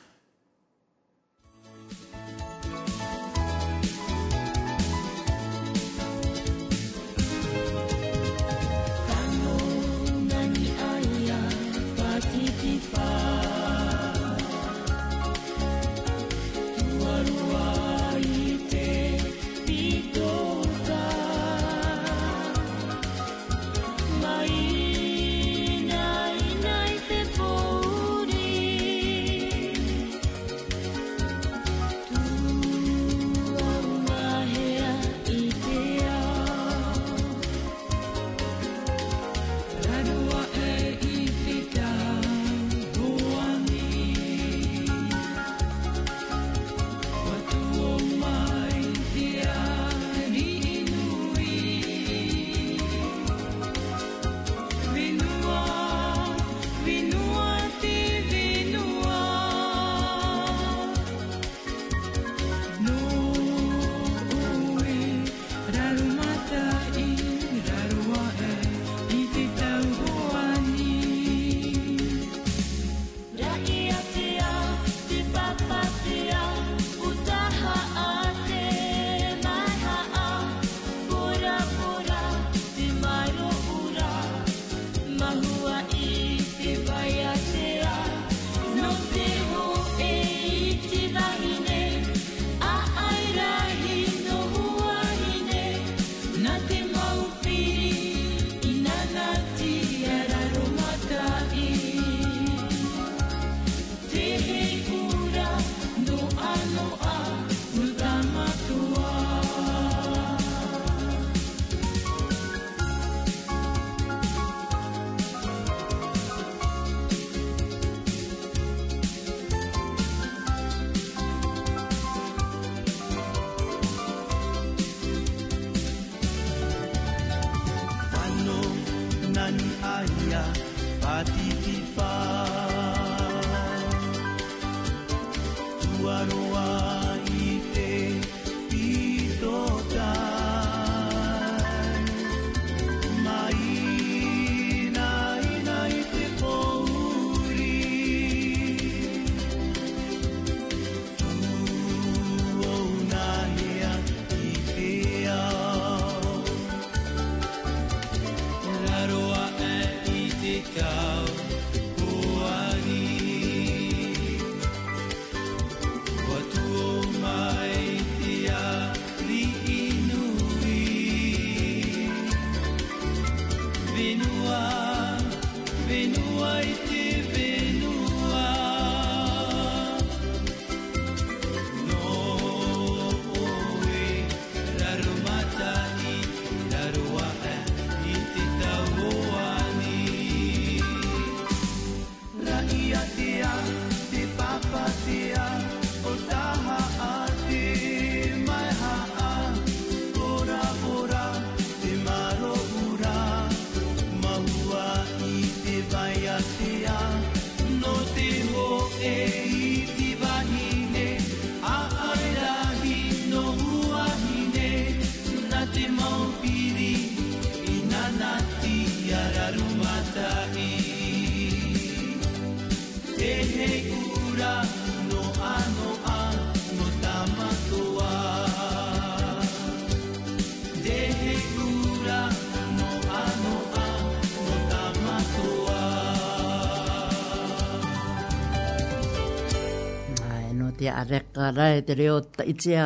ka rai te reo ta iti a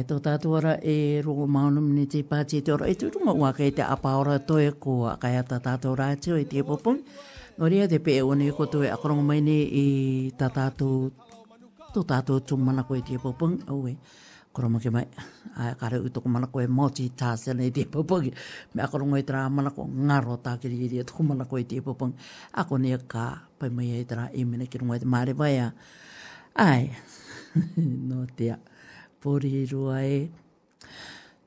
e tō tātua e rongo maunum ni te pāti e te ora e tūru ma ua kei te apaora toi ko a kai ata tātua rai teo e te popong no rea te pe e one ko tu e akarongo mai ni i ta tātua tō tātua tūmana ko e te popong au e koromo ke mai a kare uto ko manako e moti ta se ne te popong me akoro ngoi tra manako ngaro ta ke ri te ko manako e te popong a ko ne ka pai mai e i me ne ki ngoi te mare vai ai no tea, pori rua e.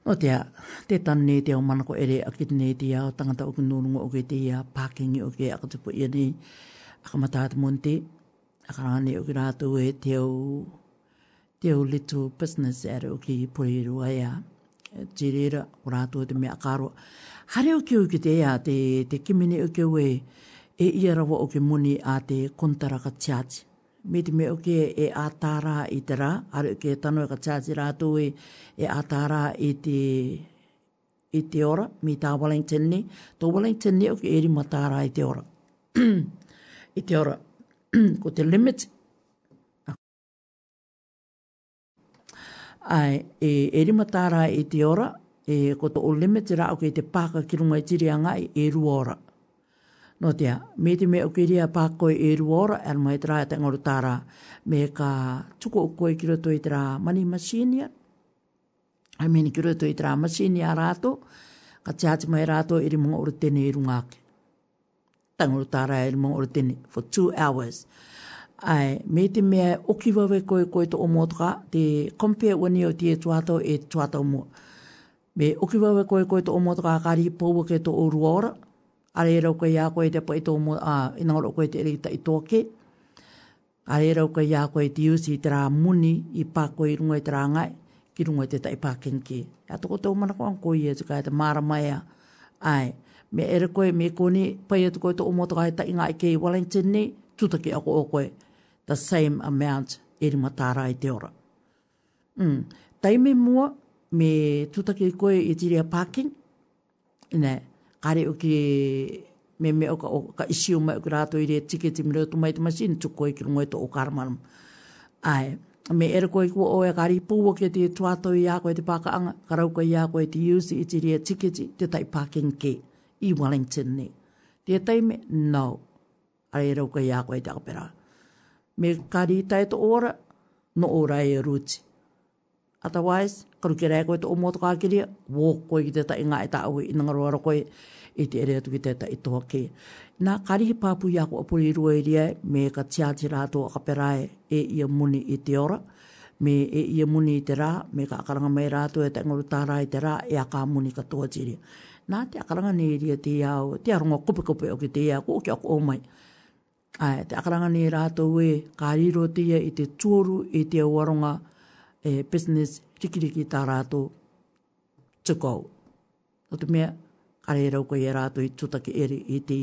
No tea, te tani te o manako ere a kitne te a o tangata o kinurungo o ke te a pākingi o ke akatupu i ni akamataata monte. Akarane o ki rātu e te o, te o little business ere o ki pori rua e a. E tirira o rātu e te mea akaro. Hare o ki o ki te a te, kimine o ki o e, e ia rawa o ki muni a te kontaraka tiatia me te me oke e atara i te rā, are oke tanoe ka tāti rātou e, atara e i te, i te ora, mi tā Wellington ni, tō Wellington ni oke e matara i te ora. I te ora, ko te limit. Ai, e, eri matara i te ora, e, ko tō limit rā oke e te pāka ki runga i tiri angai e ru ora. No tia, me te me o kiria pākoi e ru ora, e rumai e te ngoro tāra, me ka tuko o koe ki roto i tera mani masinia, ai meni ki roto i tera masinia rato, ka e te hati mai rato i rimonga ura tene i rungake. Tangoro tāra e rimonga ura tene for two hours. Ai, me te mea o ki wawe koe koe to o motoka, te kompea wani o tie tuatau e tuatau mua. Me o ki wawe koe koe to o motoka, kari pouwa to o ruora, Are rau koe a koe te po e mo, mō, a, e koe te ere i tōke. Are rau koe a koe te iusi i te rā muni i pā koe i rungo i te rā ngai, ki rungo i te tai pā kenke. A tōko tō mana koe anko i e tuka e te māra mai a. Ai, me ere koe me kone, pai e tuko i tō mō tuka e tai ngai kei Wellington ni, tūtaki a koe o koe, the same amount e rima tāra i te ora. Mm. Taime mua, me tutake koe i tiri a pā kenke, kare o ki me me o ka, o ka isi o mai o ki rato i re tike ti mire tu mai te masini tu koe ki rungoe to o karamanam. Ai, me ere koe kua oe kari pūwa ki te tuato i a koe te paka anga, karau koe i a koe te iusi i te re tike ti te tai parking ke i Wellington ne. Te tai me, no, are ere koe i a koe te apera. Me kari tai to ora, no ora e ruti. Otherwise, karu ke rea koe te omoa toka akiri, wō koe ki te ta inga e ta aui i nangaroa ra koe i te ere atu ki te ta i toa ke. Nā karihi pāpu i ako apuri i rua i ria, me ka tiāti rātō a ka perae e ia muni i te ora, me e ia muni i te rā, me ka akaranga mai rātō e ta ingaru tārā i te rā, e a kā muni ka toa tiri. Nā te akaranga ni i ria te iau, te arunga kupi kupi o ki te iau, ko ki ako o mai. te akaranga ni i rātō e, ka riro te ia i te tūru i te awaronga, e business tikiriki tā rātou tukou. Nō te mea, kare rau koe e rātou i tūtaki eri i te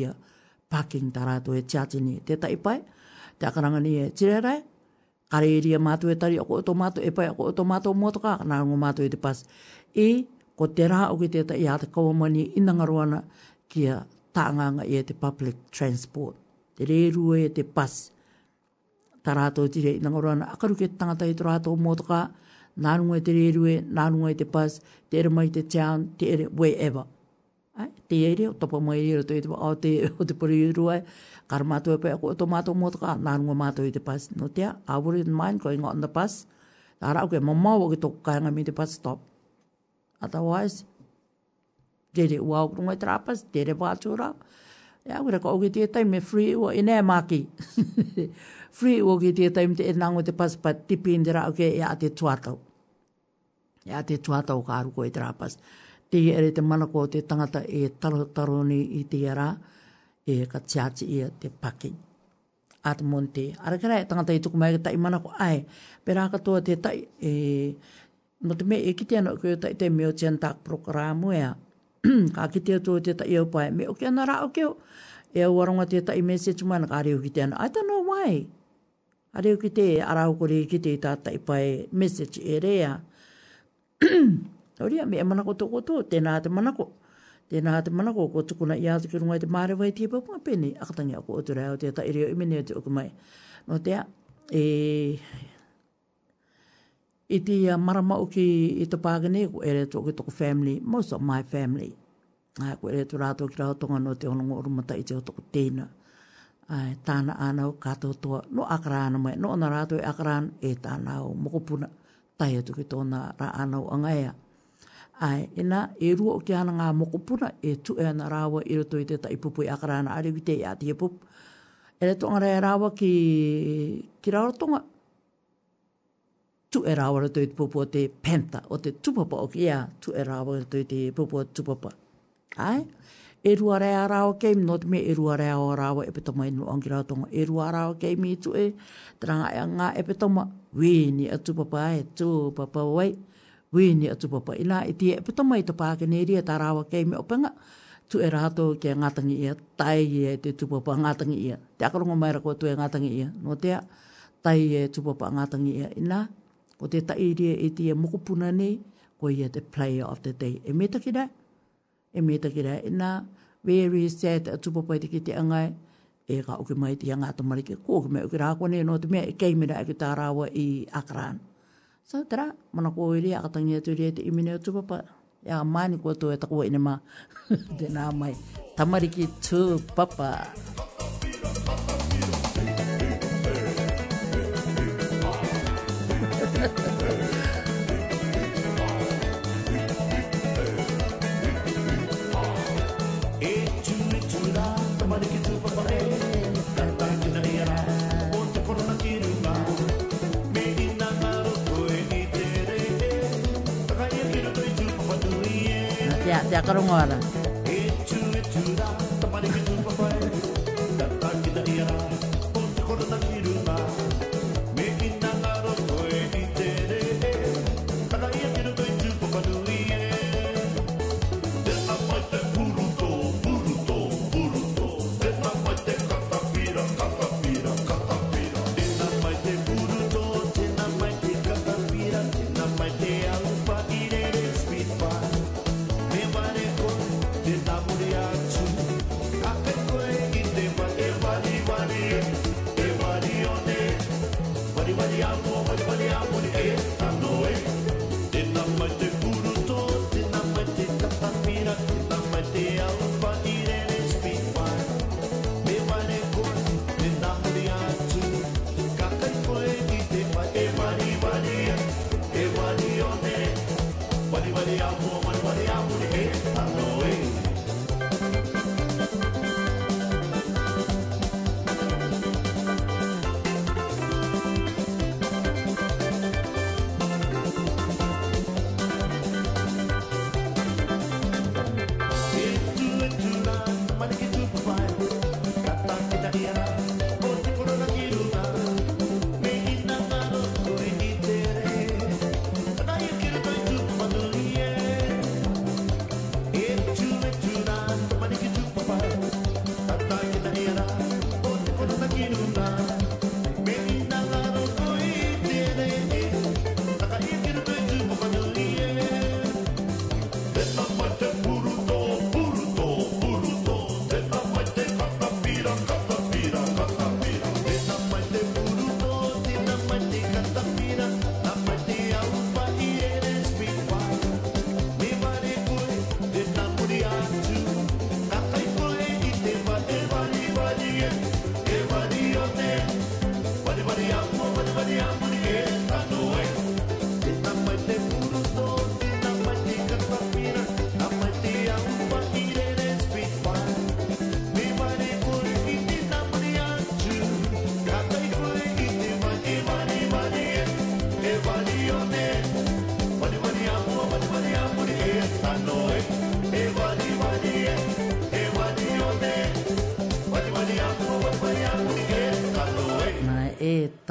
parking tā rātou e tiatini te tai pai, te akarangani e tirerai, kare iri e mātou e tari, ako oto mātou e pai, ako oto mātou motoka, akarangu mātou e te pas. I, e, ko te rā o ki te tai a te kawamani i kia tānganga i e te public transport. Te reirua e te pas. Te pas tarato ti rei na ngorona akaru ke tangata i tarato motoka nanu e te rerue nanu e te pas te ere mai te town te ere wherever te ere o topa mai ere te te o te o te pori rua karma to pe o to mato motoka nanu e mato i te pas no te a wore in mind going on the bus tarau ke mama o ke to kainga mi te pas stop otherwise te re ua o kurungai trapas, te re vātura. Ia, kura ka oge tētai me free ua, ina e māki free o ki tia taimite e nango te paspa tipi indira o ke e a te tuatau. E a te tuatau ka aruko e tira pas. Te ere te manako te tangata e taro taro ni i te ara e ka tiati ia te paki. At monte. Arakara e tangata i tuku mai ka tai manako ai. Pera katoa te tai e... No te me e kite ana koe tai te meo tian tak programu ea. ka kite atu te tai au pai. Me oke ana ra okeo. E au aronga te tai message man ka reo kite ana. I don't know why. A reo ki te arau kore ki te tata i pai message e rea. Tauria, me e manako tō koto, tēnā te manako. Tēnā te manako, ko tukuna i ātuki runga i te māre vai tīpa kua pēni. Akatangi ako o tūrei au te ta i reo imene o te oku mai. Nō te a, e... I te marama o ki i te pāgane, ko e reto ki toko family, most of my family. Ko e reto rātou ki rātonga nō te honongo urumata i te otoku tēnā ai tana ana o kato to no akrana mai no nara to akrana e tana o e moku puna tai to ki tona ra ana o angaia ai ina e ru o ki ana nga puna e tu e ana rawa i roto i te tai pupu i akrana ari ki te i e pup e le tonga rai e rawa ki ki rawa tonga tu e rawa roto i te pupu te penta o te tupapa o ki ea tu e rawa roto i te pupu tupapa ai e rua rea a rao kei, no te me e rua rea o rao e petoma e nua angira tonga, e rua rao kei mi tu e, tra e anga e petoma, wini a papa e tu papa wai, wini a tu papa ina e tia e petoma e topa ke neri e ta rao kei me opanga, tu e rato ke ngatangi ia, tai e te tu papa ngatangi ia, te akarongo mai rako tu e ngatangi ia, no te tai e tu papa ngatangi ia ina, ko te tai e tia mokupuna nei, ko ia te player of the day, e metakidae, e me ta kira e nā, very sad a tupo pai te ki te angai, e ka uke mai te anga to marike, ko uke mai uke rā kone, no te mea e kei mira e ki tā rāwa i Akran. So tera, mana ko uiri, a katangi atu rea te imine o tupo pai, e a mani kua tō e takua inema, tēnā mai, tamariki tupo pai. Até agora.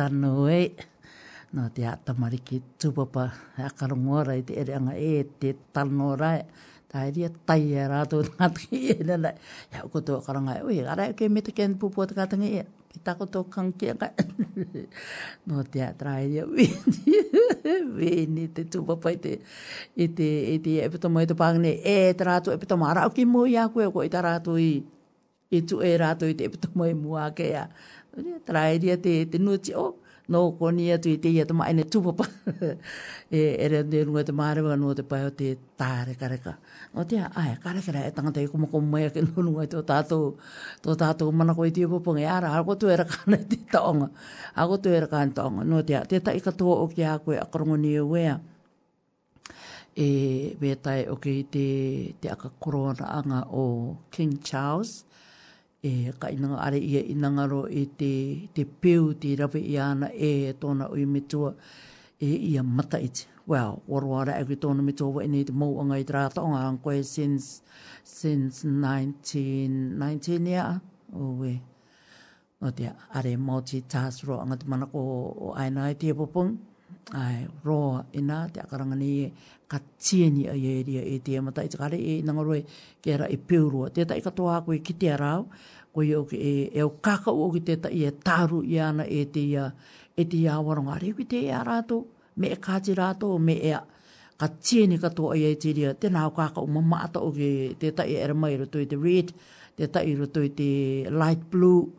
tanu e. Eh? Nā te atamari ki tūpapa, e akarungua rai te ere e eh, te tanu rai. Tā e ria tai e rātou tātaki e le lai. E au koto akaranga e, ui, arai ke me te kēn pūpua te kātangi e. Ki tā koto kanki e kai. Nō te atara e ria wēni, wēni te tūpapa i te, i te, i te epitomo i te pāngene. E te rātou epitomo, arau ki mō i a koe, ko i te rātou i, i tu e rātou i te epitomo i mua ke a. Ja traeria te te nuti o no konia tu te ia tama ene tu papa e ere de nu te mare wa no te pa te tare kare ka o te ai kare kare e tanga te ko mo ko mo ya ke nu nu to tato to tato mana ko te popo ya ara ko tu era ka ne te tonga a ko tu era kan ne tonga no te te ta ika to o ki a ko e akrongo ni e e be tai o ki te te aka corona anga o king charles e ka inanga are ia ro e te, te peu te rawe i ana e tona ui metua e ia mata iti. Well, waruara agri e tona metua wa ini te mauanga i trata o ngā koe since, since 1919 ia. Owe, no te are mauti tās roa angat mana ko o aina i te papung. Ai, roa ina te akarangani e ka tieni a ieria e te mata i te kare e inangaroe kera e, e peurua. Te ta i katoa koe ki te arau o i oke e, e o kaka o oke teta i e taru i ana e te ia, e te ia warunga rewi te ia rato, me e kati rato, me e a, ka tieni kato ai e te ria, tēnā o kaka u mamata oke te tai e ramai roto i te red, te tai roto i te light blue,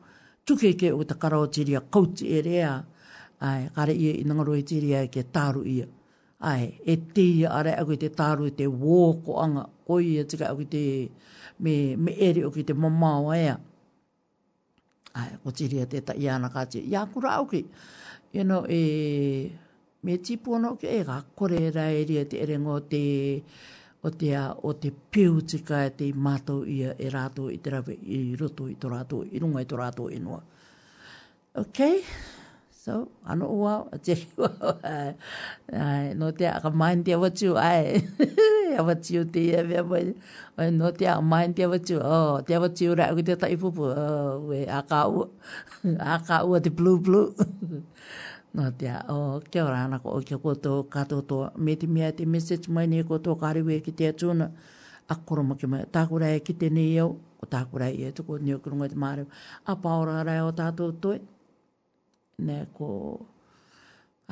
tuke ke o ta karao te ria kauti e rea, ai, kare ia i e nangaro i te ria e ke taru ia. Ai, e te ia are aku te taru i te wō ko anga, ko i ia e tika aku te me, me ere o ki te mamau aia ai ko tiri e te ta ia na ka te ia kura au ki you know e me tipu no ke e ga kore ra e ri te ere ngo te o te a o te piu tika e te mato ia e rato i te rawe i roto i to rato i runga i to rato i noa okay So, ano ua, te riwa, ai, no te a ka main te awa tiu, A awa tiu te ia mea mai, ai, no te a ka main te awa tiu, oh, te awa tiu rai ui te tai pupu, oh, ue, a ka ua, a ka ua te blue blue. no te a, oh, kia ora ana ko, kia koto, kato to, me te mea te message mai ni koto, kariwe ki te atuna, a koroma ki mai, tākura e ki tēnei iau, ko tākura e tuko, ni okurunga te māreu, a paora rai o tātou toi, ne ko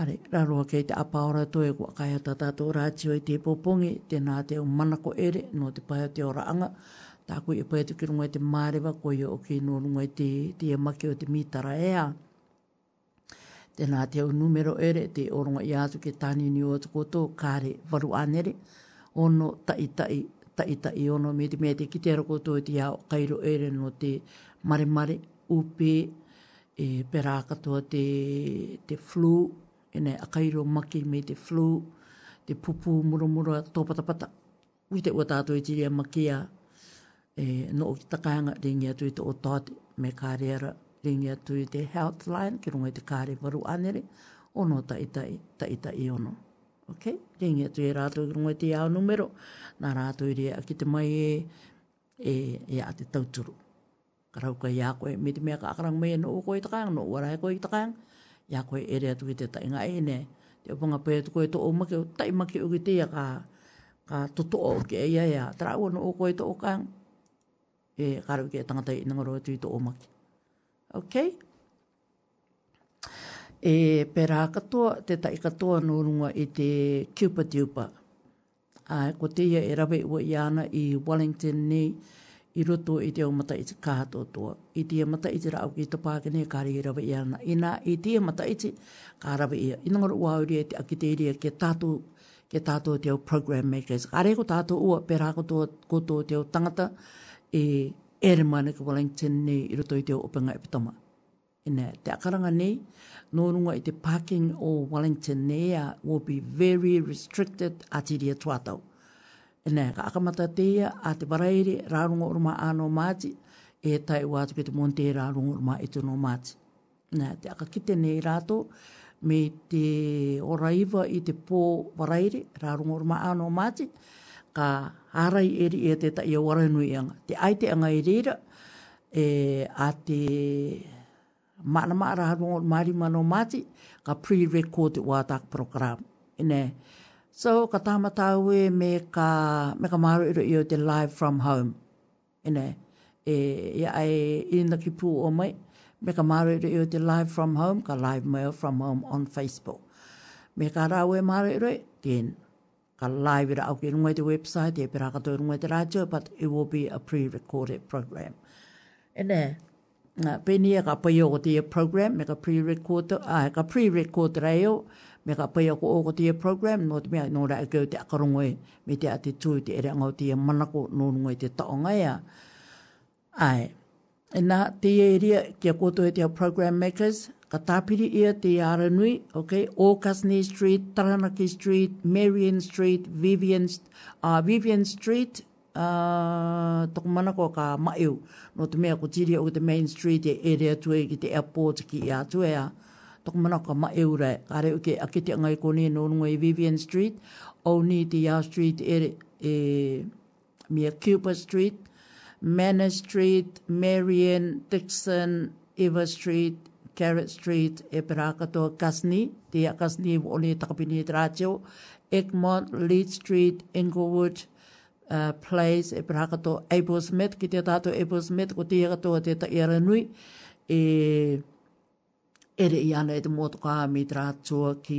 are raroa kei te apaora toi kua kai ata tato rātio i te popongi te nā te manako ere no te pai te ora anga tā kui e pai atu ki runga i te māreva ko i ki no runga i te te amake o te mitara ea te nā te au numero ere te orunga i atu ke tani ni o atu koto kāre varu anere ono tai tai tai tai ono me te me te ki te ara koto i te au kairo ere no te mare mare upe e pera katoa te, te flu, e nei akairo maki me te flu, te pupu muromuro tō patapata. Ui te ua tātou e tiri a maki a e, no o ki takahanga ringi atu i te o tāte me kāre ara ringi atu i te health line, ki runga i te kāre varu anere, ono taitai, taitai ono. Ok, ringi atu e i rātou i runga i te iau numero, nā rātou i rea ki te mai e, e, e a te tauturu karau ka ia koe, me mea ka akarang mea no ukoi takang, no wara koe takang, ia koe ere atu ki te tainga e ne, te opanga pe atu koe to o make tai make o ki te ia ka, ka toto o ke ia ia, tara ua no ukoi to o kang, e karau ke tangata i nangaro atu i to o make. Ok? E pera katoa, te tai katoa no runga i te kiupa tiupa. Ai, ko te ia e rawe ua i ana i Wellington ni, i roto i te omata i te kaha tōtua. I te omata i te rao ki te pākene ka rei rawa i ana. I nā i te omata i te rawa i a. I nangaro ua auri e te akiteria ke tātou ke tātou te o program makers. Ka rei ko tātou ua pera kotoa koto te o tangata e ere mana ka Wellington ne i roto i te o opanga e pitoma. I nā te akaranga nei, no runga i te parking o Wellington nei, a will be very restricted atiria tuatau. Atiria tuatau ne ka akamata te ia a te paraere rārunga uruma ano māti e tai wātu ki te monte rārunga uruma e tono māti. Nā, te akakite nei rātou me te oraiva i te pō paraere rārunga uruma ano māti ka harai eri e te tai a nui anga. Te aite anga i reira e, a te mana mara rārunga uruma no māti ka pre-recorded wātaka program. Nā, So ka tamata ue me ka, me ka maru iro iyo te live from home. Ine, e, e ai ina ki pū o mai, me ka maru iro iyo te live from home, ka live mail from home on Facebook. Me ka rā ue maru iro, then, ka live ira au ki rungai te website, e pera katoi rungai te rātio, but it will be a pre-recorded program. Ine, Uh, Pēnia ka pai o te program, me ka pre recorded ai, ka pre recorded ai me ka pai ako o kotia program, no te mea nō rai e kau te akarongoe me te ate tū te ere ngau te manako nō rungoe te taongaia. Ai, e nā te ieria kia koto e te program makers, ka tāpiri ia te aranui, ok, Orkasney Street, Taranaki Street, Marion Street, Vivian, uh, Vivian Street, uh, toko manako ka maiu. no te mea ko tiri o te main street e area tue ki te airport ki ia tue ia toko mana ka ma eure, kare uke akite ngai kone no nungai Vivian Street, au ni te ia street ere, e, e mia Cooper Street, Manor Street, Marion, Dixon, Eva Street, Carrot Street, e pera katoa Kasni, te ia Kasni e wone takapini e trajo, Egmont, Leeds Street, Inglewood, uh, Place, e pera katoa Abel Smith, ki te tato te te ta e ere i ana e te mōtu kā mi te rātua ki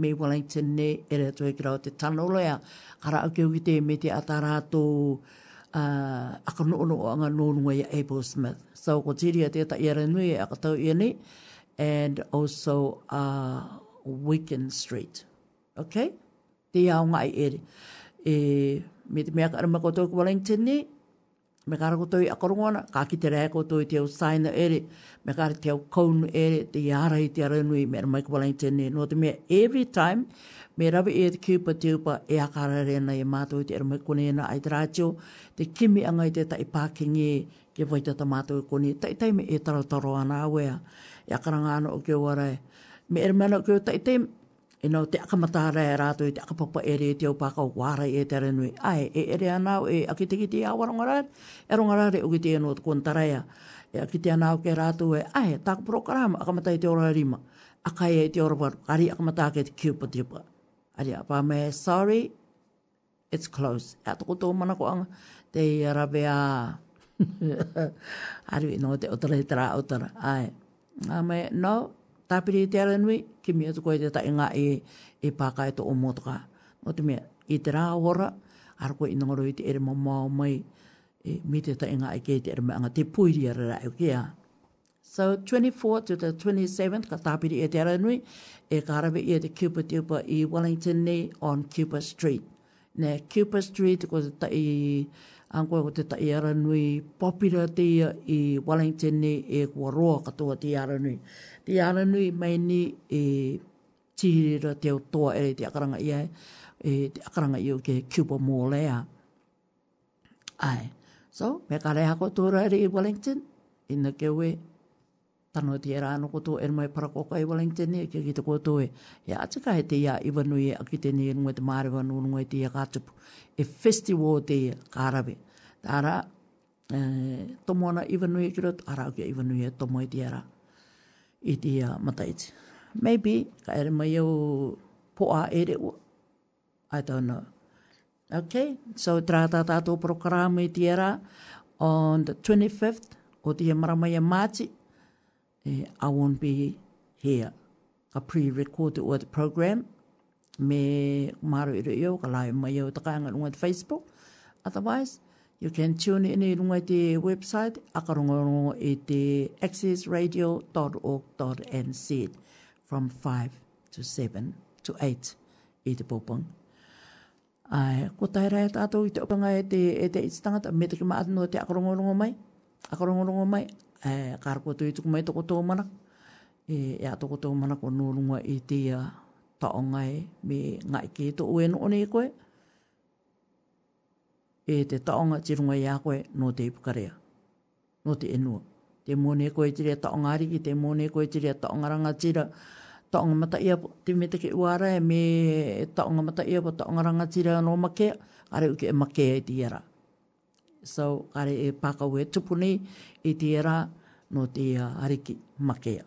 me Wellington ne, ere atua e ki rau te tanolo ea. Kara au kia wite me te ata rātou uh, aka no ono anga nōnua ia Abel Smith. So, ko tiri a tēta i ara nui e aka i ane, and also uh, Wicken Street. Okay? Te iau ngai ere. E, me te mea ka arama kotoa ki Wellington ne, me kare ko toi akorongona, ka ki te rea ko toi te au saina ere, me kare te au kounu ere, te iarahi te arenui, me rama i kubala i tene, no te mea every time, me rabi e te kiupa te upa, e akara rena e mātou i te rama kone na ai te rātio, te kimi angai te tai pākingi, ke vai te tamātou i kone, tai tai me e tarotaro ana awea, e akara ngāna o kia warai, me e rama i kua tai tai e nau te akamata akamatara e rātou te akapapa e re te au pākau wāra e te renui. Ai, e ere anau e, e aki te ki a awarongarare, e rongarare o te eno te kuantaraya. E aki te anau ke rātou e, ai, tāku prokarama, akamatai te ora rima. Akai e te ora paru, ari akamata ke te kiupa te upa. Ari a pāme, sorry, it's close. E atoko tō mana ko anga, te i arabe Ari, no, te otara he otara. Ai, Ame, no, tapiri e te ala nui, ki mea tukoe te tae ngā e, e pākai to o motoka. O te mea, i te rā ora, ar koe inangaro i te ere mo mao mai, e, mi te tae ngā e kei te ere maanga te puiri ara rā e kia. So, 24 to the 27th, ka tapiri e te ala nui, e karawe i te Cooper Tupa i Wellington ni on Cooper Street. Nē, Cooper Street, ko te tae Angoe ko te tai aranui popira tia i Wellington ni e kua roa katoa te aranui. Te ana nui mai ni e tihirira te o toa ere te akaranga ia e te akaranga i o ke kiupa mōlea. Ai. So, me ka reha ko tō rari i Wellington, i na ke ue, tano te era anu koto e mai parakoka i Wellington ni, e ke ki te koto e, he ati he te ia i nui e aki e te ni, nungai te maare wanu, nungai te ia kātupu, e festival te ia kārawe. Tāra, tomo e, tomona i nui e kiro, ara au ke i wanui e tomo e te era. idia mataiti. Maybe kaere mai au poa ere ua. I don't know. Okay, so trata tatou program i tiara on the 25th o tia maramai a Māti. I won't be here. Ka pre recorded o the program. Me maru I iau, ka lai mai au taka angarunga Facebook. Otherwise, You can tune in e runga te website akarongorongo i te accessradio.org.nz from 5 to 7 to 8 e te pōpong. Ai, ko tai rai tātou i te opanga e te, e te itstangata, me te kima atinu te akarongorongo mai, akarongorongo mai, ai, kāra ko tui tuku mai toko tō e, e a toko tō mana ko nōrunga i te uh, taongai e, me ngai kēto e uenu one i koe, e te taonga te runga i a koe no te ipukarea, no te enua. Te mōne koe te rea taonga ariki, te mōne koe te rea taonga ranga tira, taonga mata ia po, te me teke uara e me e taonga mata ia po, taonga ranga tira no make, are uke e makea i e tiera. So, are e pākau e tupuni i e tiera no te ariki makea.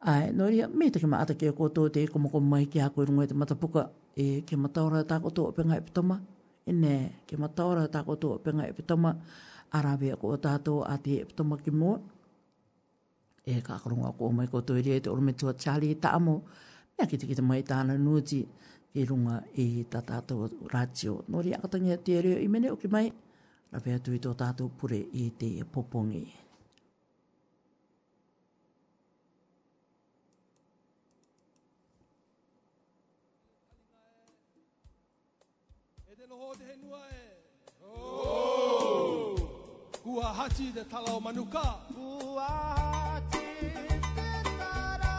Ai, no ria, me te teke ma atake o koutou te komoko mai ki a koe rungo e te matapuka, e ke mataura tākoto o pengai putoma, ne, ke mataora tākoto o penga e pitoma, arawe ko o tātou a te e pitoma ki mō. E kākarunga ko o mai ko to e rei te orme tua tāli e tāmo, mea ki te ki te mai tāna nūti, ki runga i tā tātou rātio. ki mai, rawe atu i tō tātou pure i te popongi. Nōri te reo i mene o ki mai, rawe atu i tō tātou pure i te popongi. Ua hati te talao manuka. Ua hati te tara.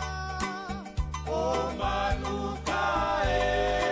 O manuka e. Eh.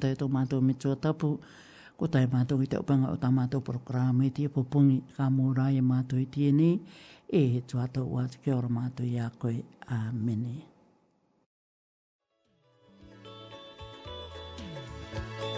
mātou tō mātou me tō tapu, ko tai mātou i te upanga o tā mātou programu i e tia pupungi ka mōra i e mātou i tia ni, e he tō ato wātou kia ora mātou i a koe. Āmeni. Thank you.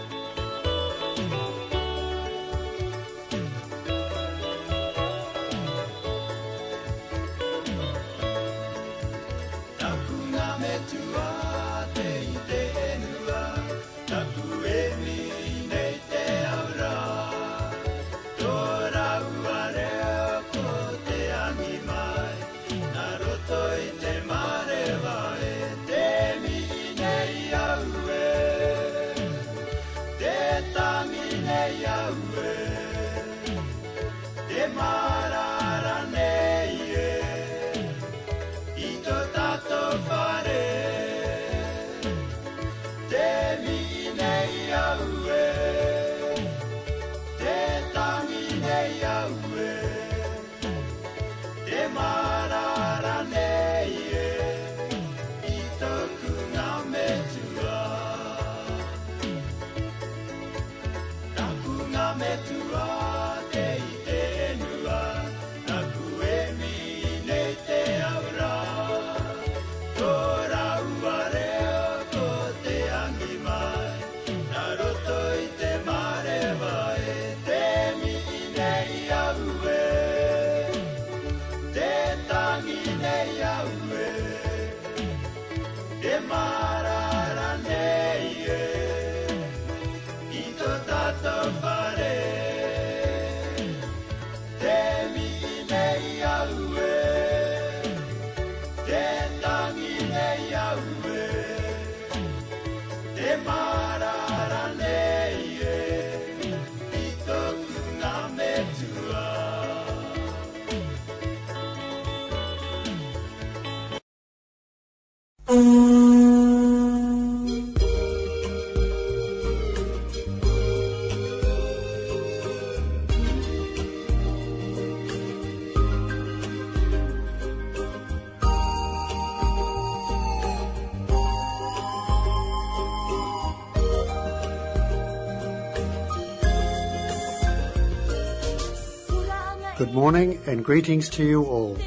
morning and greetings to you all.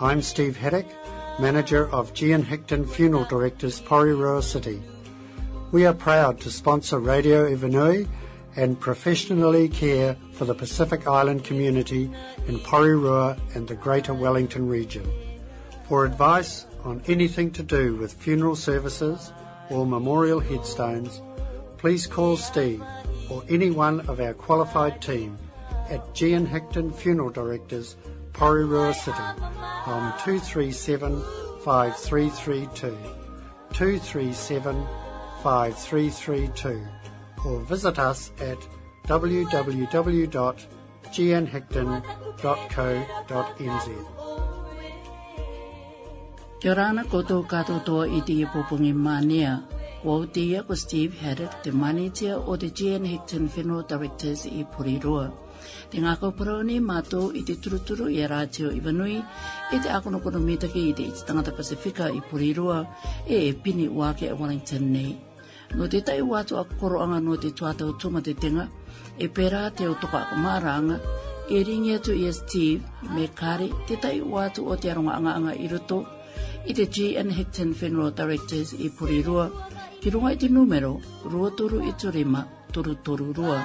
I'm Steve Haddock, manager of Gian Hickton Funeral Directors, Porirua City. We are proud to sponsor Radio Evenui and professionally care for the Pacific Island community in Porirua and the Greater Wellington region. For advice on anything to do with funeral services or memorial headstones, please call Steve or any one of our qualified team at G and Hickton Funeral Directors, Porirua City, on 237-5332, 237-5332, or visit us at www.gnhickton.co.nz. Kia rana koutou katoa toa i tia pupungi mānea. Wau tia ko Steve Haddock, te manitia o te GN Hickton Funeral Directors i Porirua. Porirua. Te ngā kaupara o nei mātou i te turuturu i a rātio i vanui, i te akono kono mītake i te iti tangata Pasifika i Porirua, e e pini wāke a Wellington nei. No te tai wātu a koroanga no te tuatau tuma te tenga, e pērā te o toka ako māranga, e ringi atu i a Steve, me kāre te tai wātu o te aronga anga anga i roto, i te G.N. Hickton Funeral Directors i Porirua, ki runga i te numero, rua i turima, toru rua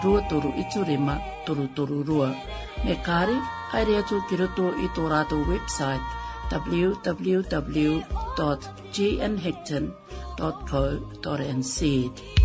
rua toru itu rima toru toru rua. Me kāre, haere atu ki roto i tō rātou website www.gnhecton.co.nz www.jnhecton.co.nz.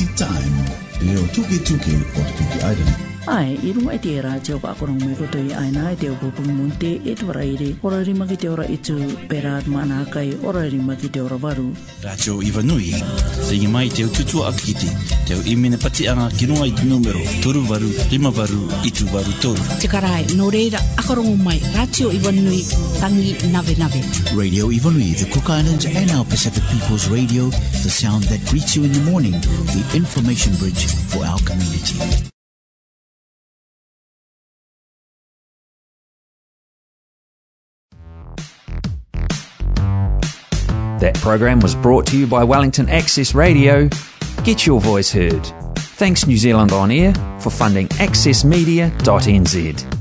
Quality Time. Leo tuke tuke o te tuke aida. Ai, i runga i te era te oka akorong me koto i aina i te oka pungu munte e te waraire. Ora i rima ki te ora itu, pera at maana hakai, ora i rima ki te ora varu. Rato Iwanui, te ingi mai te ututua akiti, i numero varu, lima varu, itu varu toru. Te karai, no reira, akarongo mai, Ratio Tangi Nave Nave. Radio Ivanui, the Cook Islands and our Pacific Peoples Radio, the sound that greets you in the morning, the information bridge for our community. That program was brought to you by Wellington Access Radio Get your voice heard. Thanks New Zealand On Air for funding accessmedia.nz.